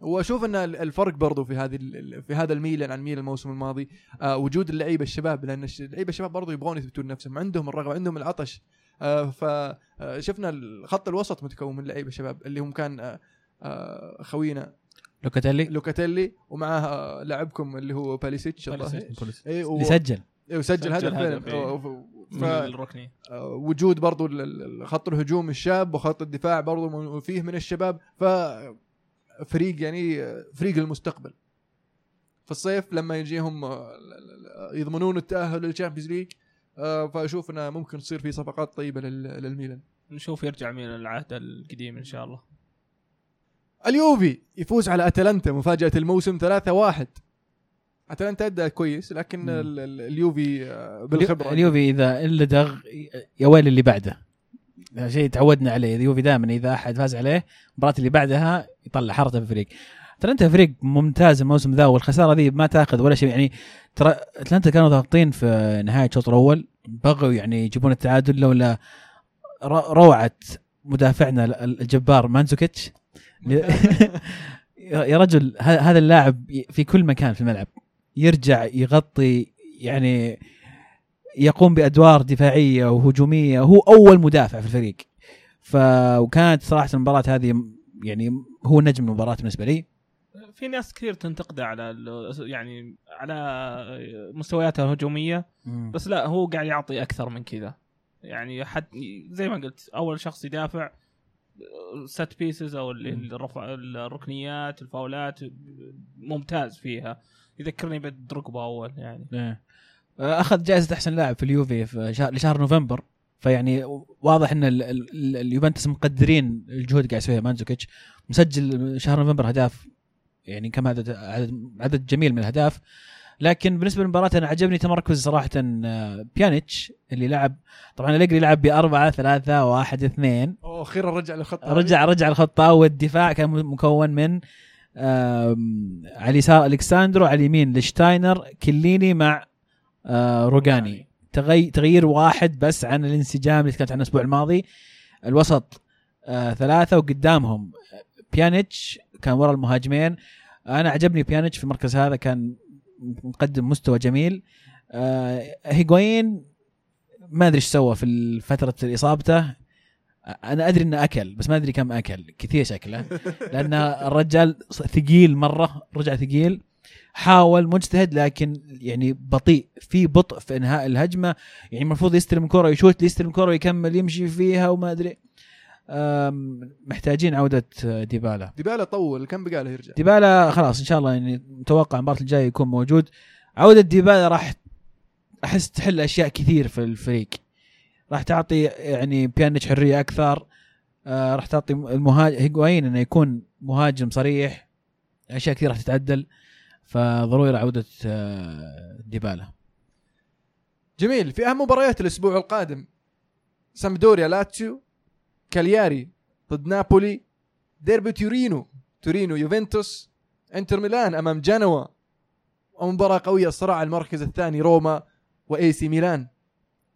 وأشوف إن ال- الفرق برضو في هذه ال- في هذا الميلان عن ميلان الموسم الماضي آه وجود اللعيبة الشباب. لأن الش- اللعيبة الشباب برضو يبغون يثبتون نفسهم. عندهم الرغبة عندهم العطش. فشفنا خط الوسط متكون من لعيبة شباب اللي هم كان آه آه خوينا لوكاتيلي. لوكاتيلي ومعاه آه لاعبكم اللي هو باساليتش الظاهر اي اللي سجل إيه، وسجل سجل هدف فعلا إيه. آه، ف- ف- الركني. آه، وجود برضو خط الهجوم الشاب وخط الدفاع برضو فيه من الشباب. ففريق يعني آه، فريق المستقبل. في الصيف لما يجيهم آه، يضمنون التأهل لل Champions League آه، فأشوف إنه ممكن تصير في صفقات طيبة لل- للميلان. نشوف يرجع من العهد القديم إن شاء الله. اليوفي يفوز على أتلانتا مفاجأة الموسم 3-1 أتلانتا أدى كويس لكن مم. ال- ال- اليوفي آه، بالخبرة. اليوفي إذا انلدغ يا ويل اللي بعده. هذا شيء تعودنا عليه اليوفي دائما إذا أحد فاز عليه المباراه اللي بعدها يطلع حرته في الفريق ترى أنت فريق ممتاز الموسم ذا والخسارة ذي ما تأخذ ولا شيء. يعني ترى أتلانتا كانوا ضاغطين في نهاية الشوط الأول بغوا يعني يجيبون التعادل لولا روعة مدافعنا الجبار مانزوكيتش. يا رجل هذا اللاعب في كل مكان في الملعب. يرجع يغطي يعني يقوم بأدوار دفاعية وهجومية. هو أول مدافع في الفريق. ف وكانت صراحة المباراة هذه يعني هو نجم المباراة بالنسبة لي. في ناس كثير تنتقده على يعني على مستوياته الهجومية بس لا هو قاعد يعطي أكثر من كذا. يعني حد زي ما قلت أول شخص يدافع سات بيسز أو ال- الرفع الركنيات الفاولات ممتاز فيها. يذكرني بدروجبا أول يعني. إيه. أخذ جائزة أحسن لاعب في اليوفي في شهر لشهر نوفمبر. فيعني واضح إن ال- ال- ال- اليوفنتوس مقدرين الجهود قاعد يسويها مانزوكيتش. مسجل شهر نوفمبر اهداف يعني كم عدد عدد, جميل من الأهداف. لكن بالنسبة للمباراة أنا عجبني تمركز صراحة آه، بيانيتش اللي لعب. طبعا أليجري لعب بأربعة ثلاثة واحد اثنين. أوه، أخيرا رجع للخط رجع رجع الخطة والدفاع كان مكون من على اليسار الكساندرو على اليمين ليشتشتاينر كيليني مع آه، روجاني. تغي تغيير واحد بس عن الانسجام اللي تكلمت عنه الأسبوع الماضي. الوسط آه، ثلاثة وقدامهم. بيانيتش كان ورا المهاجمين. أنا عجبني بيانيتش في المركز هذا كان مقدم مستوى جميل. آه، هيغوين ما أدري إيش سوى في فترة إصابته. أنا أدري إنه أكل بس ما أدري كم أكل. كثير شكله. لأن الرجال ثقيل مرة رجع ثقيل. حاول مجتهد لكن يعني بطيء. في بطء في إنهاء الهجمة. يعني المفروض يستلم كرة يشوت يستلم كرة ويكمل يمشي فيها وما أدري. محتاجين عودة ديبالا. ديبالا طول كم بقى له يرجع؟ ديبالا خلاص إن شاء الله يعني متوقع المباراة الجاية يكون موجود. عودة ديبالا راح أحس تحل أشياء كثير في الفريق. راح تعطي يعني بيانيتش حرية أكثر آه راح تعطي المهاجم هيغوين إنه يكون مهاجم صريح أشياء كثير راح تتعدل. فضروري عودة آه ديبالا. جميل. في أهم مباريات الأسبوع القادم. سامبدوريا لاتسيو. كالياري ضد نابولي ديربي تورينو تورينو يوفنتوس انتر ميلان امام جنوا ومباراة قوية الصراع المركز الثاني روما و AC ميلان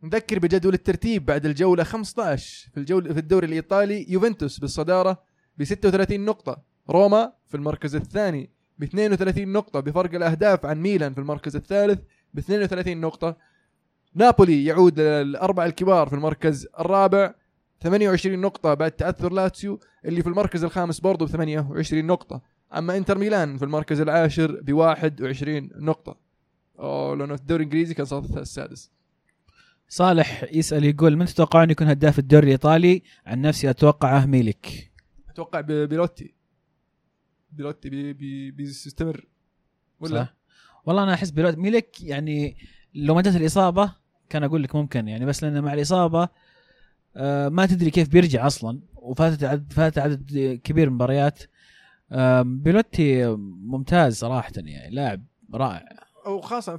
نذكر بجدول الترتيب بعد الجولة 15 في الجولة في الدوري الايطالي يوفنتوس بالصدارة ب 36 نقطة روما في المركز الثاني ب 32 نقطة بفرق الاهداف عن ميلان في المركز الثالث ب 32 نقطة نابولي يعود الأربعة الكبار في المركز الرابع 28 نقطة بعد تأثر لاتسيو اللي في المركز الخامس برضه ب 28 نقطة. أما إنتر ميلان في المركز العاشر ب 21 نقطة. أوه لأنه في الدوري الإنجليزي كان صار السادس. صالح يسأل يقول من تتوقعون يكون هداف الدوري الإيطالي؟ عن نفسي اتوقعه ميلك أتوقع بيلوتي. بيلوتي بي بي بيستمر. ولا؟ صح؟ والله أنا أحس بيلو- ميلك يعني لو ما جت الإصابة كان أقول لك ممكن يعني بس لأن مع الإصابة آه ما تدري كيف بيرجع أصلا وفاتت عدد فات عدد كبير من المباريات آه بيلوتي ممتاز صراحة يعني لاعب رائع. وخاصة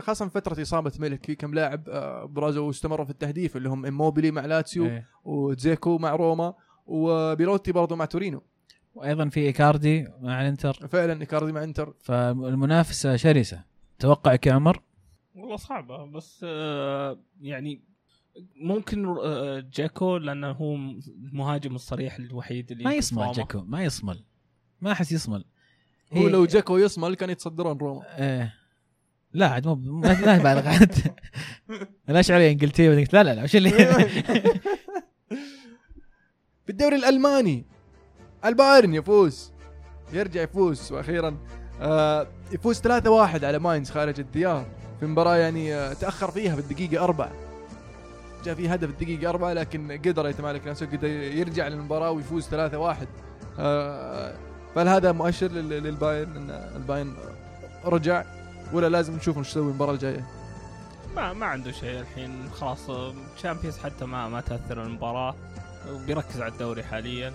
خاصة في فترة إصابة ميلك في كم لاعب آه، برزوا واستمروا في التهديف اللي هم إيموبيلي مع لاتسيو إيه. ودزيكو مع روما وبيلوتي برضه مع تورينو. وأيضا في إيكاردي مع الإنتر. فعلا إيكاردي مع إنتر. فالمنافسة شرسة. توقعك يا عمر والله صعبة بس آه، يعني ممكن آه، جاكو لأنه هو المهاجم الصريح الوحيد اللي ما يصمل. جاكو ما يصمل. ما أحس يصمل. هو لو جاكو يصمل كان يتصدرون روما. إيه. لا عاد مو ما لا يبالغ عاد لا علي انجلترا لا لا لا وش اللي في الدوري الألماني. البايرن يفوز. يرجع يفوز. وأخيرا آه يفوز 3-1 على ماينز خارج الديار. في مباراة يعني آه تأخر فيها في الدقيقة أربعة. جاء في هدف الدقيقة أربعة لكن قدر يتمالك نفسه قدر يرجع للمباراة ويفوز 3-1 آه فهل هذا مؤشر لل- للبايرن إن البايرن رجع؟ ولا لازم نشوف إيش يسوي المباراة الجاية؟ ما ما عنده شيء الحين. خلاص Champions حتى ما ما تأثر المباراة بيركز على الدوري حاليا.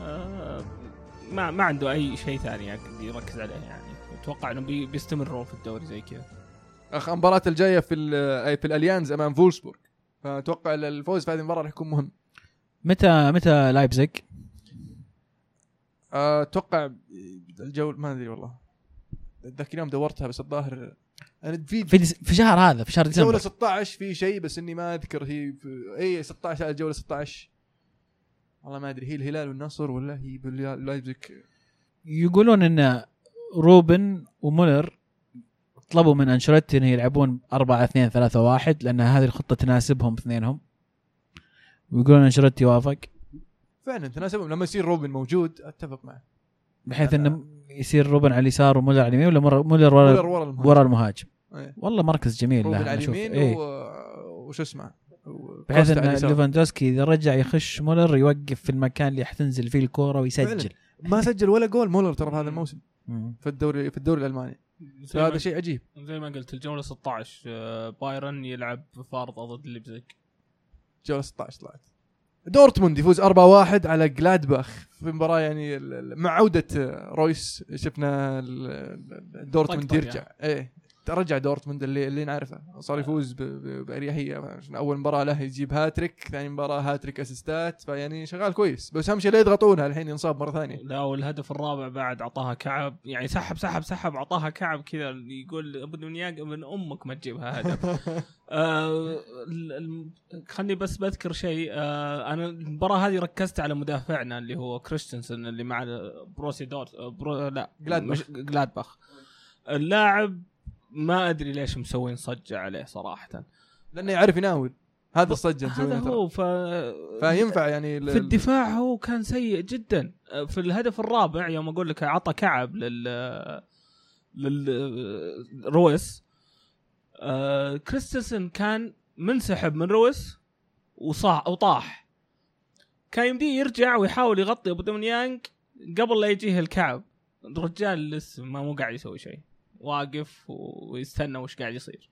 آه، ما ما عنده أي شيء ثاني يعني يركز عليه يعني. أتوقع إنه بي- بيستمرون في الدوري زي كذا. أخ المباراة الجاية في في الأليانز أمام فولسبورغ. فأتوقع الفوز في هذه المباراة راح يكون مهم. متى متى لايبزيج؟ أتوقع الجولة ما أدري والله. ذاك اليوم دورتها بس الظاهر أنا في في في شهر هذا في شهر جولة ديسمبر. 16 في شيء بس إني ما أذكر هي في إي 16 هذه الجوله 16 والله ما أدري هي الهلال والنصر ولا هي لايبزيك يقولون إن روبن ومولر طلبوا من أنشيلوتي إنه يلعبون 4 2 3 1 لأن هذه الخطة تناسبهم اثنينهم ويقولون أنشيلوتي وافق فعلا تناسبهم لما يصير روبن موجود أتفق معه بحيث إنه يصير روبن على اليسار ومولر على اليمين ولا مولر ورا ورا المهاجم. ورا المهاجم إيه. والله مركز جميل روبن له على. اليمين. و... وش اسمه بحيث إن. ليفاندوسكي إذا رجع يخش مولر يوقف في المكان اللي حتنزل فيه الكورة ويسجل ما سجل ولا جول مولر ترى هذا الموسم. في الدوري في الدوري الألماني فهذا شيء عجيب. زي ما قلت الجولة 16 آه، بايرن يلعب في أرضه ضد ليبزيج جولة 16 طلعت دورتموند يفوز 4-1 على جلادباخ. في مباراة يعني مع عودة رويس شفنا دورتموند. يرجع. إيه. رجع دورتموند اللي اللي نعرفه. صار يفوز بأريحية. عشان أول مباراة له يجيب هاتريك ثاني مباراة هاتريك أسيستات. فيعني شغال كويس. بس أهم شيء لا يضغطونها الحين ينصاب مرة ثانية. لا والهدف الرابع بعد أعطاها كعب. يعني سحب سحب سحب أعطاها كعب كذا. يقول ابن نياق ابن أمك ما تجيبها هدف. آه خلني بس بذكر شيء. آه أنا المباراة هذه ركزت على مدافعنا اللي هو كريستنسن اللي مع بروسيا دور بروسيا لا جلادباخ. مش جلادباخ. اللاعب ما أدري ليش مسوين صجة عليه صراحة. لأنه يعرف يناول. هذا الصجة هذا. هو ف فينفع يعني ال- في الدفاع هو كان سيء جدا. في الهدف الرابع يوم أقول لك عطى كعب لل لل رويس. آه كريستنسن كان منسحب من رويس وصاح وطاح. كان يمديه يرجع ويحاول يغطي أوباميانج قبل لا يجيه الكعب. الرجال لسه ما مو قاعد يسوي شيء. واقف ويستنى وش قاعد يصير.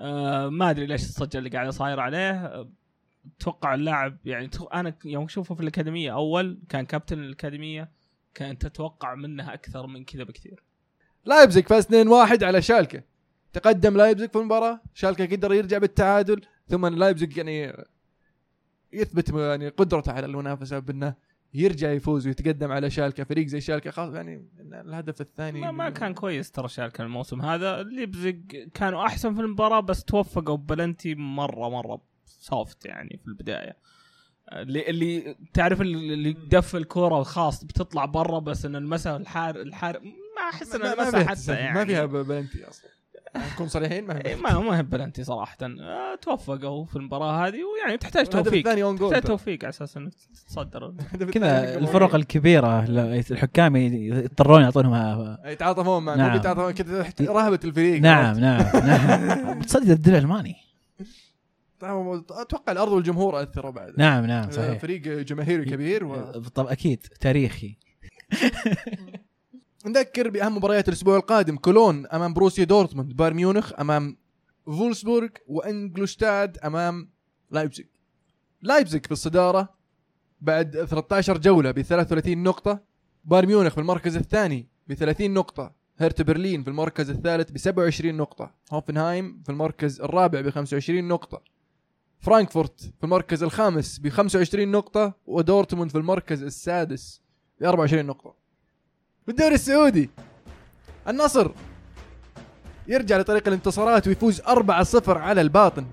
آه ما أدري ليش الصجة اللي قاعدة صايره عليه. أتوقع اللاعب يعني أنا يوم أشوفه في الأكاديمية أول كان كابتن الأكاديمية كانت تتوقع منه أكثر من كذا بكثير. لايبزيج فاز 2-1 على شالكة. تقدم لايبزيج في المباراة شالكة قدر يرجع بالتعادل ثم لايبزيج يعني يثبت يعني قدرته على المنافسة بانه يرجع يفوز ويتقدم على شالكة فريق زي شالكة خلاص يعني الهدف الثاني ما, ما كان كويس ترى شالكة الموسم هذا. ليبزيج كانوا أحسن في المباراة بس توفقوا ببلنتي مره مرة soft يعني في البداية. اللي اللي تعرف اللي دف الكورة خاص بتطلع برا بس إن المسا الحار الحار ما أحس إن المسا حتى يعني ما فيها بلنتي أصلا. نكون صريحين؟ ما إيه، ما ما هي بلنتي صراحة. آه، توفقوا في المباراة هذه ويعني تحتاج توفيق. الثاني اون جول تحتاج توفيق على أساس إنك تتصدر. كذا الفرق الكبيرة الحكام يضطرون يعطونهم يتعاطفون معه نعم. مو يتعاطفون كذا رهبة الفريق. نعم نعم نعم. تصدق الدوري الألماني. أتوقع الأرض والجمهور أثروا بعد. نعم نعم صحيح. فريق جماهيري كبير و... طب أكيد تاريخي. نذكر بأهم مباريات الأسبوع القادم كولون أمام بروسيا دورتموند بايرن ميونخ أمام فولسبورغ وانجلوشتاد أمام لايبزيج لايبزيج في الصدارة بعد 13 جولة ب 33 نقطة بايرن ميونخ في المركز الثاني ب 30 نقطة هرتا برلين في المركز الثالث ب 27 نقطة هوفنهايم في المركز الرابع ب 25 نقطة فرانكفورت في المركز الخامس ب 25 نقطة ودورتموند في المركز السادس ب 24 نقطة. في الدوري السعودي. النصر يرجع لطريق الانتصارات ويفوز 4-0 على الباطن.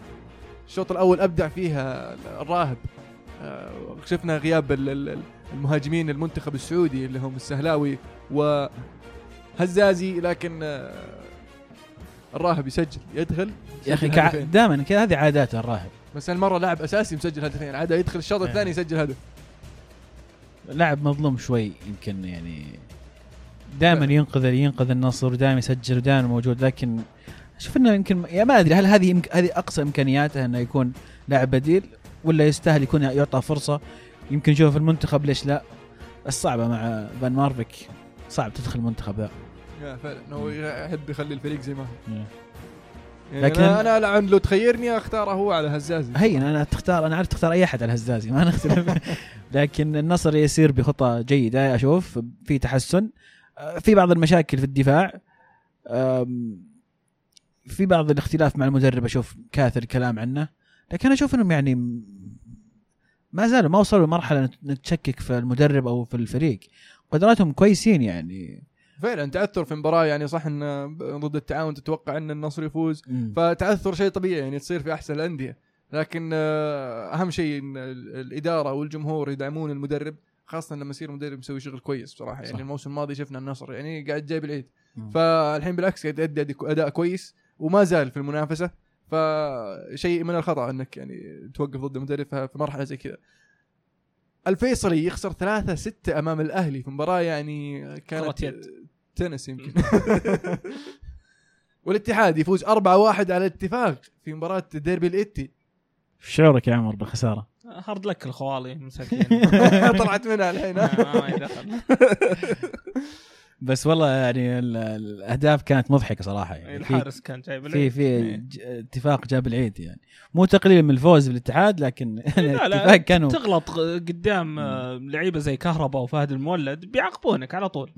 الشوط الأول أبدع فيها الراهب. آه، شفنا غياب ال- ال- المهاجمين المنتخب السعودي اللي هم السهلاوي وهزازي لكن آه، الراهب يسجل يدخل يا أخي كع... دائما كذا هذه عاداته الراهب. بس المره لاعب أساسي مسجل هدفين عادة يدخل الشوط. الثاني يسجل هدف. لاعب مظلوم شوي يمكن يعني دائما. ينقذ ينقذ النصر ودائما يسجل ودائما موجود لكن أشوف إنه يمكن يا ما أدري هل هذه يمكن هذه أقصى إمكانياته إنه يكون لاعب بديل ولا يستاهل يكون يعطى فرصة؟ يمكن نشوفه في المنتخب ليش لا. بس صعبة مع فان مارفيك. صعب تدخل المنتخب ذا يا فعلا هو يحب يخلي الفريق زي ما هو. يعني لكن- أنا أنا لو تخيرني أختاره هو على هزازي. هين أنا تختار أنا عارف تختار أي أحد على الهزازي ما نختلف. لكن النصر يسير بخطى جيدة أشوف. في تحسن. في بعض المشاكل في الدفاع. في بعض الاختلاف مع المدرب أشوف كاثر الكلام عنه. لكن أشوف إنهم يعني ما زالوا ما وصلوا لمرحلة نت- نتشكك في المدرب أو في الفريق. قدراتهم كويسين يعني. فعلا تعثر في مباراه يعني صح إن ضد التعاون تتوقع إن النصر يفوز. مم. فتعثر شيء طبيعي يعني تصير في أحسن الأندية. لكن آه، أهم شيء إن ال- الإدارة والجمهور يدعمون المدرب. خاصة لما يصير مدرب يسوي شغل كويس بصراحة يعني صح. الموسم الماضي شفنا النصر يعني قاعد جايب العيد. فالحين بالعكس قاعد يؤدي أداء كويس وما زال في المنافسة فشيء من الخطأ إنك يعني توقف ضد المدرب في مرحلة زي كذا الفيصلي يخسر ثلاثة ستة أمام الأهلي في مباراة يعني كانت يد. تنس يمكن والاتحاد يفوز 4-1 على الاتفاق في مباراة ديربي الإتي شعورك يا عمر بالخسارة؟ هارد لك الخوالي مساكين طلعت منها الحين. بس والله يعني ال- الأهداف كانت مضحكة صراحة يعني. في الحارس كان جايب في العيد. في إيه. ج- اتفاق جاب العيد يعني. مو تقليل من الفوز بالاتحاد لكن لا الاتفاق لا كانوا تغلط قدام آه، لعيبة زي كهرباء وفهد المولد بيعاقبونك على طول.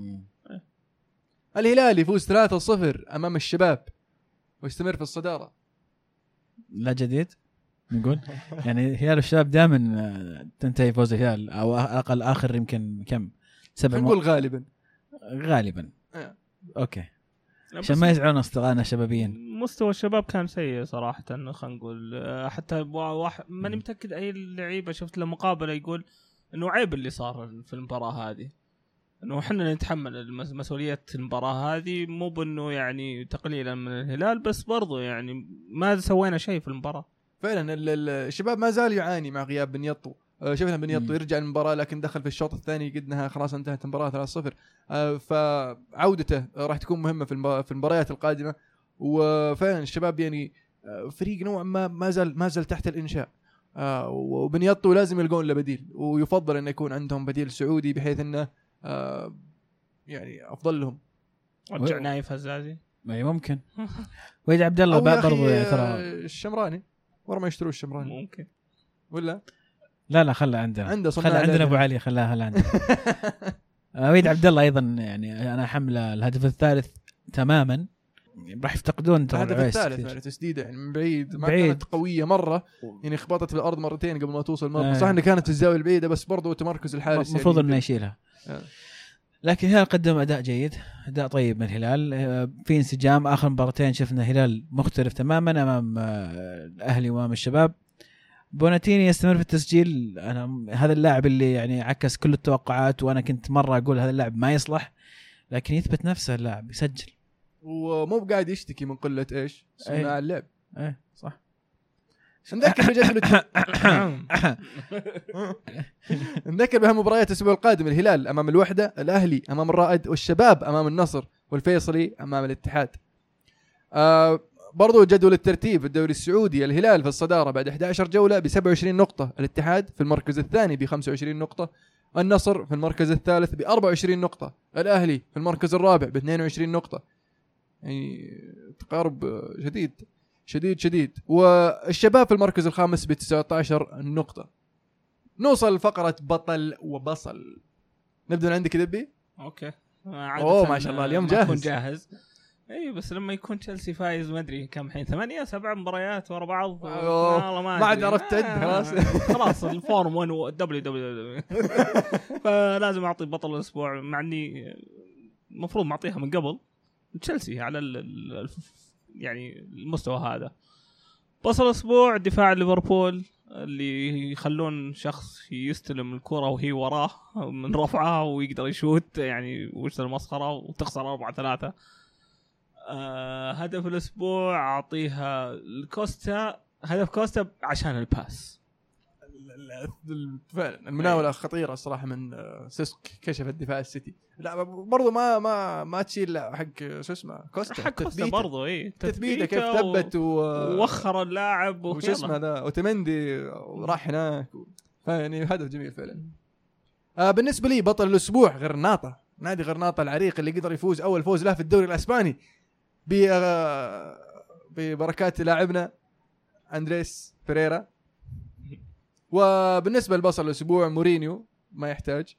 الهلال يفوز 3-0 أمام الشباب ويستمر في الصدارة. لا جديد؟ نقول. يعني هلال الشباب دائما تنتهي فوز الهلال أو أقل آخر يمكن كم؟ سبع مو... نقول غالبا. غالبا. آه. أوكي. عشان ما يزعلون أصدقائنا الشبابيين مستوى الشباب كان سيء صراحة خلينا نقول. آه، حتى واحد ماني متأكد أي لعيبة شفت له مقابلة يقول إنه عيب اللي صار في المباراة هذه. إنه إحنا نتحمل المس- مسؤولية المباراة هذه مو بإنه يعني تقليلا من الهلال بس برضو يعني ما سوينا شيء في المباراة. فعلا ال- ال- الشباب ما زال يعاني مع غياب بن يطو. آه، شفنا بن يطو مم. يرجع المباراة لكن دخل في الشوط الثاني قد انها خلاص انتهت المباراة 3-0 آه، فعودته راح تكون مهمة في في المباريات القادمة. وفعلا الشباب يعني آه، فريق نوعا ما ما زال ما زال تحت الإنشاء. آه، وبن يطو لازم يلقون له بديل. ويفضل انه يكون عندهم بديل سعودي بحيث إنه يعني أفضل لهم. رجع نايف هزازي اي ممكن. ويد عبد الله يعني آه، ترى. الشمراني. ورا ما يشتروا الشمراني ممكن ولا لا لا خلها عندنا عنده خلها عندنا. أبو علي خلاها خلها عندنا آه، وليد عبد الله أيضا يعني أنا حمله الهدف الثالث تماما راح يفتقدون ترى الهدف الثالث. يعني تسديده يعني من بعيد ما بعيد. كانت قوية مرة يعني خبطت في الأرض مرتين قبل ما توصل المرمى آه. صح إنها كانت في الزاوية البعيدة بس برضو تمركز الحارس المفروض يعني إنه يشيلها آه. لكن الهلال قدم أداء جيد أداء طيب من الهلال آه، في انسجام آخر مباراتين شفنا الهلال مختلف تماما أمام آه، الأهلي وأمام الشباب. بوناتيني يستمر في التسجيل. أنا هذا اللاعب اللي يعني عكس كل التوقعات وأنا كنت مرة أقول هذا اللاعب ما يصلح لكن يثبت نفسه اللاعب يسجل. ومو قاعد يشتكي من قلة إيش؟ صناع أي. اللعب. إيه. نذكر بجدول نذكر بهالمباريات الأسبوع القادم الهلال أمام الوحدة الأهلي أمام الرائد والشباب أمام النصر والفيصلي أمام الاتحاد. آه برضو جدول الترتيب في الدوري السعودي الهلال في الصدارة بعد 11 جولة ب 27 نقطة الاتحاد في المركز الثاني ب 25 نقطة النصر في المركز الثالث ب 24 نقطة الأهلي في المركز الرابع ب 22 نقطة. يعني تقارب شديد شديد شديد. والشباب في المركز الخامس ب 19 نقطة. نوصل لفقرة بطل وبصل. نبدأ من عندك دبي؟ okay. أوه، ما شاء الله، اليوم ما أكون جاهز. جاهز. إي بس لما يكون تشيلسي فايز ما أدري كم الحين ثمانية سبع مباريات ورا بعض. والله ما عاد أدري. عرفت تعد، آه، خلاص. خلاص الفورم 1 WW فلازم أعطي بطل الأسبوع مع إني المفروض معطيها من قبل. تشيلسي على يعني المستوى هذا. بطل الأسبوع دفاع ليفربول اللي يخلون شخص يستلم الكرة وهي وراه من رفعها ويقدر يشوت يعني وش المسخرة وتخسر 4 3 آه هدف الأسبوع أعطيها لكوستا. هدف كوستا عشان الباس. فعلا المناولة خطيرة الصراحة من آه، سيسك كشف الدفاع السيتي لا برضو ما ما ما تشيل حق شو اسمه كوستا. حق كوستا برضو اي تثبيته كيف ثبت و ووخر اللاعب وش. اسمه ذا اوتمندي وراح هناك و- فيعني هدف جميل فعلا. آه بالنسبة لي بطل الأسبوع غرناطة. نادي غرناطة العريق اللي قدر يفوز أول فوز له في الدوري الأسباني. ب آه، ببركات لاعبنا أندريس بيريرا وبالنسبة لبصل الأسبوع مورينيو ما يحتاج.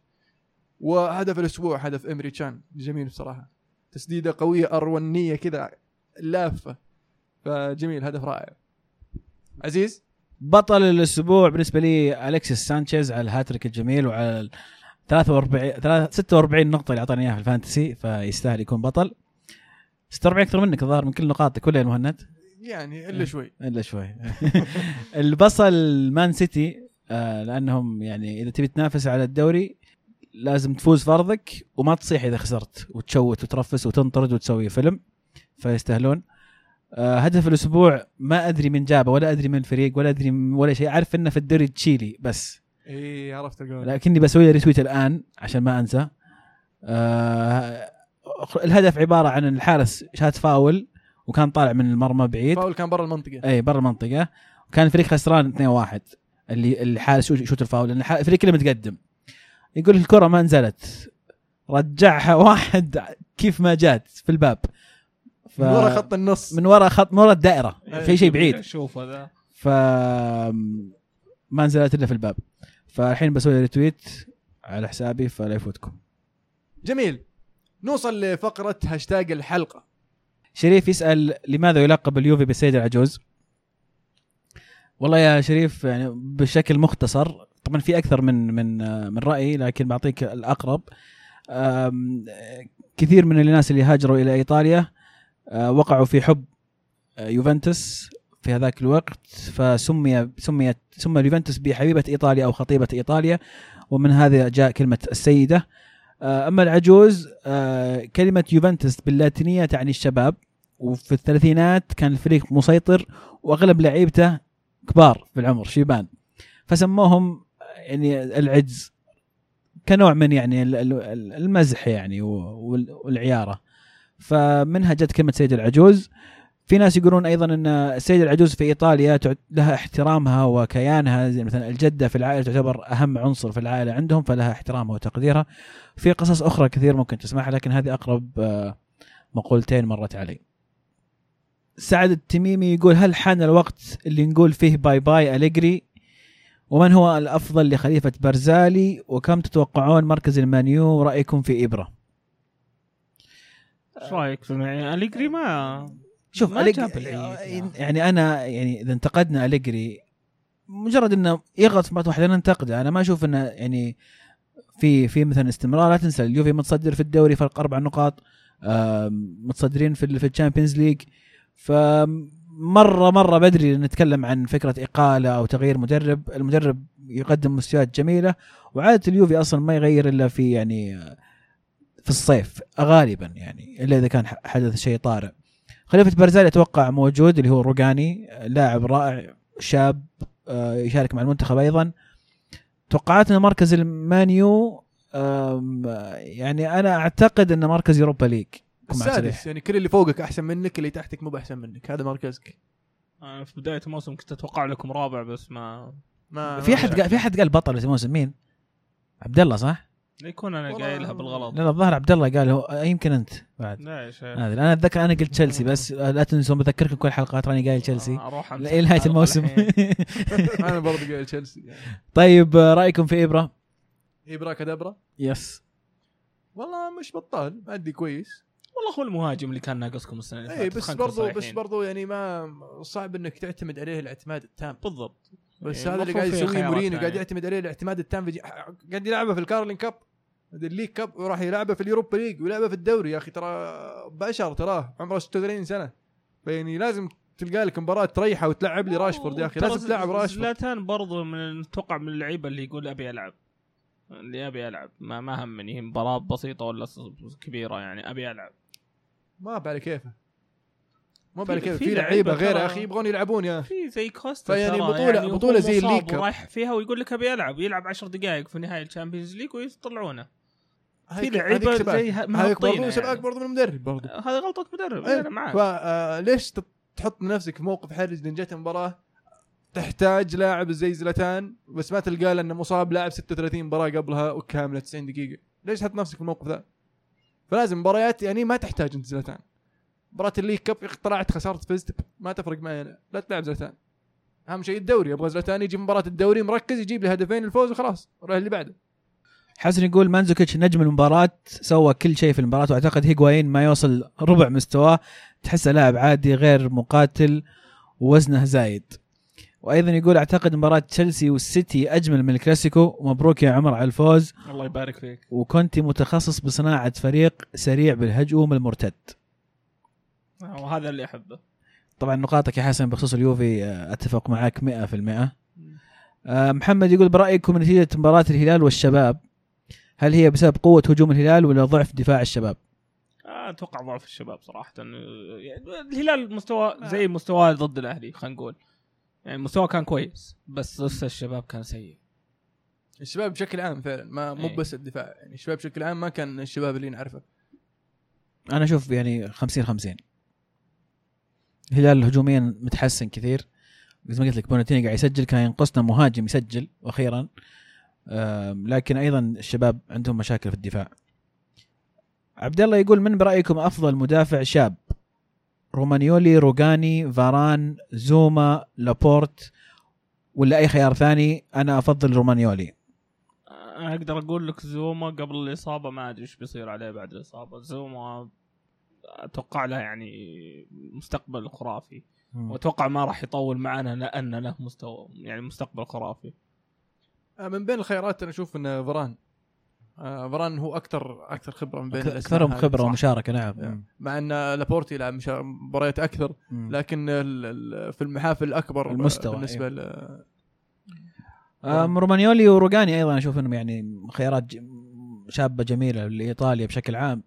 وهدف الأسبوع هدف إمري تشان. جميل بصراحة. تسديدة قوية ارونيه كذا لافة. فجميل هدف رائع. عزيز؟ بطل الأسبوع بالنسبة لي الكسيس سانشيز على الهاتريك الجميل وعلى 43 ثلاث- 46 نقطة اللي أعطاني إياها في ال fantasy فيستاهل يكون بطل. 46 أكثر منك الظاهر من كل نقاطك ولا يا مهند؟ يعني إلا شوي. إلا شوي. البصل مان سيتي آه لأنهم يعني إذا تبي تنافس على الدوري لازم تفوز فرضك وما تصيح إذا خسرت وتشوت وترفس وتنطرد وتسوي فيلم فيستاهلون. آه هدف الأسبوع ما أدري من جابه ولا أدري من الفريق ولا أدري من ولا شيء. أعرف إنه في الدوري تشيلي بس. اي عرفت القول لكني بسوي له retweet الآن عشان ما أنسى. آه الهدف عبارة عن الحارس شات فاول وكان طالع من المرمى بعيد. فاول كان برا المنطقة. إي برا المنطقة. وكان الفريق خسران 2-1 اللي الحارس يشوت- يشوت الفاول. لأن الفريق كله متقدم. يقول الكرة ما نزلت. رجعها واحد. كيف ما جات في الباب. ف... من ورا خط النص. من ورا خط من ورا الدائرة. في شيء بعيد. شوف هذا. ف ما نزلت إلا في الباب. فالحين بسوي retweet على حسابي فلا يفوتكم. جميل. نوصل لفقرة هاشتاج الحلقة. شريف يسأل لماذا يلقب اليوفي بالسيد العجوز؟ والله يا شريف يعني بشكل مختصر طبعا في أكثر من من من رأي لكن بعطيك الأقرب كثير من الناس اللي هاجروا إلى إيطاليا آه، وقعوا في حب آه، يوفنتوس في هذاك الوقت فسمي سميت سمى اليوفنتوس بحبيبة إيطاليا أو خطيبة إيطاليا ومن هذا جاء كلمة السيدة أما العجوز آه، كلمة يوفنتوس باللاتينية تعني الشباب وفي الثلاثينات كان الفريق مسيطر وأغلب لعيبته كبار في العمر شيبان. فسموهم يعني العجز كنوع من يعني ال- ال- المزح يعني وال- والعيارة. فمنها جت كلمة سيد العجوز. في ناس يقولون أيضا إن السيد العجوز في إيطاليا لها احترامها وكيانها زي مثلا الجدة في العائلة تعتبر أهم عنصر في العائلة عندهم فلها احترامها وتقديرها. في قصص أخرى كثير ممكن تسمعها لكن هذه أقرب آه، مقولتين مرت علي. سعد التميمي يقول هل حان الوقت اللي نقول فيه bye bye أليجري؟ ومن هو الأفضل لخلافة برزالي وكم تتوقعون مركز المان يو رأيكم في إبرة؟ إيش رأيك في أليجري ما شوف ما أليج... جاب العيد. يعني أنا يعني إذا انتقدنا أليجري مجرد إنه يغلط في مباراه واحدة ننتقده أنا ما أشوف إنه يعني في في مثلا استمرار. لا تنسى اليوفي متصدر في الدوري فرق أربع نقاط متصدرين في في ال Champions League. فمره مرة بدري نتكلم عن فكرة إقالة أو تغيير مدرب. المدرب يقدم مستويات جميلة وعادة اليوفي أصلا ما يغير إلا في يعني آه، في الصيف غالبا يعني إلا إذا كان حدث شيء طارئ. خليفة بارزالي أتوقع موجود اللي هو روجاني لاعب رائع شاب آه، يشارك مع المنتخب أيضا توقعاتنا مركز المانيو يعني أنا أعتقد إنه مركز Europa League السادس. يعني كل اللي فوقك أحسن منك اللي تحتك مو بأحسن منك هذا مركزك أنا في بداية الموسم كنت أتوقع لكم رابع بس ما ما في أحد قال في أحد قال بطل في الموسم مين؟ عبد الله صح؟ يكون أنا قايلها بالغلط لا الظاهر عبد الله قال هو يمكن أنت بعد لا يا شيخ هذا أنا أتذكر أنا قلت تشيلسي بس لا تنسون بذكركم كل حلقات راني قايل تشيلسي أروح أمسح إلى نهاية الموسم. أنا برضه قايل تشيلسي يعني. طيب آه، رأيكم في إبرة؟ ابرا كدبرا يس والله مش بطال مأدي كويس والله هو المهاجم اللي كان ناقصكم السنة اللي اي فاتت بس برضو بس. برضو يعني ما صعب إنك تعتمد عليه الاعتماد التام بالضبط بس يعني هذا اللي قاعد يسويه مورينيو قاعد ثانية. يعتمد عليه الاعتماد التام في. قاعد يلعبه في ال Carling Cup ال League Cup وراح يلعبه في ال Europa League ويلعبه في الدوري يا أخي ترى بشر تراه عمره 36 سنة. فيعني لازم تلقى لك مباراة تريحه وتلعب لي راشفورد يا أخي لازم تلعب راشفورد. زلاتان برضو من أتوقع من اللعيبة اللي يقول أبي ألعب. اللي أبي ألعب. ما ما همني مباراة بسيطة ولا كبيرة يعني أبي ألعب. ما بعلى كيفه. ما بعلى كيفه. في لعيبة غير يا أخي يبغون يلعبون يا. في زي كوستا فيعني ترى بطولة- يعني بطولة وهو زي Cup. ورايح فيها ويقول لك أبي ألعب يلعب 10 دقائق في نهاية ال Champions League ويطلعونه. في هيك- لعيبة هذيك سباق. زي ه- من هذيك الطينة برضو من المدرب برضو. هذا غلطة مدرب. أنا معك فليش تحط نفسك في موقف حرج لأن جت مباراة تحتاج لاعب زي زلتان بس ما تلقى لأنه مصاب لاعب 36 مباراة قبلها وكاملة 90 دقيقة. ليش تحط نفسك في الموقف ذا؟ فلازم مباريات يعني ما تحتاج أنت زلتان مباراة ال League Cup طلعت خسرت فزت ما تفرق معي أنا. لا تلعب زلتان أهم شيء الدوري. أبغى زلتان يجي مباراة الدوري مركز يجيب لي هدفين الفوز وخلاص. روح اللي بعده. حسن يقول مانزوكيتش نجم المباراة سوى كل شيء في المباراة وأعتقد هيغوايين ما يوصل ربع مستواه. تحسه لاعب عادي غير مقاتل ووزنه زايد. وأيضا يقول أعتقد مباراة تشيلسي والسيتي أجمل من الكلاسيكو. ومبروك يا عمر على الفوز. الله يبارك فيك. وكنت متخصص بصناعة فريق سريع بالهجوم المرتد. وهذا اللي أحبه. طبعا نقاطك يا حسن بخصوص اليوفي آه، أتفق معك 100% آه، محمد يقول برأيكم نتيجة مباراة الهلال والشباب؟ هل هي بسبب قوة هجوم الهلال ولا ضعف دفاع الشباب؟ آه، أتوقع ضعف الشباب صراحة يعني الهلال مستوى زي مستواه ضد الأهلي خلينا نقول. يعني مستواه كان كويس بس لسه الشباب كان سيء. الشباب بشكل عام فعلا ما مو إيه. بس الدفاع يعني الشباب بشكل عام ما كان الشباب اللي نعرفه. أنا أشوف يعني 50 50 الهلال هجوميا متحسن كثير. زي ما قلت لك بوناتيني قاعد يسجل كان ينقصنا مهاجم يسجل وأخيرا لكن أيضا الشباب عندهم مشاكل في الدفاع. عبد الله يقول من برأيكم أفضل مدافع شاب؟ رومانيولي روجاني فاران زوما لابورت ولا أي خيار ثاني؟ أنا أفضل رومانيولي. أقدر أقول لك زوما قبل الإصابة ما أدري إيش بيصير عليه بعد الإصابة. زوما أتوقع له يعني مستقبل خرافي. وأتوقع ما راح يطول معنا لأن له مستوى يعني مستقبل خرافي. من بين الخيارات أنا أشوف إن فران آه، فران هو أكثر أكثر خبرة من بين أكثرهم خبرة. ومشاركة نعم يعني مع إن لابورتي لعب مباريات أكثر. لكن في المحافل الأكبر المستوى، بالنسبة أيوه. ل رومانيولي وروجاني أيضا أشوف إنهم يعني خيارات شابة جميلة لإيطاليا بشكل عام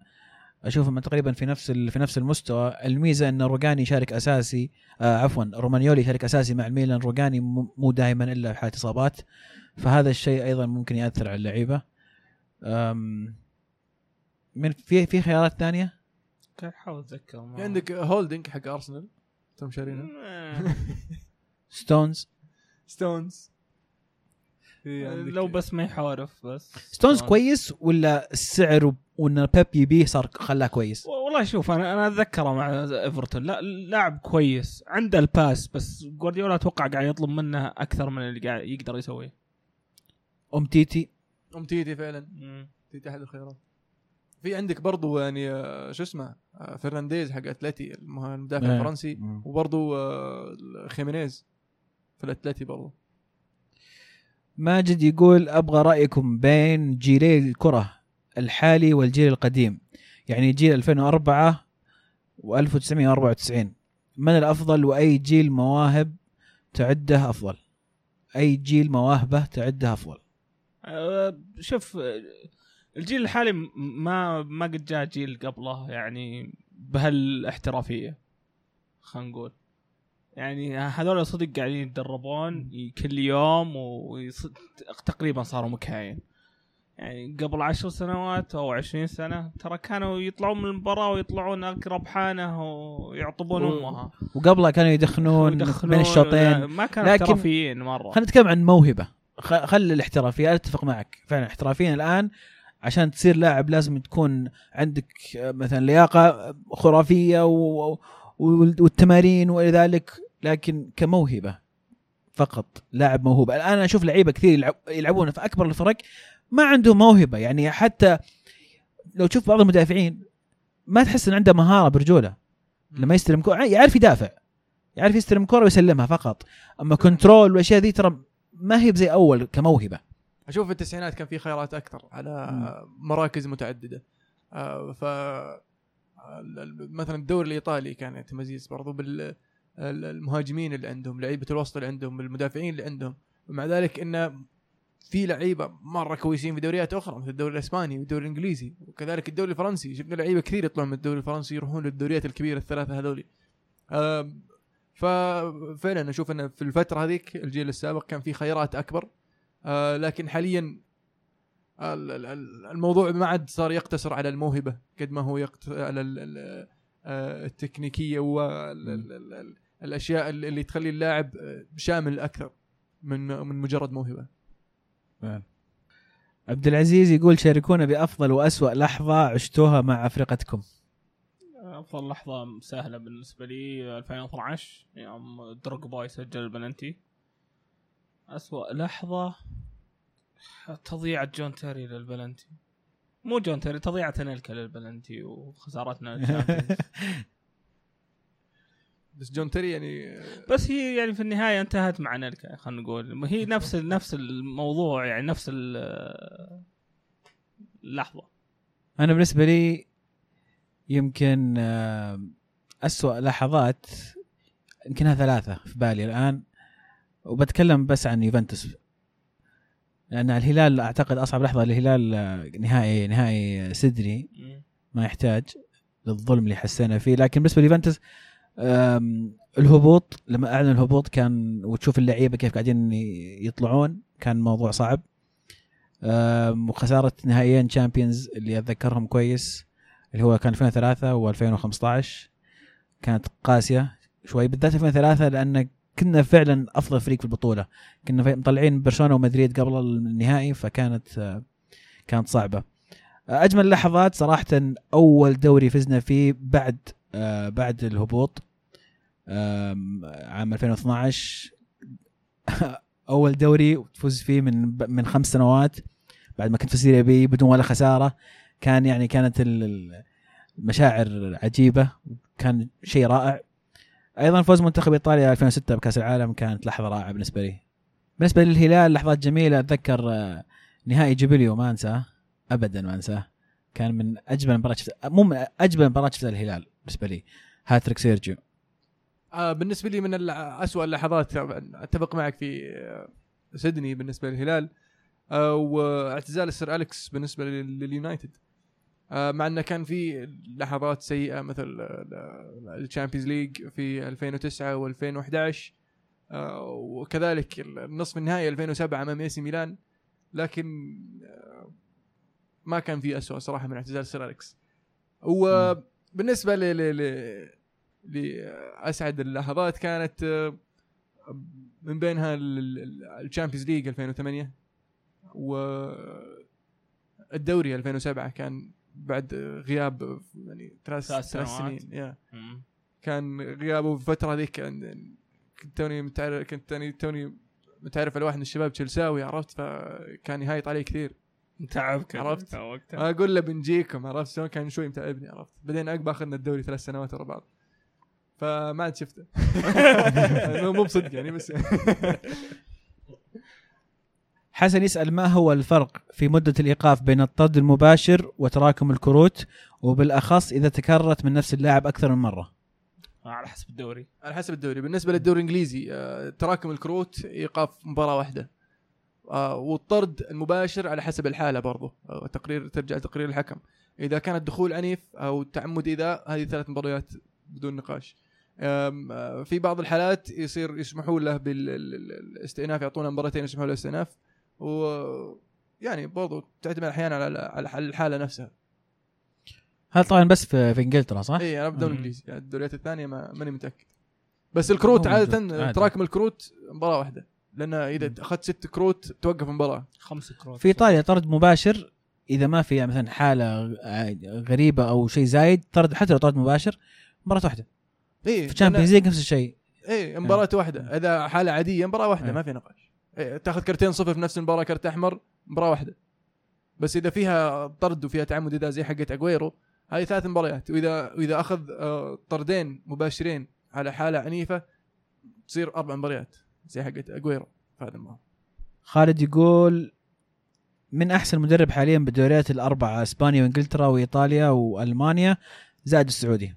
أشوفهم تقريبا في نفس في نفس المستوى الميزة إن روجاني يشارك أساسي آه عفوا رومانيولي يشارك أساسي مع الميلان روجاني مو دائما إلا في حاله إصابات فهذا الشيء أيضا ممكن يأثر على اللعيبة. من في في خيارات ثانية؟ كان احاول أتذكر في عندك هولدنج حق أرسنال؟ تم شارينه. ستونز. ستونز. عندك- لو بس ما يحارف بس. ستونز كويس ولا السعر وإن بيب يبيه صار خلاه كويس؟ والله شوف أنا أنا أتذكره مع إيفرتون. لا لاعب كويس عنده ال pass بس جوارديولا أتوقع قاعد يطلب منه أكثر من اللي قاعد يقدر يسويه. أم تيتي. أومتيتي فعلا. تيتي أحد الخيارات. في عندك برضو يعني آه، شو اسمه آه، فرنانديز حق أتلتي المدافع إيه. الفرنسي مم. وبرضو آه، خيمينيز في الأتلتي برضو. ماجد يقول أبغى رأيكم بين جيلي الكرة الحالي والجيل القديم. يعني جيل 2004 و1994 من الأفضل وأي جيل مواهب تعده أفضل؟ أي جيل مواهبه تعده أفضل؟ شوف أه، الجيل الحالي ما ما قد جاء جيل قبله يعني بهالاحترافية خلينا نقول. يعني هذول صدق قاعدين يتدربون كل يوم وتقريبا صاروا مكاين. يعني قبل عشر سنوات أو عشرين سنة ترى كانوا يطلعون من المباراة ويطلعون اقرب حانة ويعطبون و- أمها. وقبلها كانوا يدخنون ويدخلون- بين الشوطين. ما كانوا لكن- احترافيين مرة. خلينا نتكلم عن موهبة. خل الاحترافيه اتفق معك. فعلا احترافيا الآن عشان تصير لاعب لازم تكون عندك مثلا لياقة خرافية و... والتمارين وإلى ذلك لكن كموهبة فقط لاعب موهوب. الآن أنا أشوف لعيبة كثير يلعب... يلعبون في أكبر الفرق ما عندهم موهبة. يعني حتى لو تشوف بعض المدافعين ما تحس إن عنده مهارة برجوله. لما يستلم كوره يعرف يدافع يعرف يستلم كوره ويسلمها فقط. أما كنترول والاشياء ذي ترى ما هي زي أول كموهبة؟ أشوف في التسعينات كان في خيارات أكثر على مراكز متعددة. آه، ف ال- مثلا الدوري الإيطالي كان يتميز برضو بالمهاجمين اللي عندهم لعيبة الوسط اللي عندهم المدافعين اللي عندهم. ومع ذلك انه في لعيبة مرة كويسين في دوريات أخرى مثل الدوري الإسباني والدوري الإنجليزي. وكذلك الدوري الفرنسي شفنا لعيبة كثير يطلعون من الدوري الفرنسي يروحون للدوريات الكبيرة الثلاثة هذولي. ففعلا أشوف انه في الفترة هذيك الجيل السابق كان في خيارات أكبر. آه، لكن حاليا ال- ال- ال- الموضوع ما عاد صار يقتصر على الموهبة قد ما هو يقتصر على ال- ال- آه، التكنيكية والاشياء اللي تخلي اللاعب آه، شامل أكثر من من مجرد موهبة. عبد العزيز يقول شاركونا بأفضل وأسوأ لحظة عشتوها مع فرقتكم أفضل لحظة سهلة بالنسبة لي 2012 يوم دروجبا يسجل البلنتي أسوأ لحظة تضييع جون تيري للبلنتي مو جون تيري تضييع أنيلكا للبلنتي وخسارتنا بس جون تيري يعني بس هي يعني في النهاية انتهت مع أنيلكا خلينا نقول. هي نفس نفس الموضوع يعني نفس ال- اللحظه أنا بالنسبة لي يمكن آه، أسوأ لحظات يمكنها ثلاثة في بالي الآن وبتكلم بس عن يوفنتوس. لأن الهلال أعتقد أصعب لحظة للهلال آه، نهائي نهائي سيدني ما يحتاج للظلم اللي حسينا فيه. لكن بالنسبة ليوفنتوس الهبوط لما أعلن الهبوط كان وتشوف اللعيبة كيف قاعدين يطلعون كان موضوع صعب. آم، وخسارة نهائيين تشامبيونز اللي أتذكرهم كويس. اللي هو كان 2003 و2015 كانت قاسية شوي بالذات 2003 لأن كنا فعلا أفضل فريق في البطولة. كنا مطلعين برشلونة ومدريد قبل النهائي فكانت كانت صعبة. أجمل لحظات صراحة أول دوري فزنا فيه بعد بعد الهبوط عام 2012 أول دوري تفوز فيه من من خمس سنوات بعد ما كنت في ال Serie B بدون ولا خسارة. كان يعني كانت ال- ال- المشاعر عجيبة كان شيء رائع. أيضا فوز منتخب إيطاليا 2006 بكأس العالم كانت لحظة رائعة بالنسبة لي. بالنسبة للهلال لحظات جميلة أتذكر آه، نهائي جوبيلو ما أنساه ابدا ما أنساه. كان من أجمل مباراة شفتها مو من أجمل مباراة شفتها الهلال بالنسبة لي. هاتريك سيرجيو. آه بالنسبة لي من أسوأ اللحظات أتفق معك في آه، سيدني بالنسبة للهلال. آه واعتزال السير أليكس بالنسبة لل- لليونايتد. مع إنه كان في لحظات سيئة مثل ال Champions League في 2009 و2011 آه وكذلك النصف النهائي 2007 أمام AC ميلان. لكن آه ما كان في أسوأ صراحة من اعتزال السير أليكس. وبالنسبه ل لاسعد اللحظات كانت آه، من بينها ال Champions League 2008 والدوري 2007 كان بعد غياب يعني ثلاث ثلاث. سنين يا. كان غيابه في الفترة ذيك كان- كنت توني متعرف كنت توني توني متعرف على واحد من الشباب تشيلساوي عرفت؟ فكان يهايط علي كثير. تعبك عرفت؟ وقتها أقول له بنجيكم عرفت شلون؟ كان شوي متعبني عرفت؟ بعدين عقب أخذنا الدوري ثلاث سنوات ورا بعض. فما عاد شفته. مو بصدق يعني بس حسن يسأل ما هو الفرق في مدة الإيقاف بين الطرد المباشر وتراكم الكروت وبالأخص إذا تكررت من نفس اللاعب أكثر من مرة؟ على حسب الدوري. على حسب الدوري. بالنسبة للدوري الإنجليزي آه، تراكم الكروت إيقاف مباراة واحدة. آه، والطرد المباشر على حسب الحالة برضو. آه، تقرير ترجع تقرير الحكم. إذا كان الدخول عنيف أو تعمد ايذاء هذه ثلاث مباريات بدون نقاش. آه، في بعض الحالات يصير يسمحوا له بالاستئناف يعطونا مباراتين يسمحوا له الاستئناف. و يعني برضو تعتمد أحيانا على على الحالة نفسها هذا طبعا بس في, في إنجلترا صح؟ اي أنا بالدوري. الانجليزي يعني الدوريات الثانية ما ماني متأكد بس الكروت. عادة. تراكم الكروت مباراة واحدة لأن إذا مم. أخذت ست كروت توقف المباراة خمس كروت في إيطاليا طرد مباشر إذا ما في مثلا حالة غريبة أو شيء زايد طرد حتى لو طرد مباشر مباراة واحدة اي في Champions League نفس الشيء اي مباراة واحدة إذا حالة عادية مباراة واحدة إيه. ما في نقاش تاخذ كرتين صفر في نفس المباراة كرت أحمر مباراة واحدة. بس إذا فيها طرد وفيها تعمد إذا زي حقت اجويرو هذه ثلاث مباريات. وإذا وإذا أخذ آه، طردين مباشرين على حالة عنيفة تصير أربع مباريات زي حقت اجويرو في هذا المباراة. خالد يقول من أحسن مدرب حاليا بالدوريات الأربعة إسبانيا وإنجلترا وإيطاليا وألمانيا زائد السعودي.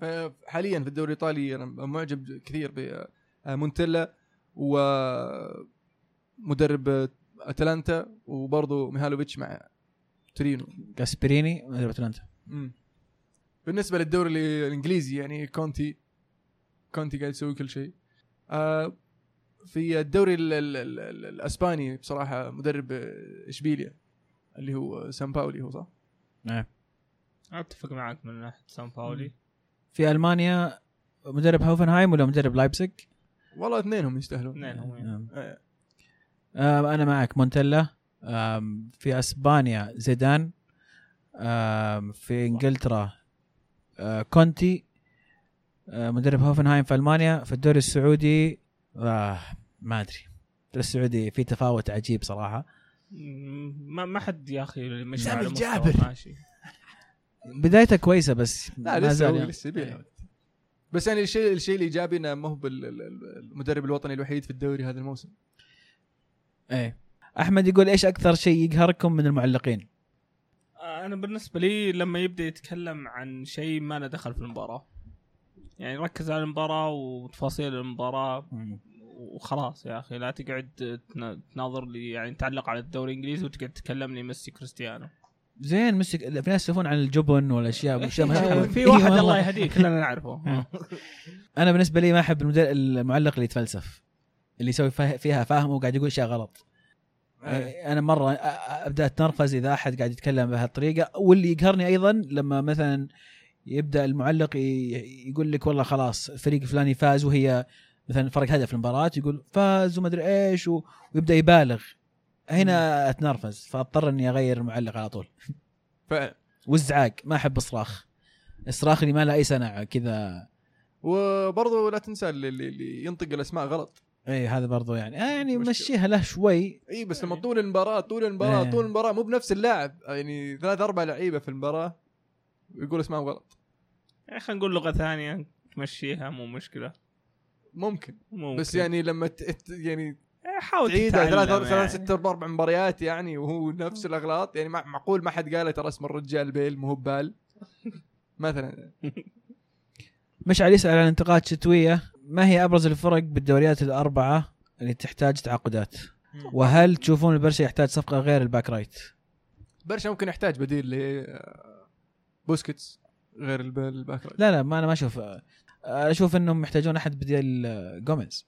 فحاليا في الدوري الإيطالي أنا معجب كثير بمونتيلا ومدرب أتلانتا وبرضه ميهالوفيتش مع تورينو جاسبريني مدرب أتلانتا. بالنسبة للدوري ال- الإنجليزي يعني كونتي كونتي قاعد يسوي كل شيء آه في الدوري ال ال ال ال الأسباني بصراحة مدرب إشبيليا اللي هو سان باولي هو صح؟ نعم أتفق معك من ناحية سان باولي في ألمانيا مدرب هوفنهايم ولا مدرب لايبزيج؟ والله اثنينهم يستاهلون اثنينهم يعني. نعم. آه. آه أنا معك مونتيلا آم، في أسبانيا زيدان في إنجلترا آه كونتي آه مدرب هوفنهايم في ألمانيا في الدوري السعودي آه ما أدري الدوري السعودي في تفاوت عجيب صراحة ما ما حد يا أخي مش على الجابر. ماشي بدايته كويسة بس لا لسه زال يعني. لسه بس يعني الشيء الشيء الإيجابي إنه ما هو بال- ال- ال- المدرب الوطني الوحيد في الدوري هذا الموسم. إيه. أحمد يقول إيش أكثر شيء يقهركم من المعلقين؟ أنا بالنسبة لي لما يبدأ يتكلم عن شيء ما له دخل في المباراة. يعني ركز على المباراة وتفاصيل المباراة وخلاص يا أخي. لا تقعد تنا- تناظر لي يعني تعلق على الدوري الإنجليزي وتقعد تكلمني ميسي كريستيانو. زين مسك في ناس يسولفون عن الجبن والأشياء ما في إيه واحد. الله يهديه كلنا نعرفه أنا بالنسبة لي ما أحب. المعلق اللي يتفلسف اللي يسوي فيه- فيها فاهم وقاعد يقول اشياء غلط إيه. أنا مرة أبدأ أتنرفز إذا أحد قاعد يتكلم بهالطريقة واللي يقهرني أيضا لما مثلا يبدأ المعلق يقول لك والله خلاص الفريق الفلاني فاز وهي مثلا فرق هدف المباراة يقول فاز وما أدري إيش. ويبدأ يبالغ هنا أتنرفز فاضطر إني أغير المعلق على طول. فعلا والزعاق ما أحب الصراخ. الصراخ اللي ما له أي سنع كذا. وبرضه لا تنسى اللي, اللي- ينطق الأسماء غلط. إي هذا برضو يعني آه يعني. مشيها له شوي. إي بس لما طول المباراة طول المباراة. طول المباراة مو بنفس اللاعب. يعني ثلاث أربع لعيبة في المباراة يقول اسمائهم غلط. يعني خلينا نقول لغة ثانية تمشيها مو مشكلة. ممكن. ممكن. بس يعني لما ت... يعني حاول تعيدها تتعلم ثلاث يعني. ثلاث ست أربع مباريات يعني وهو نفس الأغلاط. يعني مع- معقول ما حد قال ترى اسم الرجال بيل مو هو بال. مثلا. مشعل يسأل عن انتقاد شتوية. ما هي أبرز الفرق بالدوريات الأربعة اللي تحتاج تعاقدات؟ وهل تشوفون البرشا يحتاج صفقة غير الباك رايت؟ برشا ممكن يحتاج بديل ل بوسكيتس غير الب- ال back right. لا لا ما أنا ما أشوف أنا أشوف أنهم محتاجون أحد بديل آه، جوميز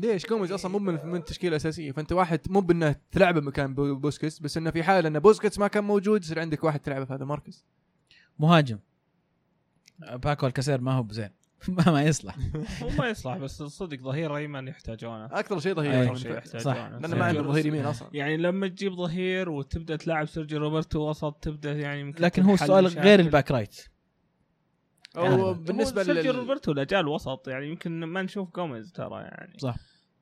ليش؟ جوميز أصلا مو من من التشكيله الاساسيه فأنت واحد مو بأنه تلعبه مكان بو- بوسكيتس بس إنه في حال إن بوسكيتس ما كان موجود يصير عندك واحد تلعبه في هذا المركز. مهاجم. باكو الكسير ما هو بزين. ما, ما يصلح. هو ما يصلح بس صدق ظهير أيمن يحتاجونه. أكثر شيء ظهير شيء يحتاجونه. لأنه ما عنده ظهير يمين أصلا. يعني لما تجيب ظهير وتبدأ تلعب سيرجيو روبرتو وسط تبدأ يعني يمكن لكن هو السؤال. غير ال back right. أو يعني. بالنسبة هو سيرجيو لل... روبرتو الاجل وسط يعني يمكن ما نشوف جوميز ترى يعني. صح.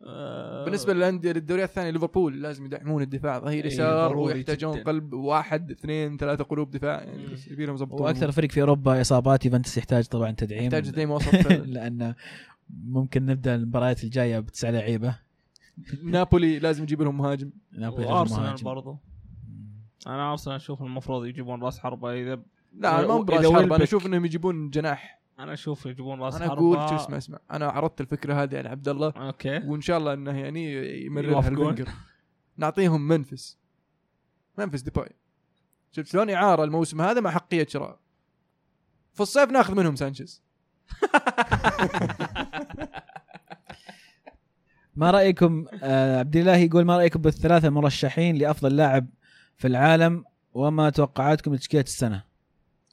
آه بالنسبة للأندية للدوريات الثانية ليفربول لازم يدعمون الدفاع ظهير إيه، يسار ضروري ويحتاجون جداً. قلب واحد اثنين ثلاثة قلوب دفاع يعني يبيلهم يضبطون وأكثر فريق في أوروبا إصابات يوفنتوس يحتاج طبعا تدعيم. يحتاج تدعيم وسط. لأن ممكن نبدأ المباريات الجاية بتسع لعيبة. نابولي لازم يجيب لهم مهاجم. نابولي وأرسنال مهاجم. برضو. أنا أرسنال أشوف المفروض يجيبون راس حربة إذا لا أنا ما براس حرب أنا أشوف إنهم يجيبون جناح. أنا أشوف يجيبون راس أنا أقول شو اسمه اسمع أنا عرضت الفكرة هذه على عبد الله أوكي. وإن شاء الله إنه يعني يمررها. الفنجر نعطيهم منفس. منفس ديباي. شفت شلون اعاره الموسم هذا مع حقية شراء. في الصيف ناخذ منهم سانشيز. ما رأيكم آه عبد الله يقول ما رأيكم بالثلاثة مرشحين لأفضل لاعب في العالم وما توقعاتكم لتشكيلة السنة؟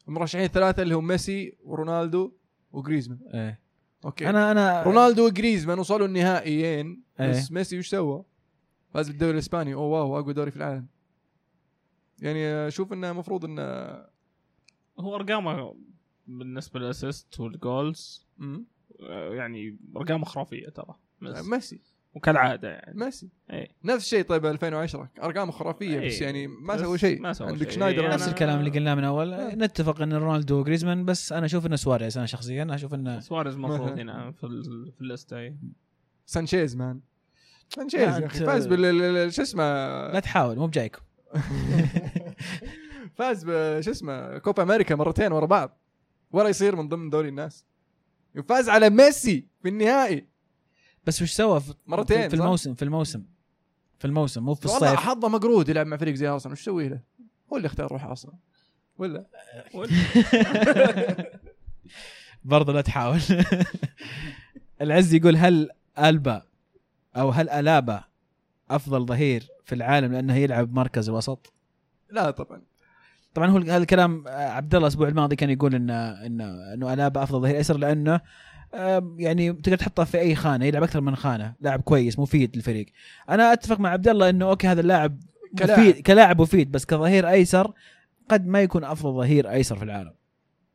المرشحين الثلاثه اللي هم ميسي ورونالدو وجريزمان. إيه. okay. أنا أنا رونالدو وجريزمان وصلوا النهائيين بس إيه. ميسي وش سوى؟ فاز بالدوري الإسباني. oh wow أقوى دوري في العالم. يعني أشوف إنه المفروض إنه هو أرقامه بالنسبة لل assist وال goals. آه، يعني ارقام خرافية ترى. بس ميسي. وكالعادة يعني. ميسي. اي نفس الشيء طيب 2010 أرقام خرافية إيه. بس يعني ما سوى شيء. ما سوى عندك شيء. شنايدر. إيه، نفس الكلام اللي قلناه من أول. نتفق إن رونالدو وجريزمان بس أنا أشوف انه سواريز أنا شخصيا أشوف انه سواريز المفروض. هنا في ال- في الليسته. سانشيز man. سانشيز يا أخي. فاز بال شو اسمه؟ لا تحاول مو بجايكم. فاز ب- شو اسمه؟ كوبا أمريكا مرتين ورا بعض. ولا يصير من ضمن دوري الناس. وفاز على ميسي في النهائي. بس وش سوى في مرتين، في؟ الموسم في الموسم. في الموسم مو في والله الصيف. حظه مقرود يلعب مع فريق زي أرسنال. وش تسوي له؟ هو اللي اختار يروح أرسنال. ولا؟ برضه لا تحاول. العز يقول هل ألبا أو هل ألابا أفضل ظهير في العالم لأنه يلعب مركز الوسط لا طبعا. طبعا هو هذا الكلام عبد الله الأسبوع الماضي كان يقول إنه إنه إنه ألابا أفضل ظهير أيسر لأنه يعني تقدر تحطه في أي خانة يلعب أكثر من خانة لاعب كويس مفيد للفريق. أنا أتفق مع عبد الله إنه أوكي هذا اللاعب كلاعب. مفيد كلاعب مفيد بس كظهير أيسر قد ما يكون أفضل ظهير أيسر في العالم.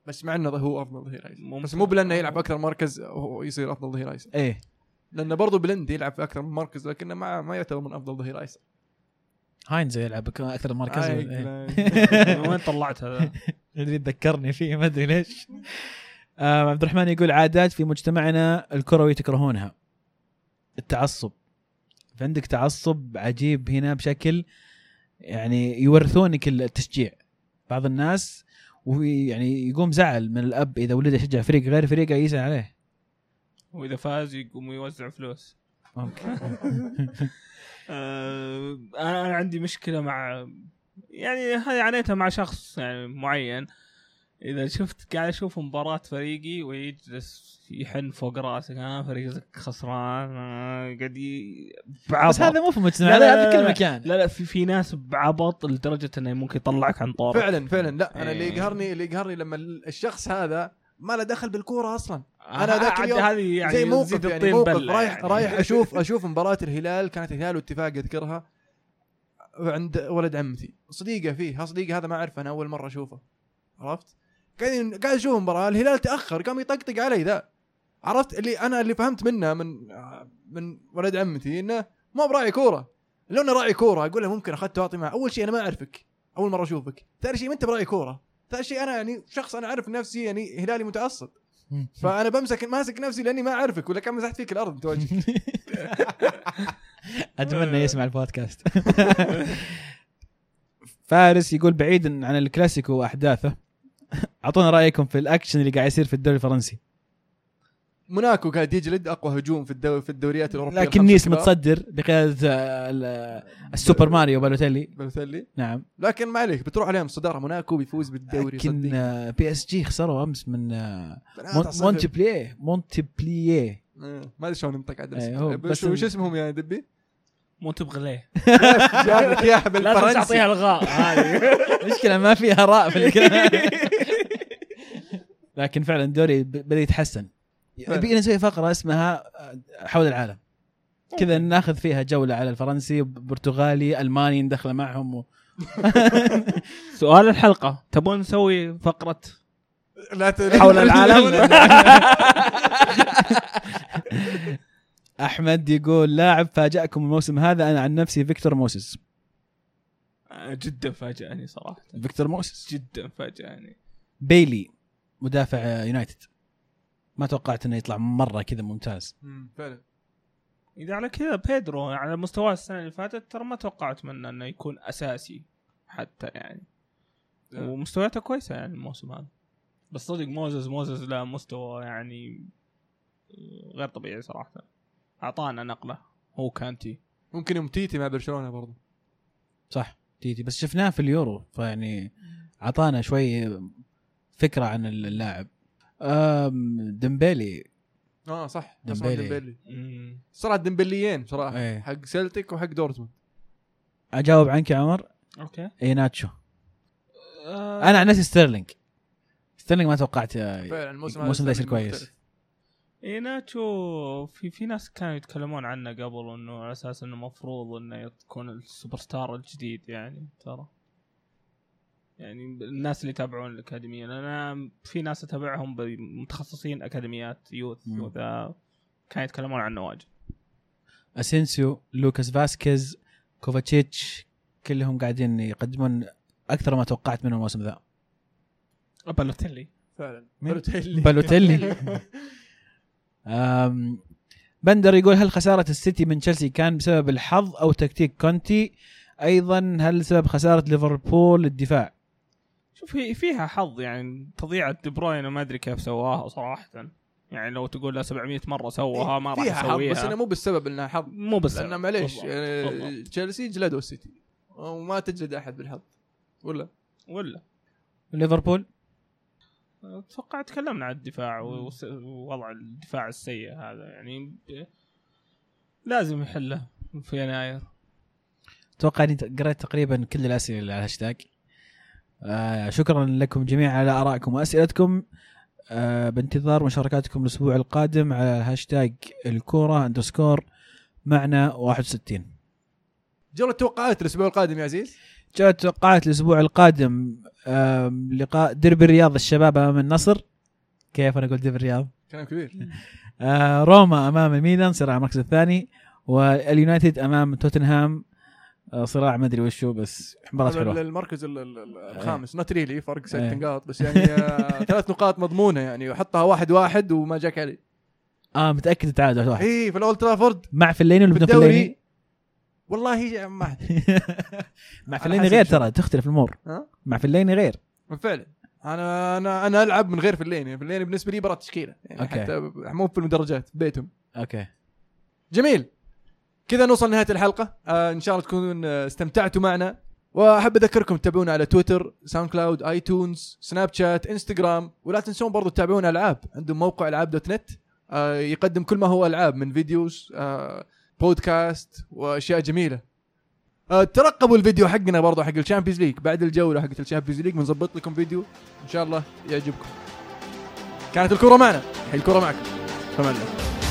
بس مع إنه هو أفضل ظهير أيسر. بس مو بلأنه يلعب أكثر مركز هو يصير أفضل ظهير أيسر. إيه. لأنه برضه بليند يلعب في أكثر من مركز لكنه ما ما يعتبر من أفضل ظهير أيسر. هاينز يلعب أكثر من مركز. آي، إيه. من وين طلعت هذا؟ اللي تذكرني فيه ما أدري ليش. آه عبد الرحمن يقول عادات في مجتمعنا الكروي تكرهونها التعصب. فعندك تعصب عجيب هنا بشكل يعني يورثونك التشجيع. بعض الناس ويعني يقوم زعل من الأب إذا ولده يشجع فريق غير فريقه يزعل عليه. وإذا فاز يقوم يوزع فلوس. okay. آه، أنا عندي مشكلة مع يعني هذه عانيتها مع شخص يعني معين. إذا شفت قاعد أشوف مباراة فريقي ويجلس يحن فوق رأسك ها فريقك خسران آه، قاعد بعبط. بس هذا مو في المجتمع لا، في كل. مكان. لا لا في في ناس بعبط لدرجة إنه ممكن يطلعك عن طورك فعلا فعلا لا أنا اللي إيه. يقهرني اللي يقهرني لما الشخص هذا ما له دخل بالكورة أصلا. أنا أنا ذاك اليوم هذه يعني زي موقف يعني موقف. رايح يعني. رايح أشوف أشوف مباراة الهلال كانت الهلال واتفاق أذكرها. عند ولد عمتي. صديقة فيه ها صديقة هذا ما أعرفه أنا أول مرة أشوفه. عرفت؟ قاعد قاعد أشوف مباراه الهلال تأخر قام يطقطق علي ذا. عرفت؟ اللي أنا اللي فهمت منه من من ولد عمتي إنه مو براعي كورة. لو إنه راعي كورة أقول له ممكن أخذت واعطي معه. أول شيء أنا ما أعرفك أول مرة أشوفك. ثاني شيء ما أنت براعي كورة. ثالث شيء أنا يعني شخص أنا أعرف نفسي يعني هلالي متعصب فأنا بمسك ماسك نفسي لأني ما أعرفك ولا كان مسحت فيك الأرض انت وجهك أتمنى يسمع البودكاست. فارس يقول بعيدا عن الكلاسيكو وأحداثه. أعطونا رأيكم في الأكشن اللي قاعد يصير في الدوري الفرنسي موناكو قاعد يجلد أقوى هجوم في الدوري في الدوريات الأوروبية لكن نيس. متصدر بقياده آه، ال- السوبر ماريو بالوتيلي بالتالي نعم لكن ما عليك بتروح عليهم الصداره موناكو بيفوز بالدوري لكن. آه، بي إس جي خسروا أمس من آه،. مونبلييه مونبلييه آه، ما أدري شلون ينطق عدل أي، هو اسمه. بس وش اسمهم يا دبي؟ مو تبغى ليه. جابك اياها لازم بالفرنسي. تعطيها الغاء هذه. مشكلة ما فيها راء في الكلام. لكن فعلا الدوري ب- بدأ يتحسن. يبي نسوي فقرة اسمها آه، حول العالم. كذا ناخذ فيها جولة على الفرنسي برتغالي ألماني ندخله معهم و... سؤال الحلقة. تبون نسوي فقرة لا ت- حول العالم؟ أحمد يقول لاعب فاجأكم الموسم هذا. أنا عن نفسي فيكتور موسيس جدا فاجأني صراحة. فيكتور موسيس جدا فاجأني. بايلي مدافع آه، يونايتد. ما توقعت إنه يطلع مرة كذا ممتاز. مم، فعلا. إذا على كذا بيدرو على مستواه السنة اللي فاتت ترى ما توقعت منه إنه يكون أساسي حتى يعني. ومستوياته كويسة يعني الموسم هذا. بس صدق موسيس موسيس له مستوى يعني غير طبيعي صراحة. أعطانا نقلة. هو كانتي ممكن أومتيتي مع برشلونة برضو. صح أومتيتي. بس شفناه في اليورو فيعني أعطانا شوي فكرة عن اللاعب. ديمبيلي. آه صح. ديمبيلي. صراحة ديمبيليين بصراحه إيه. حق سلتيك وحق دورتموند. أجاوب عنك يا عمر؟ okay. إيهيناتشو. آه أنا عن نفسي ستيرلينج. ستيرلينج ما توقعت آه، فعلا الموسم الموسم ده يصير كويس. إيهيناتشو في في ناس كانوا يتكلمون عنه قبل إنه على أساس إنه مفروض إنه يكون السوبر ستار الجديد يعني ترى. يعني الناس اللي يتابعون الأكاديمية أنا في ناس أتابعهم متخصصين أكاديميات youth. وذا كانوا يتكلمون عنه واجد. أسينسيو لوكاس فاسكيز كوفاتشيتش كلهم قاعدين يقدمون أكثر ما توقعت منهم الموسم ذا. بالوتيلي فعلا؟ بالوتيلي. بالوتيلي. بندر يقول هل خسارة السيتي من تشيلسي كان بسبب الحظ أو تكتيك كونتي؟ أيضا هل سبب خسارة ليفربول الدفاع شوف هي فيها حظ يعني تضيعة دي بروين ما أدري كيف سواها صراحة. يعني لو تقول له 700 مرة سواها ما راح فيها حظ يسويها بس إنه مو بالسبب إنها حظ. مو بس لأنه معليش يعني. تشيلسي جلدوا السيتي. وما تجلد أحد بالحظ. ولا؟ ولا. ليفربول؟ أتوقع تكلمنا عن الدفاع ووضع الدفاع السيء هذا يعني لازم يحله في يناير. أتوقع أني قريت تقريبا كل الأسئلة اللي على الهاشتاج. آه شكرا لكم جميعا على آرائكم وأسئلتكم. آه بانتظار مشاركاتكم الأسبوع القادم على هاشتاج الكورة underscore معنا 61 جولة توقعات الأسبوع القادم يا عزيز. جاءت توقعات الأسبوع القادم. لقاء ديربي الرياض الشباب أمام النصر. كيف أنا قلت ديربي الرياض؟ كلام كبير. آه روما أمام الميلان صراع المركز الثاني واليونايتد أمام توتنهام. آه، صراع ما أدري وشو بس مباراة حلوة. المركز ال- ال- ال- الخامس. not really فرق ست إيه. نقاط بس يعني آه، ثلاث نقاط مضمونة يعني وحطها واحد واحد وما جاك علي. آه متأكد تعادل واحد. اي في الأولد ترافورد. مع فليني ولا بدون فليني؟ والله ما مع فليني غير. ترى تختلف الأمور؟ مع فليني غير. فعلا أنا أنا أنا ألعب من غير فليني. فليني بالنسبة لي برا تشكيلة. يعني okay. حتى مو في المدرجات في بيتهم. okay. جميل. كذا نوصل نهايه الحلقة. آه إن شاء الله تكونوا آه، استمتعتوا معنا. وأحب أذكركم تتابعونا على تويتر ساوند كلاود آي تونز سناب شات إنستغرام. ولا تنسون برضو تتابعونا ألعاب. عندهم موقع ألعاب dot net. آه يقدم كل ما هو ألعاب من videos آه بودكاست وأشياء جميلة. آه ترقبوا الفيديو حقنا برضو حق ال Champions League بعد الجولة حقت ال Champions League بنظبط لكم فيديو إن شاء الله يعجبكم. كانت الكورة معنا الحين الكورة معكم. الله